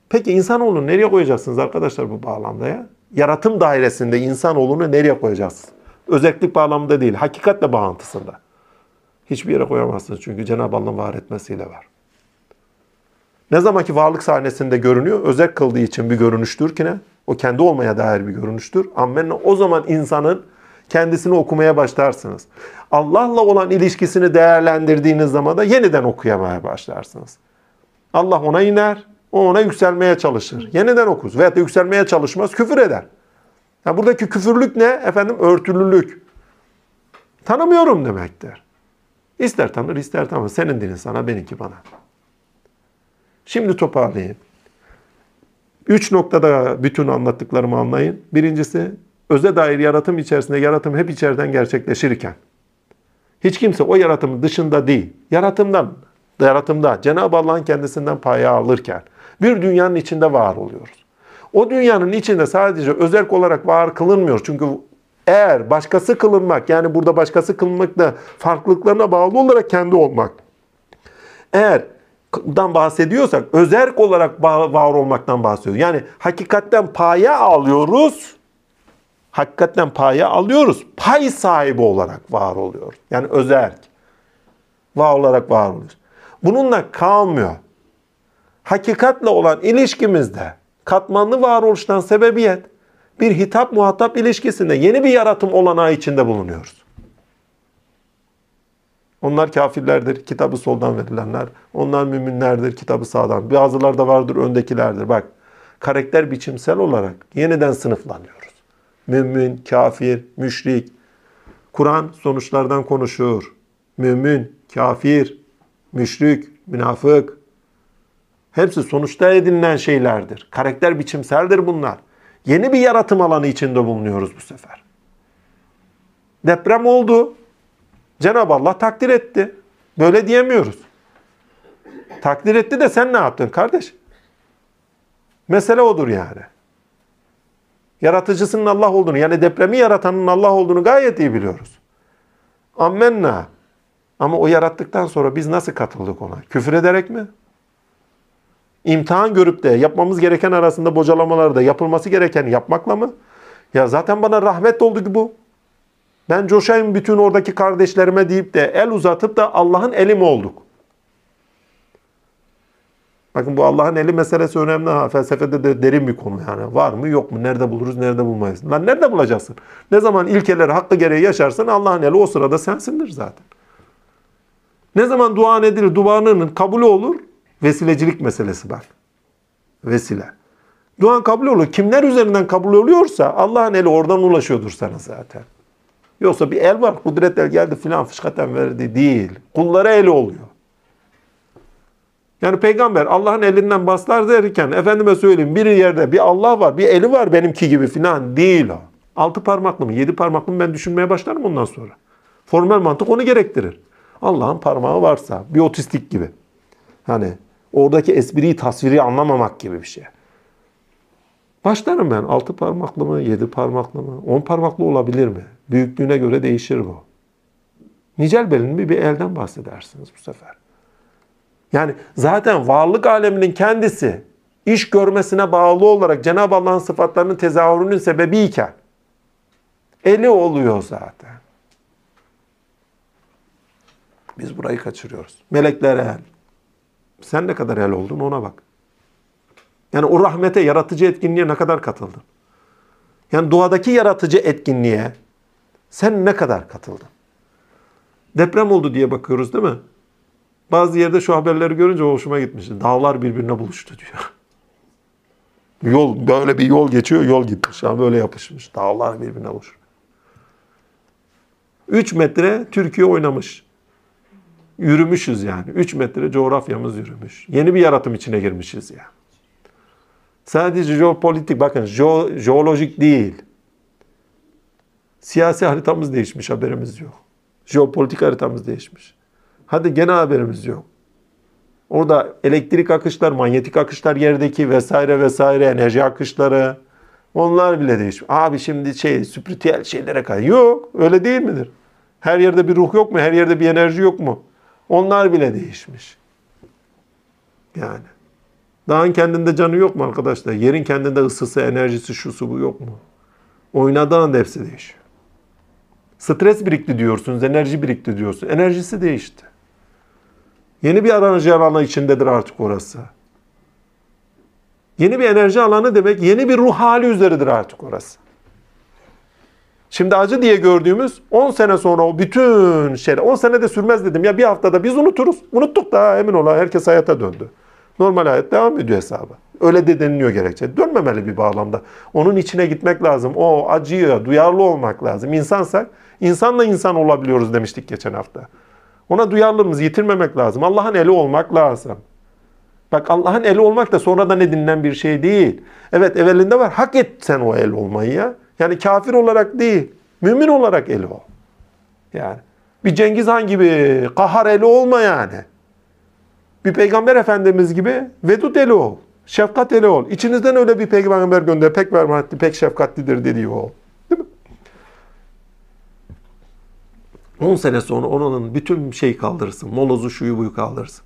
[SPEAKER 1] Peki insanoğlunu nereye koyacaksınız arkadaşlar bu bağlamda ya? Yaratım dairesinde insanoğlunu nereye koyacaksınız? Özellik bağlamında değil, hakikatle bağlantısında. Hiçbir yere koyamazsınız çünkü Cenab-ı Allah'ın var etmesiyle var. Ne zamanki varlık sahnesinde görünüyor, özel kıldığı için bir görünüştür ki ne? O kendi olmaya dair bir görünüştür. Ammenna o zaman insanın kendisini okumaya başlarsınız. Allah'la olan ilişkisini değerlendirdiğiniz zaman da yeniden okuyamaya başlarsınız. Allah ona iner, o ona yükselmeye çalışır. Yeniden okur. Veyahut da yükselmeye çalışmaz, küfür eder. Ya buradaki küfürlük ne? Efendim örtülülük. Tanımıyorum demektir. İster tanır, ister tanımaz. Senin dinin sana, benimki bana. Şimdi toparlayayım. Üç noktada bütün anlattıklarımı anlayın. Birincisi, öze dair yaratım içerisinde yaratım hep içeriden gerçekleşirken. Hiç kimse o yaratımın dışında değil. Yaratımdan, yaratımda Cenab-ı Allah'ın kendisinden paya alırken bir dünyanın içinde var oluyoruz. O dünyanın içinde sadece özel olarak var kılınmıyor. Çünkü eğer başkası kılınmak, yani burada başkası kılınmakla farklılıklarına bağlı olarak kendi olmak. Eğer dan bahsediyorsak özerk olarak var olmaktan bahsediyoruz. Yani hakikatten paya alıyoruz. Hakikatten paya alıyoruz. Pay sahibi olarak var oluyoruz. Yani özerk. Var olarak var oluyoruz. Bununla kalmıyor. Hakikatle olan ilişkimizde katmanlı varoluştan sebebiyet bir hitap muhatap ilişkisinde yeni bir yaratım olanağı içinde bulunuyoruz. Onlar kafirlerdir, kitabı soldan verilenler. Onlar müminlerdir, kitabı sağdan. Bazıları da vardır, öndekilerdir. Bak, karakter biçimsel olarak yeniden sınıflanıyoruz. Mümin, kafir, müşrik. Kur'an sonuçlardan konuşuyor. Mümin, kafir, müşrik, münafık. Hepsi sonuçta edinilen şeylerdir. Karakter biçimseldir bunlar. Yeni bir yaratım alanı içinde bulunuyoruz bu sefer. Deprem oldu. Cenab-ı Allah takdir etti. Böyle diyemiyoruz. Takdir etti de sen ne yaptın kardeş? Mesele odur yani. Yaratıcısının Allah olduğunu, yani depremi yaratanın Allah olduğunu gayet iyi biliyoruz. Ammenna. Ama o yarattıktan sonra biz nasıl katıldık ona? Küfür ederek mi? İmtihan görüp de yapmamız gereken arasında bocalamaları da yapılması gereken yapmakla mı? Ya zaten bana rahmet oldu ki bu. Ben coşayım bütün oradaki kardeşlerime deyip de el uzatıp da Allah'ın eli mi olduk? Bakın bu Allah'ın eli meselesi önemli ha. Felsefede de derin bir konu yani. Var mı yok mu? Nerede buluruz? Nerede bulmayız? Lan nerede bulacaksın? Ne zaman ilkeleri hakkı gereği yaşarsın Allah'ın eli o sırada sensindir zaten. Ne zaman dua edilir? Duanın kabulü olur. Vesilecilik meselesi bak. Vesile. Duan kabul olur. Kimler üzerinden kabul oluyorsa Allah'ın eli oradan ulaşıyordur sana zaten. Yoksa bir el var, kudret el geldi filan fışkaten verdi değil. Kullara eli oluyor. Yani peygamber Allah'ın elinden baslar derken efendime söyleyeyim bir yerde bir Allah var, bir eli var benimki gibi filan değil o. Altı parmaklı mı, yedi parmaklı mı ben düşünmeye başlarım ondan sonra. Formel mantık onu gerektirir. Allah'ın parmağı varsa bir otistik gibi. Hani oradaki espriyi, tasviri anlamamak gibi bir şey. Başlarım ben. Altı parmaklı mı, yedi parmaklı mı? On parmaklı olabilir mi? Büyüklüğüne göre değişir bu. Nicel belin bir elden bahsedersiniz bu sefer. Yani zaten varlık aleminin kendisi iş görmesine bağlı olarak Cenab-ı Allah'ın sıfatlarının tezahürünün sebebiyken eli oluyor zaten. Biz burayı kaçırıyoruz. Melekler el. Sen ne kadar el oldun ona bak. Yani o rahmete, yaratıcı etkinliğe ne kadar katıldın? Yani doğadaki yaratıcı etkinliğe sen ne kadar katıldın? Deprem oldu diye bakıyoruz değil mi? Bazı yerde şu haberleri görünce hoşuma gitmişti. Dağlar birbirine buluştu diyor. Yol böyle bir yol geçiyor, yol gitmiş. Yani böyle yapışmış. Dağlar birbirine buluşuyor. 3 metre Türkiye oynamış. Yürümüşüz yani. 3 metre coğrafyamız yürümüş. Yeni bir yaratım içine girmişiz ya. Sadece jeopolitik bakın jeo, jeolojik değil. Siyasi haritamız değişmiş haberimiz yok. Jeopolitik haritamız değişmiş. Hadi gene haberimiz yok. Orada elektrik akışlar, manyetik akışlar yerdeki vesaire vesaire enerji akışları onlar bile değişmiş. Abi şimdi şey spiritüel şeylere kay. Yok öyle değil midir? Her yerde bir ruh yok mu? Her yerde bir enerji yok mu? Onlar bile değişmiş. Yani. Dağın kendinde canı yok mu arkadaşlar? Yerin kendinde ısısı, enerjisi, şusu bu yok mu? Oynadığı anda hepsi değişiyor. Stres birikti diyorsunuz, enerji birikti diyorsun. Enerjisi değişti. Yeni bir enerji alanı içindedir artık orası. Yeni bir enerji alanı demek yeni bir ruh hali üzeridir artık orası. Şimdi acı diye gördüğümüz 10 sene sonra o bütün şeyler 10 sene de sürmez dedim ya bir haftada biz unuturuz. Unuttuk da emin ol herkes hayata döndü. Normal hayat devam ediyor hesabı. Öyle de deniliyor gerekçe. Dönmemeli bir bağlamda. Onun içine gitmek lazım. O acıya duyarlı olmak lazım. İnsansak insanla insan olabiliyoruz demiştik geçen hafta. Ona duyarlılığımızı yitirmemek lazım. Allah'ın eli olmak lazım. Bak Allah'ın eli olmak da sonradan edinilen bir şey değil. Evet evvelinde var. Hak et sen o el olmayı ya. Yani kafir olarak değil. Mümin olarak eli ol. Yani bir Cengiz Han gibi kahar eli olma yani. Bir peygamber efendimiz gibi vedud eli ol. Şefkat eli ol. İçinizden öyle bir peygamber gönder. Pek merhametli, pek şefkatlidir dediği o. Değil mi? 10 sene sonra onun bütün şey kaldırırsın. Molozu şuyu buyu kaldırırsın.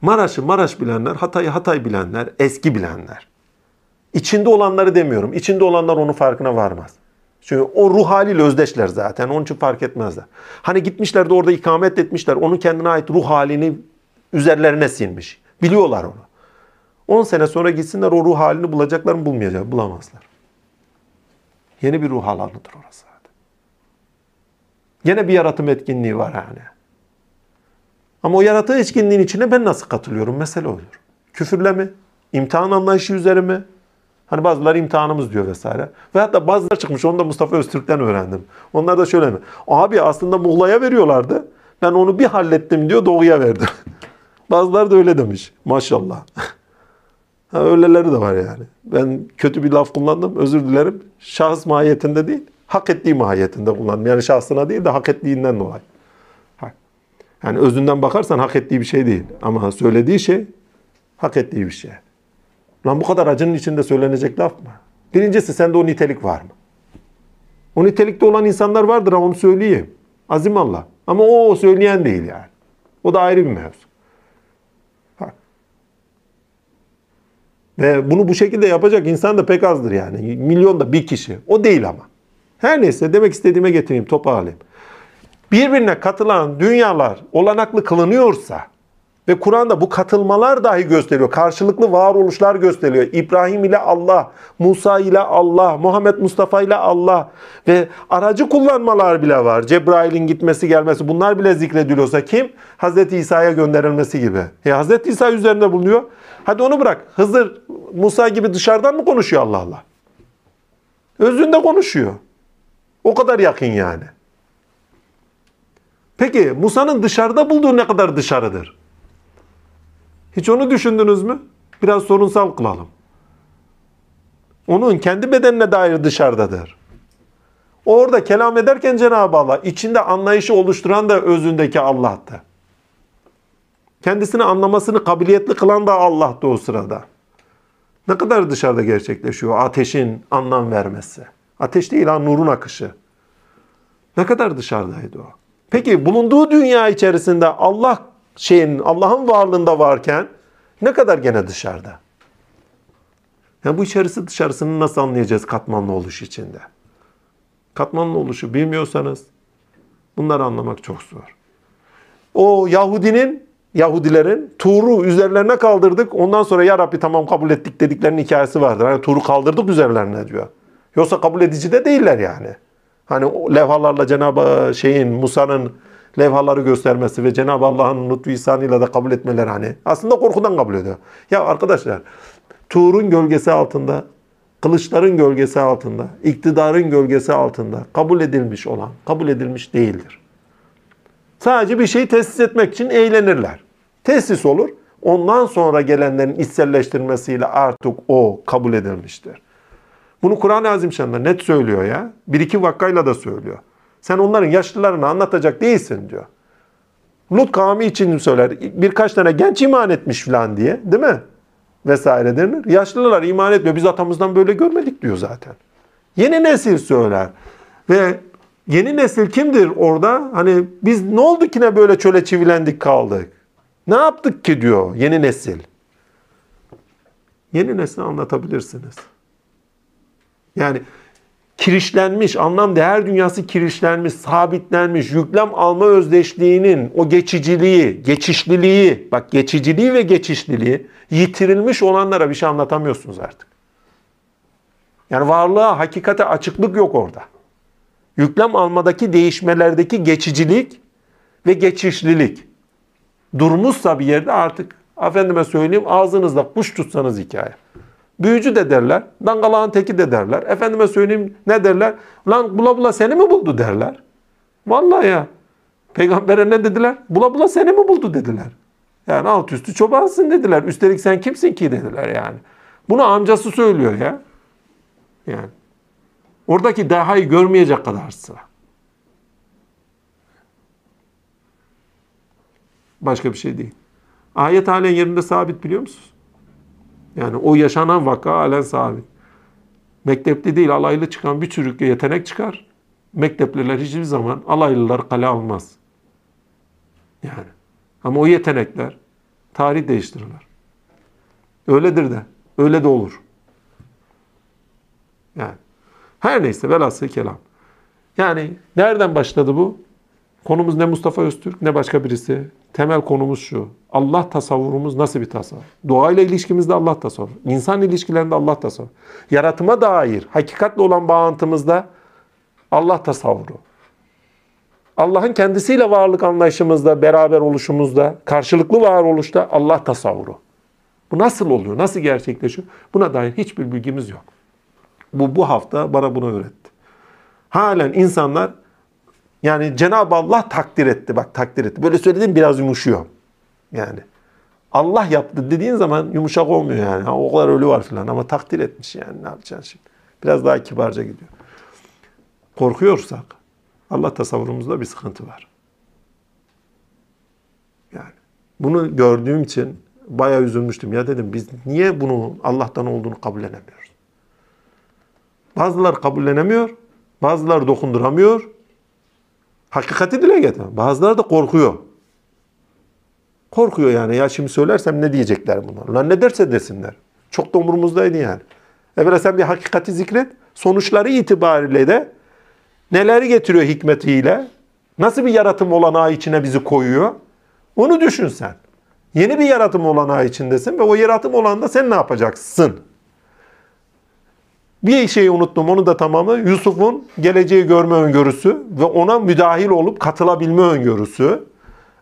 [SPEAKER 1] Maraş'ı Maraş bilenler, Hatay'ı Hatay bilenler, eski bilenler. İçinde olanları demiyorum. İçinde olanlar onun farkına varmaz. Çünkü o ruh haliyle özdeşler zaten. Onun için fark etmezler. Hani gitmişler de orada ikamet etmişler. Onun kendine ait ruh halini üzerlerine sinmiş. Biliyorlar onu. 10 sene sonra gitsinler o ruh halini bulacaklar mı bulmayacak bulamazlar. Yeni bir ruh alanıdır orası zaten. Yine bir yaratım etkinliği var yani. Ama o yaratım etkinliğin içine ben nasıl katılıyorum? Mesele olur. Küfürle mi? İmtihan anlayışı üzere mi? Hani bazıları imtihanımız diyor vesaire. Ve hatta bazıları çıkmış. Onu da Mustafa Öztürk'ten öğrendim. Onlar da şöyle mi? Abi aslında Muğla'ya veriyorlardı. Ben onu bir hallettim diyor Doğu'ya verdim. bazıları da öyle demiş. Maşallah. ha, öyleleri de var yani. Ben kötü bir laf kullandım. Özür dilerim. Şahıs mahiyetinde değil. Hak ettiği mahiyetinde kullandım. Yani şahsına değil de hak ettiğinden dolayı. Yani özünden bakarsan hak ettiği bir şey değil. Ama söylediği şey hak ettiği bir şey. Lan bu kadar acının içinde söylenecek laf mı? Birincisi sende o nitelik var mı? O nitelikte olan insanlar vardır ama onu söyleyeyim. Azim Allah. Ama o, o söyleyen değil yani. O da ayrı bir mevzu. Ve bunu bu şekilde yapacak insan da pek azdır yani. Milyonda bir kişi. O değil ama. Her neyse demek istediğime getireyim, toparlayayım birbirine katılan dünyalar olanaklı kılınıyorsa ve Kur'an'da bu katılmalar dahi gösteriyor. Karşılıklı varoluşlar gösteriyor. İbrahim ile Allah, Musa ile Allah, Muhammed Mustafa ile Allah ve aracı kullanmalar bile var. Cebrail'in gitmesi gelmesi bunlar bile zikrediliyorsa kim? Hazreti İsa'ya gönderilmesi gibi. E Hazreti İsa üzerinde bulunuyor. Hadi onu bırak. Hızır, Musa gibi dışarıdan mı konuşuyor Allah Allah? Özünde konuşuyor. O kadar yakın yani. Peki Musa'nın dışarıda bulduğu ne kadar dışarıdır? Hiç onu düşündünüz mü? Biraz sorunsal kılalım. Onun kendi bedenine dair dışarıdadır. Orada kelam ederken Cenab-ı Allah içinde anlayışı oluşturan da özündeki Allah'tı. Kendisini anlamasını kabiliyetli kılan da Allah'tı o sırada. Ne kadar dışarıda gerçekleşiyor ateşin anlam vermesi. Ateş değil ha nurun akışı. Ne kadar dışarıdaydı o. Peki bulunduğu dünya içerisinde Allah şeyin Allah'ın varlığında varken ne kadar gene dışarıda? Yani bu içerisi dışarısını nasıl anlayacağız katmanlı oluş içinde? Katmanlı oluşu bilmiyorsanız bunları anlamak çok zor. O Yahudinin, Yahudilerin Tur'u üzerlerine kaldırdık. Ondan sonra ya Rabbi tamam kabul ettik dediklerinin hikayesi vardır. Hani Tur'u kaldırdık üzerlerine diyor. Yoksa kabul edici de değiller yani. Hani levhalarla Cenab-ı şeyin Musa'nın levhaları göstermesi ve Cenab-ı Allah'ın lütfu ihsanıyla da kabul etmeleri hani aslında korkudan kabul ediyor. Ya arkadaşlar Tur'un gölgesi altında, kılıçların gölgesi altında, iktidarın gölgesi altında kabul edilmiş olan kabul edilmiş değildir. Sadece bir şeyi tesis etmek için eğlenirler. Tesis olur. Ondan sonra gelenlerin içselleştirmesiyle artık o kabul edilmiştir. Bunu Kur'an-ı Azimşan'da net söylüyor ya. Bir iki vakayla da söylüyor. Sen onların yaşlılarını anlatacak değilsin diyor. Lut kavmi için söyler. Birkaç tane genç iman etmiş falan diye. Değil mi? Vesaire denir. Yaşlılar iman etmiyor. Biz atamızdan böyle görmedik diyor zaten. Yeni nesil söyler. Ve yeni nesil kimdir orada? Hani biz ne oldu ki ne böyle çöle çivilendik kaldık? Ne yaptık ki diyor yeni nesil. Yeni nesli anlatabilirsiniz. Yani kirişlenmiş, anlam değer dünyası kirişlenmiş, sabitlenmiş, yüklem alma özdeşliğinin o geçiciliği, geçişliliği, bak geçiciliği ve geçişliliği yitirilmiş olanlara bir şey anlatamıyorsunuz artık. Yani varlığa, hakikate açıklık yok orada. Yüklem almadaki değişmelerdeki geçicilik ve geçişlilik durmuşsa bir yerde artık efendime söyleyeyim ağzınızda kuş tutsanız hikaye. Büyücü de derler. Dangalağın teki de derler. Efendime söyleyeyim ne derler? Lan bula bula seni mi buldu derler. Vallahi ya. Peygambere ne dediler? Bula bula seni mi buldu dediler. Yani alt üstü çobansın dediler. Üstelik sen kimsin ki dediler yani. Bunu amcası söylüyor ya. Yani. Oradaki dehayı görmeyecek kadar sıra. Başka bir şey değil. Ayet halen yerinde sabit biliyor musunuz? Yani o yaşanan vaka halen sabit. Mektepli değil alaylı çıkan bir çürük yetenek çıkar. Mektepliler hiçbir zaman alaylılar kale almaz. Yani. Ama o yetenekler tarih değiştirirler. Öyledir de. Öyle de olur. Yani. Her neyse velhasıl kelam. Yani nereden başladı bu? Konumuz ne Mustafa Öztürk ne başka birisi. Temel konumuz şu. Allah tasavvurumuz nasıl bir tasavvur? Doğayla ilişkimizde Allah tasavvuru. İnsan ilişkilerinde Allah tasavvuru. Yaratıma dair hakikatle olan bağıntımızda Allah tasavvuru. Allah'ın kendisiyle varlık anlayışımızda, beraber oluşumuzda, karşılıklı varoluşta Allah tasavvuru. Bu nasıl oluyor? Nasıl gerçekleşiyor? Buna dair hiçbir bilgimiz yok. Bu bu hafta bana bunu öğretti. Halen insanlar yani Cenab-ı Allah takdir etti. Bak takdir etti. Böyle söylediğim biraz yumuşuyor. Yani Allah yaptı dediğin zaman yumuşak olmuyor yani. O kadar ölü var filan ama takdir etmiş yani. Ne yapacaksın şimdi? Biraz daha kibarca gidiyor. Korkuyorsak Allah tasavvurumuzda bir sıkıntı var. Yani bunu gördüğüm için bayağı üzülmüştüm. Ya dedim biz niye bunu Allah'tan olduğunu kabullenemiyoruz? Bazıları kabullenemiyor, bazıları dokunduramıyor. Hakikati dile getir. Bazıları da korkuyor. Korkuyor yani. Ya şimdi söylersem ne diyecekler bunlar? Lan ne derse desinler. Çok da umurumuzdaydı yani. Evvela sen bir hakikati zikret. Sonuçları itibariyle de neleri getiriyor hikmetiyle? Nasıl bir yaratım olanağı içine bizi koyuyor? Onu düşün sen. Yeni bir yaratım olanağı içindesin ve o yaratım olanında sen ne yapacaksın? Bir şeyi unuttum onu da tamamı. Yusuf'un geleceği görme öngörüsü ve ona müdahil olup katılabilme öngörüsü.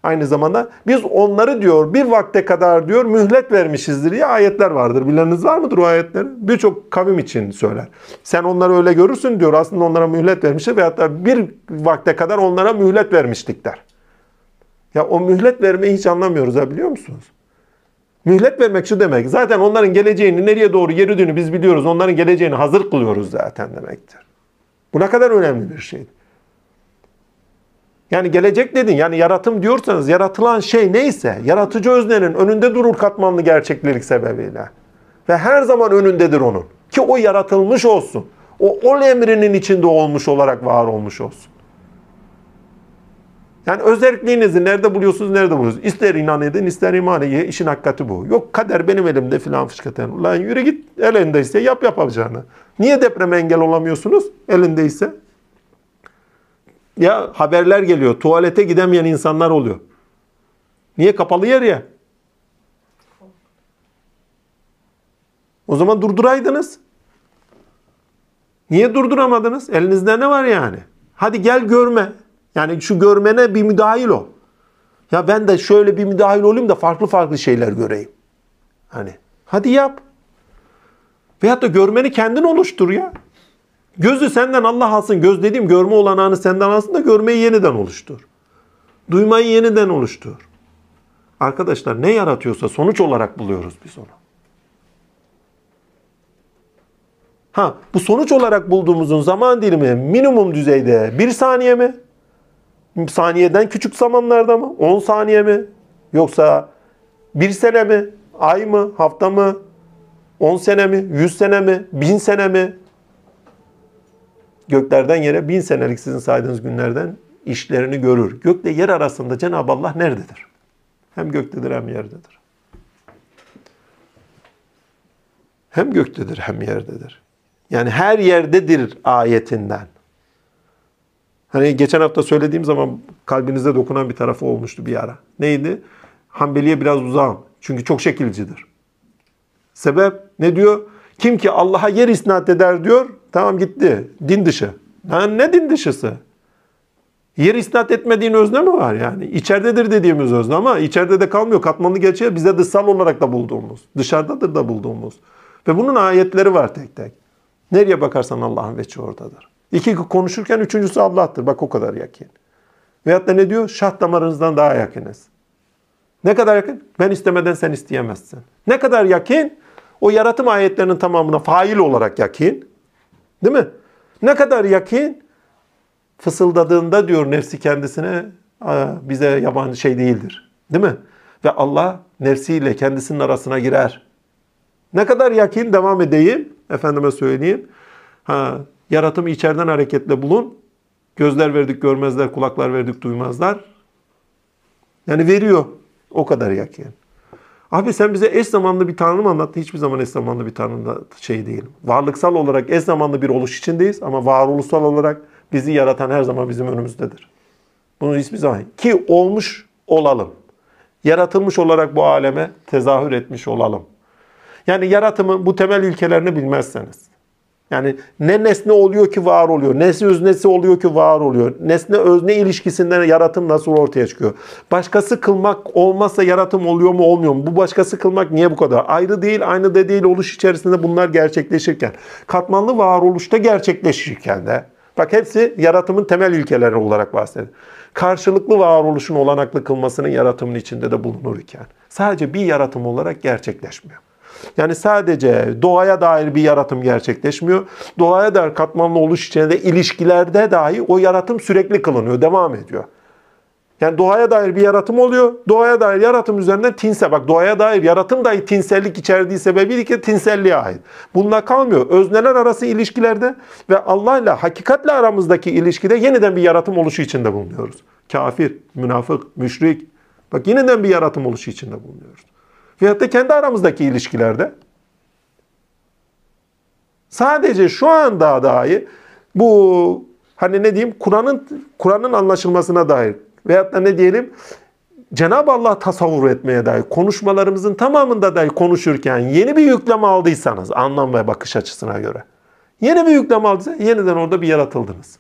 [SPEAKER 1] Aynı zamanda biz onları diyor bir vakte kadar diyor mühlet vermişizdir diye ayetler vardır. Bileniniz var mıdır o ayetleri? Birçok kavim için söyler. Sen onları öyle görürsün diyor. Aslında onlara mühlet vermiştir veyahut da bir vakte kadar onlara mühlet vermiştik der. Ya o mühlet vermeyi hiç anlamıyoruz ha biliyor musunuz? Mühlet vermek şu demek. Zaten onların geleceğini nereye doğru yürüdüğünü biz biliyoruz. Onların geleceğini hazır kılıyoruz zaten demektir. Bu ne kadar önemli bir şey. Yani gelecek dedin. Yani yaratım diyorsanız yaratılan şey neyse yaratıcı öznenin önünde durur katmanlı gerçeklilik sebebiyle. Ve her zaman önündedir onun. Ki o yaratılmış olsun. O ol emrinin içinde olmuş olarak var olmuş olsun. Yani özelliğinizi nerede buluyorsunuz, nerede buluyorsunuz? İster inan edin, ister iman edin. İşin hakikati bu. Yok kader benim elimde filan fışkatan. Ulan yürü git elindeyse yap yapacağını. Niye depreme engel olamıyorsunuz elindeyse? Ya haberler geliyor. Tuvalete gidemeyen insanlar oluyor. Niye kapalı yer ya? O zaman durduraydınız. Niye durduramadınız? Elinizde ne var yani? Hadi gel görme. Yani şu görmene bir müdahil ol. Ya ben de şöyle bir müdahil olayım da farklı farklı şeyler göreyim. Hani hadi yap. Veyahut da görmeni kendin oluştur ya. Gözü senden Allah alsın. Göz dediğim görme olanağını senden alsın da görmeyi yeniden oluştur. Duymayı yeniden oluştur. Arkadaşlar ne yaratıyorsa sonuç olarak buluyoruz biz onu. Ha bu sonuç olarak bulduğumuzun zaman dilimi minimum düzeyde bir saniye mi? Saniyeden küçük zamanlarda mı? 10 saniye mi? Yoksa bir sene mi? Ay mı? Hafta mı? 10 sene mi? 100 sene mi? 1000 sene mi? Göklerden yere bin senelik sizin saydığınız günlerden işlerini görür. Gökle yer arasında Cenab-ı Allah nerededir? Hem göktedir hem yerdedir. Hem göktedir hem yerdedir. Yani her yerdedir ayetinden. Hani geçen hafta söylediğim zaman kalbinize dokunan bir tarafı olmuştu bir ara. Neydi? Hanbeliye biraz uzağım. Çünkü çok şekilcidir. Sebep ne diyor? Kim ki Allah'a yer isnat eder diyor. Tamam gitti. Din dışı. Ha, ne din dışısı? Yer isnat etmediğin özne mi var yani? İçeridedir dediğimiz özne ama içeride de kalmıyor. Katmanlı gerçeği bize dışsal olarak da bulduğumuz. Dışarıdadır da bulduğumuz. Ve bunun ayetleri var tek tek. Nereye bakarsan Allah'ın veçi oradadır. İki konuşurken üçüncüsü Allah'tır. Bak o kadar yakın. Veyahut da ne diyor? Şah damarınızdan daha yakınız. Ne kadar yakın? Ben istemeden sen isteyemezsin. Ne kadar yakın? O yaratım ayetlerinin tamamına fail olarak yakın. Değil mi? Ne kadar yakın? Fısıldadığında diyor nefsi kendisine bize yabancı şey değildir. Değil mi? Ve Allah nefsiyle kendisinin arasına girer. Ne kadar yakın devam edeyim. Efendime söyleyeyim. Ha, yaratımı içeriden hareketle bulun. Gözler verdik görmezler, kulaklar verdik duymazlar. Yani veriyor. O kadar yakın. Abi sen bize eş zamanlı bir tanrı mı anlattın? Hiçbir zaman eş zamanlı bir tanrı şey değil. Varlıksal olarak eş zamanlı bir oluş içindeyiz ama varoluşsal olarak bizi yaratan her zaman bizim önümüzdedir. Bunu hiçbir zaman ki olmuş olalım. Yaratılmış olarak bu aleme tezahür etmiş olalım. Yani yaratımın bu temel ilkelerini bilmezseniz. Yani ne nesne oluyor ki var oluyor, nesne öznesi oluyor ki var oluyor, nesne özne ilişkisinden yaratım nasıl ortaya çıkıyor? Başkası kılmak olmazsa yaratım oluyor mu olmuyor mu? Bu başkası kılmak niye bu kadar? Ayrı değil, aynı da değil oluş içerisinde bunlar gerçekleşirken, katmanlı varoluşta gerçekleşirken de, bak hepsi yaratımın temel ilkeleri olarak bahsediyor. Karşılıklı varoluşun olanaklı kılmasının yaratımın içinde de bulunurken, sadece bir yaratım olarak gerçekleşmiyor. Yani sadece doğaya dair bir yaratım gerçekleşmiyor. Doğaya dair katmanlı oluş içinde ilişkilerde dahi o yaratım sürekli kılınıyor, devam ediyor. Yani doğaya dair bir yaratım oluyor. Doğaya dair yaratım üzerinden tinse. Bak doğaya dair yaratım dahi tinsellik içerdiği sebebiyle ki tinselliğe ait. Bununla kalmıyor. Özneler arası ilişkilerde ve Allah ile hakikatle aramızdaki ilişkide yeniden bir yaratım oluşu içinde bulunuyoruz. Kafir, münafık, müşrik. Bak yeniden bir yaratım oluşu içinde bulunuyoruz. Veyahut da kendi aramızdaki ilişkilerde. Sadece şu anda dahi bu hani ne diyeyim Kur'an'ın Kur'an'ın anlaşılmasına dair veyahut da ne diyelim Cenab-ı Allah tasavvur etmeye dair konuşmalarımızın tamamında dahi konuşurken yeni bir yükleme aldıysanız anlam ve bakış açısına göre yeni bir yükleme aldıysanız yeniden orada bir yaratıldınız.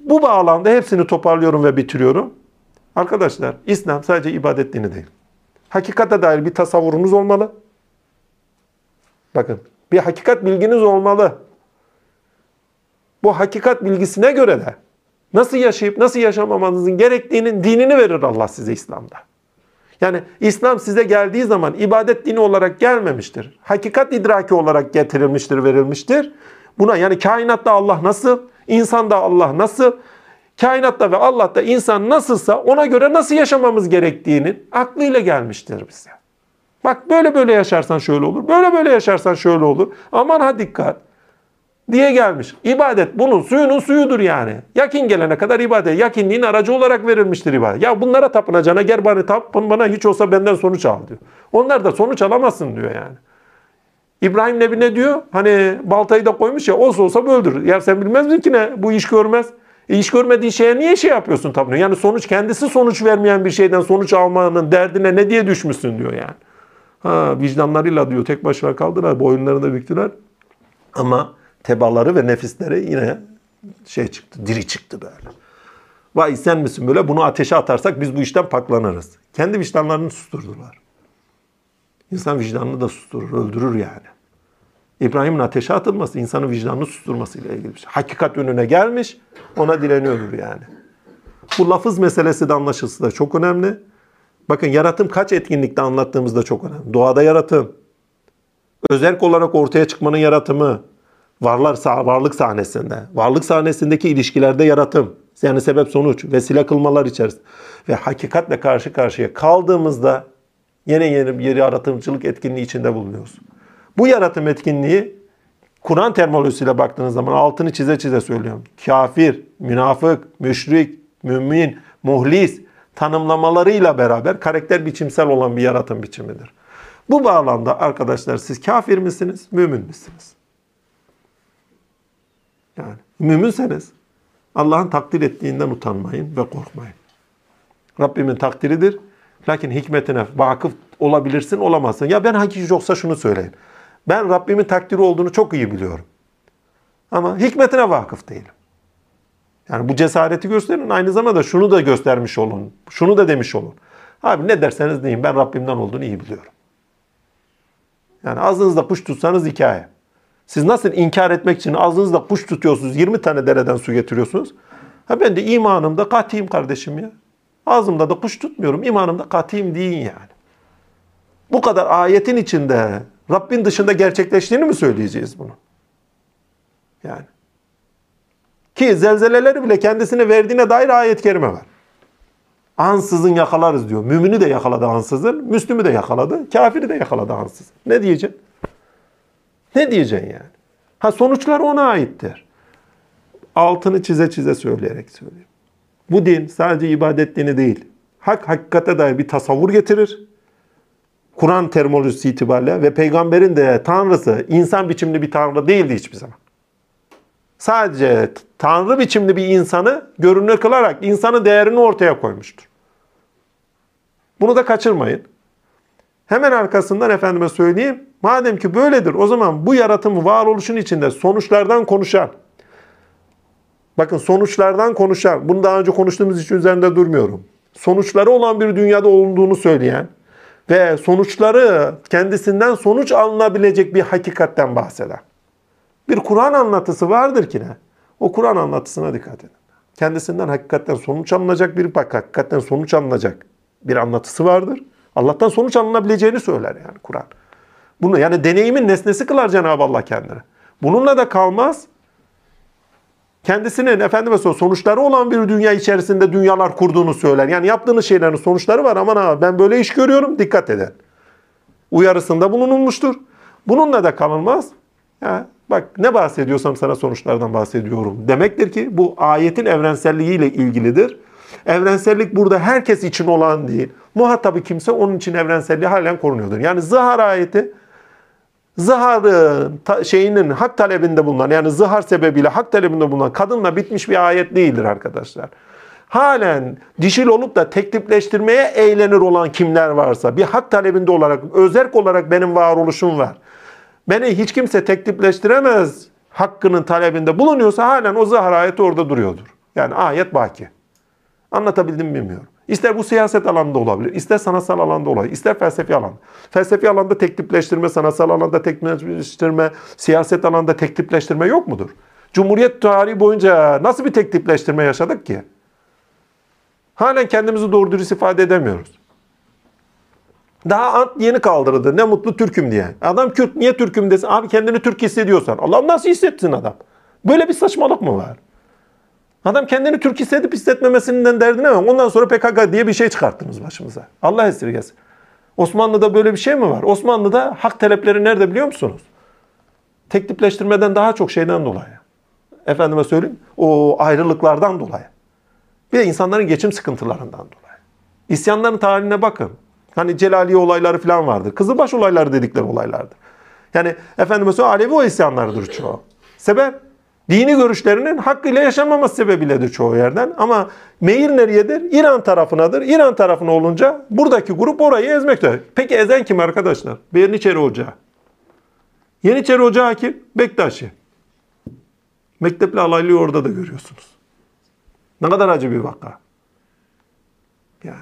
[SPEAKER 1] Bu bağlamda hepsini toparlıyorum ve bitiriyorum. Arkadaşlar İslam sadece ibadet dini değil. Hakikate dair bir tasavvurunuz olmalı. Bakın bir hakikat bilginiz olmalı. Bu hakikat bilgisine göre de nasıl yaşayıp nasıl yaşamamanızın gerektiğinin dinini verir Allah size İslam'da. Yani İslam size geldiği zaman ibadet dini olarak gelmemiştir. Hakikat idraki olarak getirilmiştir, verilmiştir. Buna yani kainatta Allah nasıl, insanda Allah nasıl, kainatta ve Allah'ta insan nasılsa ona göre nasıl yaşamamız gerektiğinin aklıyla gelmiştir bize. Bak böyle böyle yaşarsan şöyle olur, böyle böyle yaşarsan şöyle olur. Aman ha dikkat. diye gelmiş. İbadet bunun suyunun suyudur yani. Yakin gelene kadar ibadet. Yakinliğin aracı olarak verilmiştir ibadet. Ya bunlara tapınacağına gel bana tapın bana hiç olsa benden sonuç al diyor. Onlar da sonuç alamazsın diyor yani. İbrahim Nebi ne diyor? Hani baltayı da koymuş ya olsa olsa öldür. Ya sen bilmez misin ki ne? Bu iş görmez. E iş görmediğin şeye niye şey yapıyorsun tapınıyor? Yani sonuç kendisi sonuç vermeyen bir şeyden sonuç almanın derdine ne diye düşmüşsün diyor yani. Ha vicdanlarıyla diyor tek başına kaldılar. Boyunlarını büktüler. Ama tebaları ve nefisleri yine şey çıktı. Diri çıktı böyle. Vay sen misin böyle? Bunu ateşe atarsak biz bu işten paklanırız. Kendi vicdanlarını susturdular. İnsan vicdanını da susturur, öldürür yani. İbrahim'in ateşe atılması insanın vicdanını susturmasıyla ilgili bir şey. Hakikat önüne gelmiş, ona direniyordur yani. Bu lafız meselesi de anlaşılsı da çok önemli. Bakın yaratım kaç etkinlikte anlattığımızda çok önemli. Doğada yaratım, özerk olarak ortaya çıkmanın yaratımı, varlar varlık sahnesinde, varlık sahnesindeki ilişkilerde yaratım, yani sebep sonuç, vesile kılmalar içerisinde ve hakikatle karşı karşıya kaldığımızda yine yeni bir yaratımcılık etkinliği içinde bulunuyoruz. Bu yaratım etkinliği Kur'an terminolojisiyle baktığınız zaman altını çize çize söylüyorum. Kafir, münafık, müşrik, mümin, muhlis tanımlamalarıyla beraber karakter biçimsel olan bir yaratım biçimidir. Bu bağlamda arkadaşlar siz kafir misiniz, mümin misiniz? Yani müminseniz Allah'ın takdir ettiğinden utanmayın ve korkmayın. Rabbimin takdiridir. Lakin hikmetine vakıf olabilirsin, olamazsın. Ya ben hakiki yoksa şunu söyleyin. Ben Rabbimin takdiri olduğunu çok iyi biliyorum. Ama hikmetine vakıf değilim. Yani bu cesareti gösterin. Aynı zamanda şunu da göstermiş olun. Şunu da demiş olun. Abi ne derseniz deyin ben Rabbimden olduğunu iyi biliyorum. Yani ağzınızda kuş tutsanız hikaye. Siz nasıl inkar etmek için ağzınızda kuş tutuyorsunuz, 20 tane dereden su getiriyorsunuz. Ha ben de imanımda katiyim kardeşim ya. Ağzımda da kuş tutmuyorum, imanımda katiyim deyin yani. Bu kadar ayetin içinde Rabbin dışında gerçekleştiğini mi söyleyeceğiz bunu? Yani. Ki zelzeleleri bile kendisine verdiğine dair ayet-i kerime var. Ansızın yakalarız diyor. Mümini de yakaladı ansızın, Müslümü de yakaladı, kafiri de yakaladı ansızın. Ne diyeceksin? Ne diyeceksin yani? Ha sonuçlar ona aittir. Altını çize çize söyleyerek söyleyeyim. Bu din sadece ibadet dini değil. Hak hakikate dair bir tasavvur getirir. Kur'an terminolojisi itibariyle ve peygamberin de tanrısı insan biçimli bir tanrı değildi hiçbir zaman. Sadece tanrı biçimli bir insanı görünür kılarak insanın değerini ortaya koymuştur. Bunu da kaçırmayın. Hemen arkasından efendime söyleyeyim. Madem ki böyledir o zaman bu yaratım varoluşun içinde sonuçlardan konuşan, bakın sonuçlardan konuşan, bunu daha önce konuştuğumuz için üzerinde durmuyorum. Sonuçları olan bir dünyada olduğunu söyleyen ve sonuçları kendisinden sonuç alınabilecek bir hakikatten bahseden. Bir Kur'an anlatısı vardır ki ne? O Kur'an anlatısına dikkat edin. Kendisinden hakikatten sonuç alınacak bir bak, hakikatten sonuç alınacak bir anlatısı vardır. Allah'tan sonuç alınabileceğini söyler yani Kur'an. Bunu yani deneyimin nesnesi kılar Cenab-ı Allah kendini. Bununla da kalmaz. Kendisinin efendime sonuçları olan bir dünya içerisinde dünyalar kurduğunu söyler. Yani yaptığınız şeylerin sonuçları var aman ha ben böyle iş görüyorum dikkat edin. Uyarısında bulunulmuştur. Bununla da kalınmaz. Ya bak ne bahsediyorsam sana sonuçlardan bahsediyorum. Demektir ki bu ayetin evrenselliğiyle ilgilidir. Evrensellik burada herkes için olan değil. Muhatabı kimse onun için evrenselliği halen korunuyordur. Yani zihar ayeti zıharın şeyinin hak talebinde bulunan yani zihar sebebiyle hak talebinde bulunan kadınla bitmiş bir ayet değildir arkadaşlar. Halen dişil olup da teklifleştirmeye eğlenir olan kimler varsa bir hak talebinde olarak özerk olarak benim varoluşum var. Beni hiç kimse teklifleştiremez hakkının talebinde bulunuyorsa halen o zahar ayeti orada duruyordur. Yani ayet baki. Anlatabildim mi bilmiyorum. İster bu siyaset alanında olabilir, ister sanatsal alanda olabilir, ister felsefi alanda. Felsefi alanda teklifleştirme, sanatsal alanda teklifleştirme, siyaset alanda teklifleştirme yok mudur? Cumhuriyet tarihi boyunca nasıl bir teklifleştirme yaşadık ki? Halen kendimizi doğru dürüst ifade edemiyoruz. Daha ant yeni kaldırıldı. Ne mutlu Türk'üm diye. Adam Kürt niye Türk'üm desin? Abi kendini Türk hissediyorsan. Allah nasıl hissetsin adam? Böyle bir saçmalık mı var? Adam kendini Türk hissedip hissetmemesinden derdine mi? Ondan sonra PKK diye bir şey çıkarttınız başımıza. Allah esirgesin. Osmanlı'da böyle bir şey mi var? Osmanlı'da hak talepleri nerede biliyor musunuz? Tek tipleştirmeden daha çok şeyden dolayı. Efendime söyleyeyim o ayrılıklardan dolayı. Bir de insanların geçim sıkıntılarından dolayı. İsyanların tarihine bakın. Hani Celaliye olayları falan vardı. Kızılbaş olayları dedikleri olaylardı. Yani efendime söyleyeyim Alevi o isyanlardır çoğu. Sebep? Dini görüşlerinin hakkıyla yaşanmaması sebebiyledir çoğu yerden. Ama meyil nereyedir? İran tarafınadır. İran tarafına olunca buradaki grup orayı ezmekte. Peki ezen kim arkadaşlar? Yeniçeri Ocağı. Yeniçeri Ocağı kim? Bektaşi. Mektepli alaylıyı orada da görüyorsunuz. Ne kadar acı bir vaka. Yani.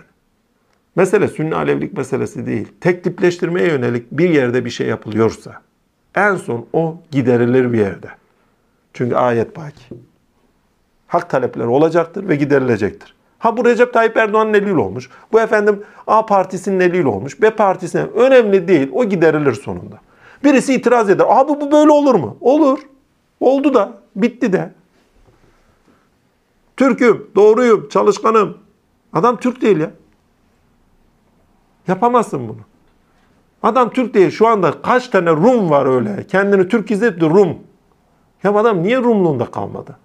[SPEAKER 1] Mesele sünni alevlik meselesi değil. Tek tipleştirmeye yönelik bir yerde bir şey yapılıyorsa en son o giderilir bir yerde. Çünkü ayet baki. Hak talepleri olacaktır ve giderilecektir. Ha bu Recep Tayyip Erdoğan'ın eliyle olmuş. Bu efendim A partisinin eliyle olmuş. B partisine önemli değil. O giderilir sonunda. Birisi itiraz eder. Abi bu böyle olur mu? Olur. Oldu da. Bitti de. Türk'üm, doğruyum, çalışkanım. Adam Türk değil ya. Yapamazsın bunu. Adam Türk değil. Şu anda kaç tane Rum var öyle. Kendini Türk izletti Rum. Ya adam niye Rumluğunda kalmadı?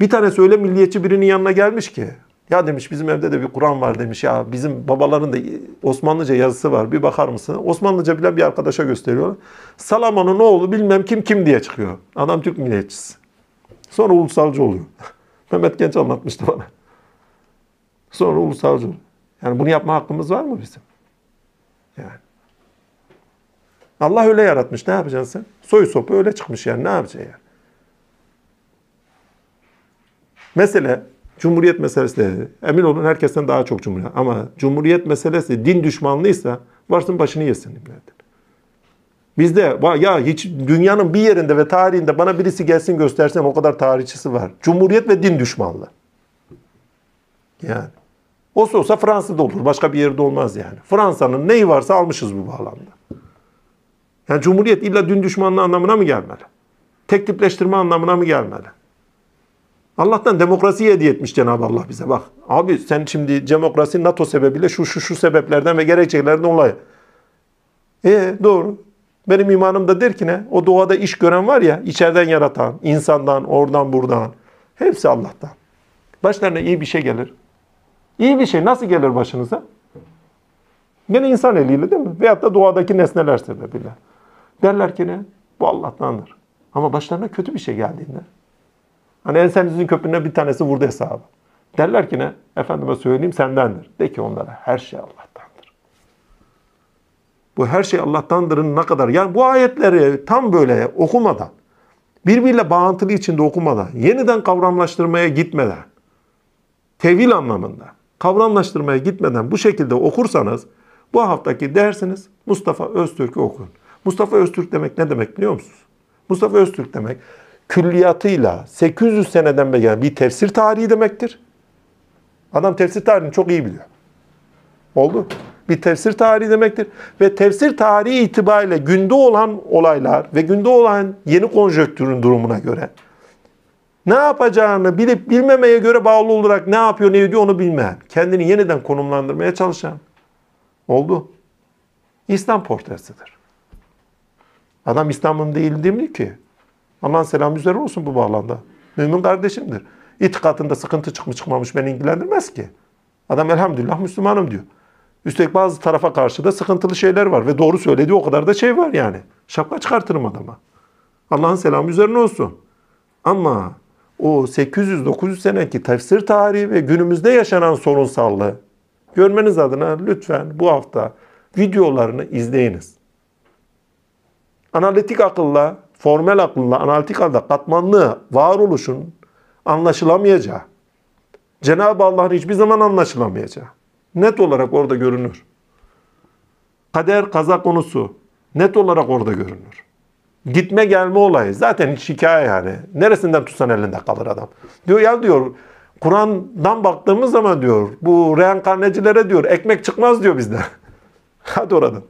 [SPEAKER 1] Bir tanesi öyle milliyetçi birinin yanına gelmiş ki. Ya demiş bizim evde de bir Kur'an var demiş ya. Bizim babaların da Osmanlıca yazısı var. Bir bakar mısın? Osmanlıca bilen bir arkadaşa gösteriyor. Salaman'ın oğlu bilmem kim kim diye çıkıyor. Adam Türk milliyetçisi. Sonra ulusalcı oluyor. Mehmet Genç anlatmıştı bana. Sonra ulusalcı oluyor. Yani bunu yapma hakkımız var mı bizim? Yani. Allah öyle yaratmış. Ne yapacaksın sen? Soy sopu öyle çıkmış yani. Ne yapacaksın yani? Mesele Cumhuriyet meselesi de emin olun herkesten daha çok cumhuriyet. Ama cumhuriyet meselesi din düşmanlıysa varsın başını yesin milletin. Bizde ya hiç dünyanın bir yerinde ve tarihinde bana birisi gelsin göstersen o kadar tarihçisi var. Cumhuriyet ve din düşmanlığı. Yani. Olsa olsa Fransa'da olur. Başka bir yerde olmaz yani. Fransa'nın neyi varsa almışız bu bağlamda. Yani Cumhuriyet illa din düşmanlığı anlamına mı gelmeli? Tek tipleştirme anlamına mı gelmeli? Allah'tan demokrasiyi hediye etmiş Cenab-ı Allah bize. Bak abi sen şimdi demokrasi NATO sebebiyle şu şu şu sebeplerden ve gerekçelerden dolayı. E doğru. Benim imanım da der ki ne? O doğada iş gören var ya, içeriden yaratan, insandan, oradan, buradan. Hepsi Allah'tan. Başlarına iyi bir şey gelir. İyi bir şey nasıl gelir başınıza? Gene insan eliyle değil mi? Veyahut da doğadaki nesneler sebebiyle. Derler ki ne? Bu Allah'tandır. Ama başlarına kötü bir şey geldiğinde. Hani ensemizin köprüne bir tanesi vurdu hesabı. Derler ki ne? Efendime söyleyeyim sendendir. De ki onlara her şey Allah'tandır. Bu her şey Allah'tandır'ın ne kadar? Yani bu ayetleri tam böyle okumadan, birbiriyle bağıntılı içinde okumadan, yeniden kavramlaştırmaya gitmeden, tevil anlamında kavramlaştırmaya gitmeden bu şekilde okursanız bu haftaki dersiniz Mustafa Öztürk'ü okuyun. Mustafa Öztürk demek ne demek biliyor musunuz? Mustafa Öztürk demek külliyatıyla 800 seneden beri gelen bir tefsir tarihi demektir. Adam tefsir tarihini çok iyi biliyor. Oldu. Bir tefsir tarihi demektir. Ve tefsir tarihi itibariyle günde olan olaylar ve günde olan yeni konjöktürün durumuna göre ne yapacağını bilip bilmemeye göre bağlı olarak ne yapıyor ne ediyor onu bilmeyen. Kendini yeniden konumlandırmaya çalışan. Oldu. İslam portresidir. Adam İslam'ın değil değil mi ki? Allah'ın selamı üzerine olsun bu bağlamda. Mümin kardeşimdir. İtikadında sıkıntı çıkmış çıkmamış beni ilgilendirmez ki. Adam elhamdülillah Müslümanım diyor. Üstelik bazı tarafa karşı da sıkıntılı şeyler var ve doğru söylediği o kadar da şey var yani. Şapka çıkartırım adama. Allah'ın selamı üzerine olsun. Ama o 800-900 seneki tefsir tarihi ve günümüzde yaşanan sorunsallığı görmeniz adına lütfen bu hafta videolarını izleyiniz. Analitik akılla, formel akılla, analitik akılla katmanlı varoluşun anlaşılamayacağı, Cenab-ı Allah'ın hiçbir zaman anlaşılamayacağı net olarak orada görünür. Kader kaza konusu net olarak orada görünür. Gitme gelme olayı zaten hiç hikaye yani. Neresinden tutsan elinde kalır adam. Diyor ya diyor Kur'an'dan baktığımız zaman diyor bu reenkarnecilere diyor ekmek çıkmaz diyor bizden. Hadi oradan.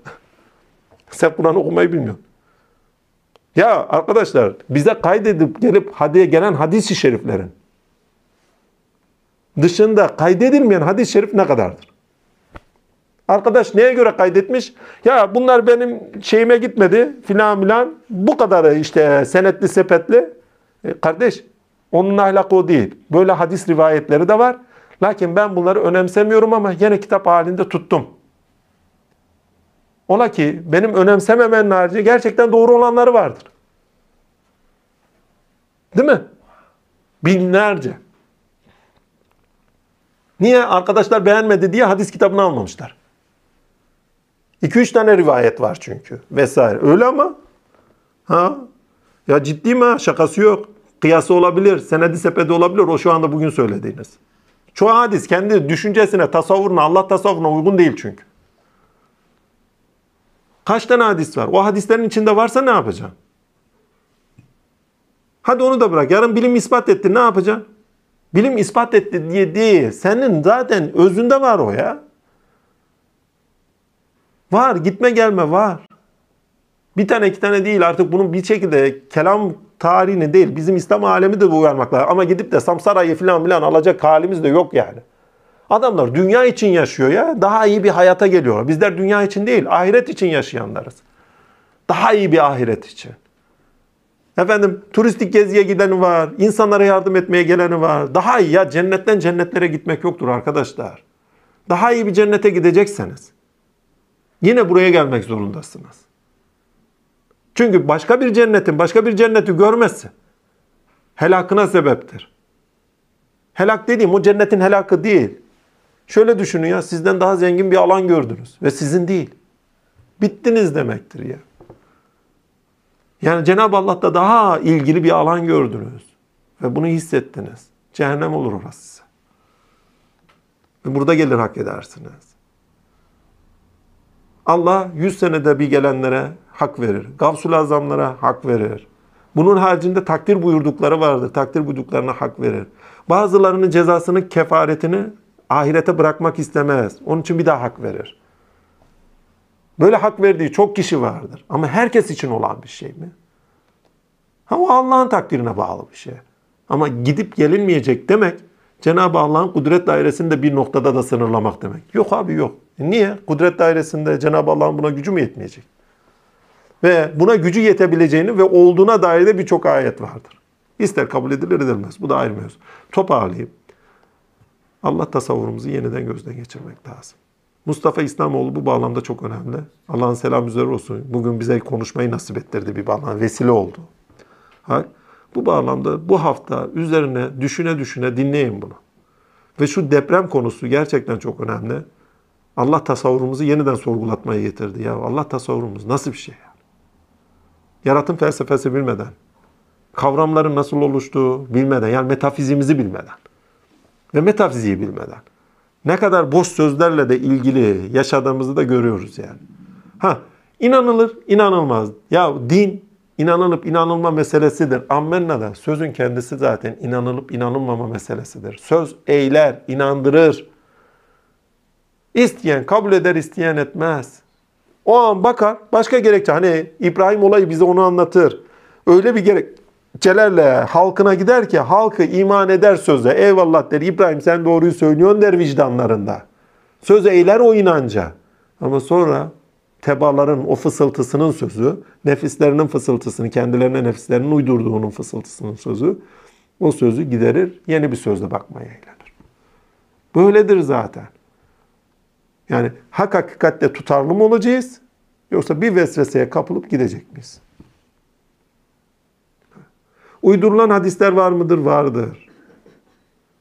[SPEAKER 1] Sen Kur'an okumayı bilmiyorsun. Ya arkadaşlar bize kaydedip gelip hadiye gelen hadis-i şeriflerin dışında kaydedilmeyen hadis-i şerif ne kadardır? Arkadaş neye göre kaydetmiş? Ya bunlar benim şeyime gitmedi filan filan. Bu kadarı işte senetli sepetli. E, kardeş onun ahlakı o değil. Böyle hadis rivayetleri de var. Lakin ben bunları önemsemiyorum ama yine kitap halinde tuttum. Ola ki benim önemsememenin harici gerçekten doğru olanları vardır. Değil mi? Binlerce. Niye? Arkadaşlar beğenmedi diye hadis kitabını almamışlar. 2-3 tane rivayet var çünkü vesaire. Öyle ama ha ya ciddi mi? Şakası yok. Kıyası olabilir. Senedi sepeti olabilir. O şu anda bugün söylediğiniz. Çoğu hadis kendi düşüncesine, tasavvuruna, Allah tasavvuruna uygun değil çünkü. Kaç tane hadis var? O hadislerin içinde varsa ne yapacaksın? Hadi onu da bırak. Yarın bilim ispat etti. Ne yapacaksın? Bilim ispat etti diye değil. Senin zaten özünde var o ya. Var. Gitme gelme var. Bir tane iki tane değil artık bunun bir şekilde kelam tarihini değil bizim İslam alemi de uyarmak lazım. Ama gidip de Samsara'yı falan filan alacak halimiz de yok yani. Adamlar dünya için yaşıyor ya. Daha iyi bir hayata geliyorlar. Bizler dünya için değil ahiret için yaşayanlarız. Daha iyi bir ahiret için. Efendim turistik geziye gideni var. insanlara yardım etmeye geleni var. Daha iyi ya cennetten cennetlere gitmek yoktur arkadaşlar. Daha iyi bir cennete gidecekseniz. Yine buraya gelmek zorundasınız. Çünkü başka bir cennetin başka bir cenneti görmezse helakına sebeptir. Helak dediğim o cennetin helakı değil. Şöyle düşünün ya sizden daha zengin bir alan gördünüz ve sizin değil. Bittiniz demektir ya. Yani Cenab-ı Allah'ta daha ilgili bir alan gördünüz ve bunu hissettiniz. Cehennem olur orası size. Ve burada gelir hak edersiniz. Allah 100 senede bir gelenlere hak verir. Gavsul azamlara hak verir. Bunun haricinde takdir buyurdukları vardır. Takdir buyurduklarına hak verir. Bazılarının cezasını, kefaretini ahirete bırakmak istemez. Onun için bir daha hak verir. Böyle hak verdiği çok kişi vardır. Ama herkes için olan bir şey mi? Ha o Allah'ın takdirine bağlı bir şey. Ama gidip gelinmeyecek demek Cenab-ı Allah'ın kudret dairesinde bir noktada da sınırlamak demek. Yok abi yok. E niye? Kudret dairesinde Cenab-ı Allah'ın buna gücü mü yetmeyecek? Ve buna gücü yetebileceğini ve olduğuna dair de birçok ayet vardır. İster kabul edilir edilmez. Bu da ayrı mevzu. Toparlayayım. Allah tasavvurumuzu yeniden gözden geçirmek lazım. Mustafa İslamoğlu bu bağlamda çok önemli. Allah'ın selam üzere olsun. Bugün bize konuşmayı nasip ettirdi bir bağlam. Vesile oldu. Ha? Bu bağlamda bu hafta üzerine düşüne düşüne dinleyin bunu. Ve şu deprem konusu gerçekten çok önemli. Allah tasavvurumuzu yeniden sorgulatmaya getirdi. Ya Allah tasavvurumuz nasıl bir şey? Yani? Yaratım felsefesi bilmeden, kavramların nasıl oluştuğu bilmeden, yani metafizimizi bilmeden ve metafiziği bilmeden ne kadar boş sözlerle de ilgili yaşadığımızı da görüyoruz yani. Ha, inanılır, inanılmaz. Ya din inanılıp inanılma meselesidir. Ammenna da sözün kendisi zaten inanılıp inanılmama meselesidir. Söz eyler, inandırır. İsteyen kabul eder, isteyen etmez. O an bakar, başka gerekçe. Hani İbrahim olayı bize onu anlatır. Öyle bir gerekçelerle halkına gider ki halkı iman eder söze. Eyvallah der İbrahim sen doğruyu söylüyorsun der vicdanlarında. Söz eyler o inanca. Ama sonra tebaların o fısıltısının sözü, nefislerinin fısıltısını, kendilerine nefislerinin uydurduğunun fısıltısının sözü, o sözü giderir, yeni bir sözle bakmaya eğlenir. Böyledir zaten. Yani hak hakikatte tutarlı mı olacağız? Yoksa bir vesveseye kapılıp gidecek miyiz? Uydurulan hadisler var mıdır? Vardır.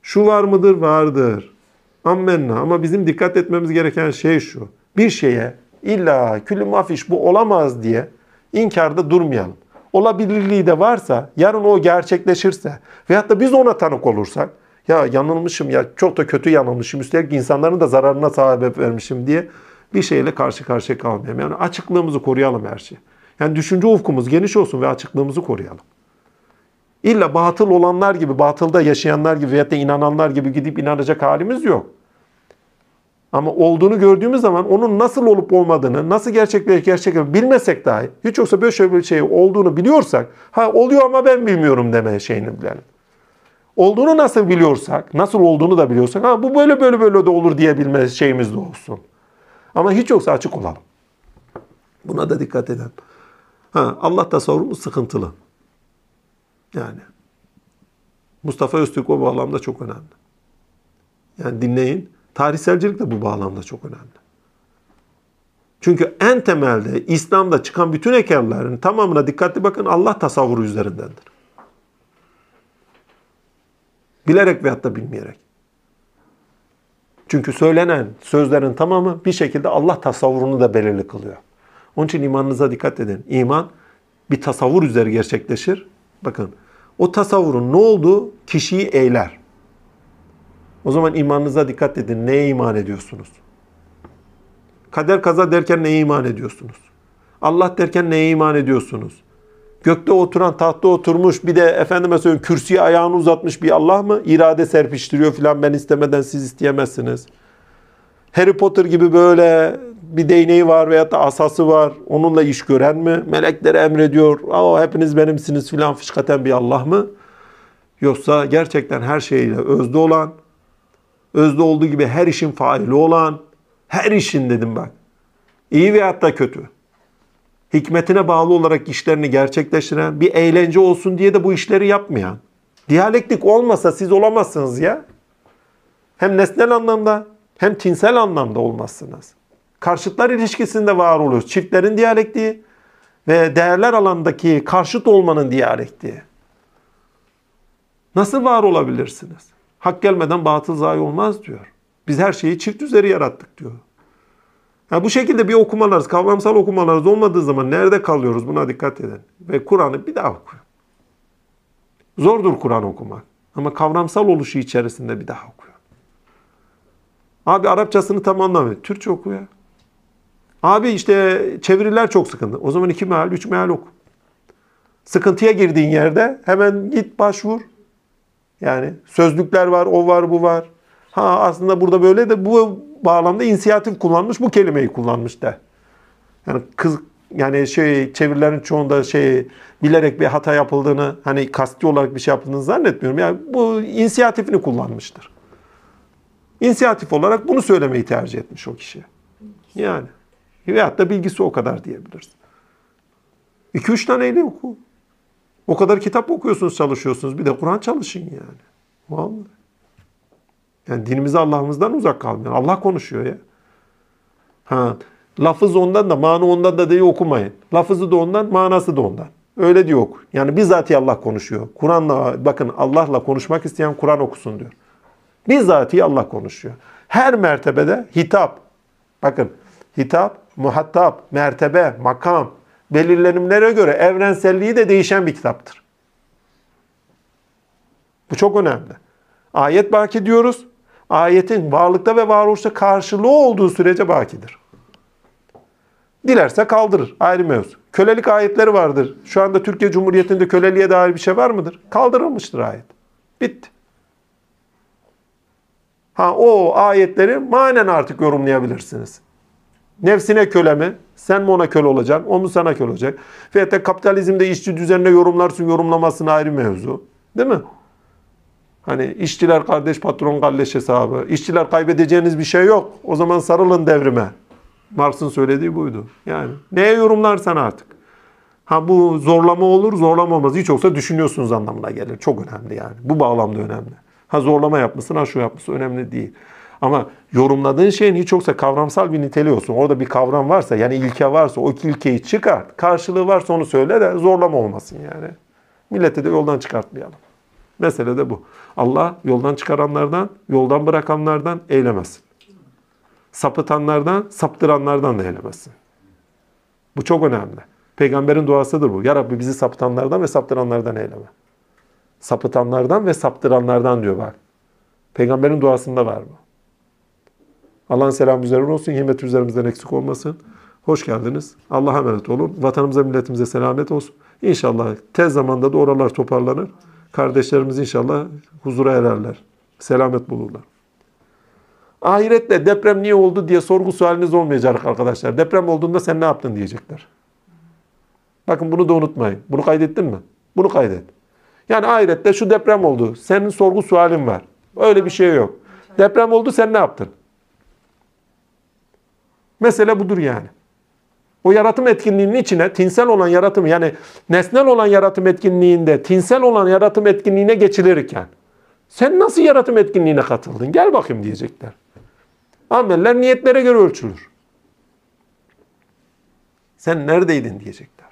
[SPEAKER 1] Şu var mıdır? Vardır. Ammenna. Ama bizim dikkat etmemiz gereken şey şu. Bir şeye illa külü mafiş bu olamaz diye inkarda durmayalım. Olabilirliği de varsa, yarın o gerçekleşirse veyahut da biz ona tanık olursak, ya yanılmışım ya çok da kötü yanılmışım, üstelik insanların da zararına sebep vermişim diye bir şeyle karşı karşıya kalmayalım. Yani açıklığımızı koruyalım her şey. Yani düşünce ufkumuz geniş olsun ve açıklığımızı koruyalım. İlla batıl olanlar gibi, batılda yaşayanlar gibi veyahut da inananlar gibi gidip inanacak halimiz yok. Ama olduğunu gördüğümüz zaman onun nasıl olup olmadığını, nasıl gerçekleşip gerçek bilmesek dahi, hiç yoksa böyle şöyle bir şey olduğunu biliyorsak, ha oluyor ama ben bilmiyorum deme şeyini bilelim. Olduğunu nasıl biliyorsak, nasıl olduğunu da biliyorsak, ha bu böyle böyle böyle de olur diyebilme şeyimiz de olsun. Ama hiç yoksa açık olalım. Buna da dikkat edelim. Ha, Allah tasavvurumuz sıkıntılı. Yani Mustafa Öztürk o bağlamda çok önemli. Yani dinleyin. Tarihselcilik de bu bağlamda çok önemli. Çünkü en temelde İslam'da çıkan bütün ekerlerin tamamına dikkatli bakın Allah tasavvuru üzerindendir. Bilerek veyahut da bilmeyerek. Çünkü söylenen sözlerin tamamı bir şekilde Allah tasavvurunu da belirli kılıyor. Onun için imanınıza dikkat edin. İman bir tasavvur üzeri gerçekleşir. Bakın o tasavvurun ne olduğu kişiyi eyler. O zaman imanınıza dikkat edin. Neye iman ediyorsunuz? Kader kaza derken neye iman ediyorsunuz? Allah derken neye iman ediyorsunuz? Gökte oturan, tahtta oturmuş bir de efendime söyleyeyim kürsüye ayağını uzatmış bir Allah mı? İrade serpiştiriyor filan ben istemeden siz isteyemezsiniz. Harry Potter gibi böyle bir değneği var veyahut da asası var. Onunla iş gören mi? Meleklere emrediyor. Aa, hepiniz benimsiniz filan fışkaten bir Allah mı? Yoksa gerçekten her şeyle özde olan, özde olduğu gibi her işin faili olan, her işin dedim bak. İyi veyahut da kötü. Hikmetine bağlı olarak işlerini gerçekleştiren, bir eğlence olsun diye de bu işleri yapmayan. Diyalektik olmasa siz olamazsınız ya. Hem nesnel anlamda hem tinsel anlamda olmazsınız. Karşıtlar ilişkisinde var oluyoruz. Çiftlerin diyalektiği ve değerler alandaki karşıt olmanın diyalektiği. Nasıl var olabilirsiniz? Hak gelmeden batıl zayi olmaz diyor. Biz her şeyi çift üzeri yarattık diyor. Ya bu şekilde bir okumalarız, kavramsal okumalarız olmadığı zaman nerede kalıyoruz buna dikkat edin. Ve Kur'an'ı bir daha okuyun. Zordur Kur'an okumak. Ama kavramsal oluşu içerisinde bir daha okuyun. Abi Arapçasını tam anlamıyor. Türkçe oku ya. Abi işte çeviriler çok sıkıntı. O zaman iki meal, üç meal oku. Sıkıntıya girdiğin yerde hemen git başvur. Yani sözlükler var, o var, bu var. Ha aslında burada böyle de bu bağlamda inisiyatif kullanmış, bu kelimeyi kullanmış da. Yani kız yani şey çevirilerin çoğunda şey bilerek bir hata yapıldığını hani kasti olarak bir şey yapıldığını zannetmiyorum. Yani bu inisiyatifini kullanmıştır. İnisiyatif olarak bunu söylemeyi tercih etmiş o kişi. Yani. Veyahut da bilgisi o kadar diyebiliriz. 2-3 taneyle oku. O kadar kitap okuyorsunuz, çalışıyorsunuz. Bir de Kur'an çalışın yani. Vallahi. Yani dinimizi Allah'ımızdan uzak kalmayın. Allah konuşuyor ya. Ha, lafız ondan da, mana ondan da diye okumayın. Lafızı da ondan, manası da ondan. Öyle diyor. Yani bizzatihi Allah konuşuyor. Kur'an'la, bakın Allah'la konuşmak isteyen Kur'an okusun diyor. Bizzatihi Allah konuşuyor. Her mertebede hitap. Bakın hitap, muhatap, mertebe, makam, belirlenimlere göre evrenselliği de değişen bir kitaptır. Bu çok önemli. Ayet baki diyoruz. Ayetin varlıkta ve varoluşta karşılığı olduğu sürece bakidir. Dilerse kaldırır. Ayrı mevzu. Kölelik ayetleri vardır. Şu anda Türkiye Cumhuriyeti'nde köleliğe dair bir şey var mıdır? Kaldırılmıştır ayet. Bitti. Ha o ayetleri manen artık yorumlayabilirsiniz. Nefsine köle mi? Sen mi ona köle olacaksın? O mu sana köle olacak? Veyahut da kapitalizmde işçi düzenine yorumlarsın, yorumlamasın ayrı mevzu. Değil mi? Hani işçiler kardeş, patron kardeş hesabı. İşçiler kaybedeceğiniz bir şey yok. O zaman sarılın devrime. Marx'ın söylediği buydu. Yani neye yorumlarsan artık. Ha bu zorlama olur, zorlamamaz. Hiç olsa düşünüyorsunuz anlamına gelir. Çok önemli yani. Bu bağlamda önemli. Ha zorlama yapmışsın, ha şu yapmışsın önemli değil. Ama yorumladığın şeyin hiç yoksa kavramsal bir niteliği olsun. Orada bir kavram varsa yani ilke varsa o ilkeyi çıkart. Karşılığı varsa onu söyle de zorlama olmasın yani. Milleti de yoldan çıkartmayalım. Mesele de bu. Allah yoldan çıkaranlardan, yoldan bırakanlardan eylemesin. Sapıtanlardan, saptıranlardan da eylemesin. Bu çok önemli. Peygamberin duasıdır bu. Ya Rabbi bizi sapıtanlardan ve saptıranlardan eyleme. Sapıtanlardan ve saptıranlardan diyor bak. Peygamberin duasında var bu. Allah'ın selamı üzerine olsun. Himmet üzerimizden eksik olmasın. Hoş geldiniz. Allah'a emanet olun. Vatanımıza, milletimize selamet olsun. İnşallah tez zamanda da oralar toparlanır. Kardeşlerimiz inşallah huzura ererler. Selamet bulurlar. Ahirette deprem niye oldu diye sorgu sualiniz olmayacak arkadaşlar. Deprem olduğunda sen ne yaptın diyecekler. Bakın bunu da unutmayın. Bunu kaydettin mi? Bunu kaydet. Yani ahirette şu deprem oldu. Senin sorgu sualin var. Öyle bir şey yok. Deprem oldu sen ne yaptın? Mesele budur yani. O yaratım etkinliğinin içine tinsel olan yaratım yani nesnel olan yaratım etkinliğinde tinsel olan yaratım etkinliğine geçilirken sen nasıl yaratım etkinliğine katıldın? Gel bakayım diyecekler. Ameller niyetlere göre ölçülür. Sen neredeydin diyecekler.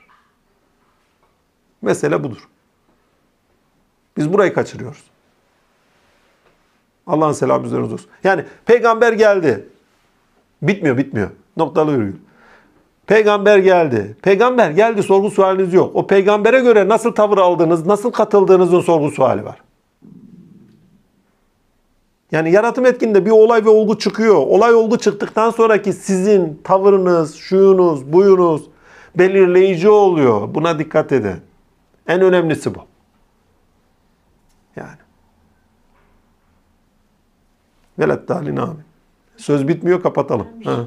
[SPEAKER 1] Mesele budur. Biz burayı kaçırıyoruz. Allah'ın selamı üzerinize olsun. Yani peygamber geldi. Bitmiyor, bitmiyor. Noktalı virgül. Peygamber geldi. Peygamber geldi sorgu sualiniz yok. O peygambere göre nasıl tavır aldığınız, nasıl katıldığınızın sorgu suali var. Yani yaratım etkinliğinde bir olay ve olgu çıkıyor. Olay olgu çıktıktan sonraki sizin tavırınız, şuyunuz, buyunuz belirleyici oluyor. Buna dikkat edin. En önemlisi bu. Yani. Velet dalin amin. Söz bitmiyor kapatalım. Ha.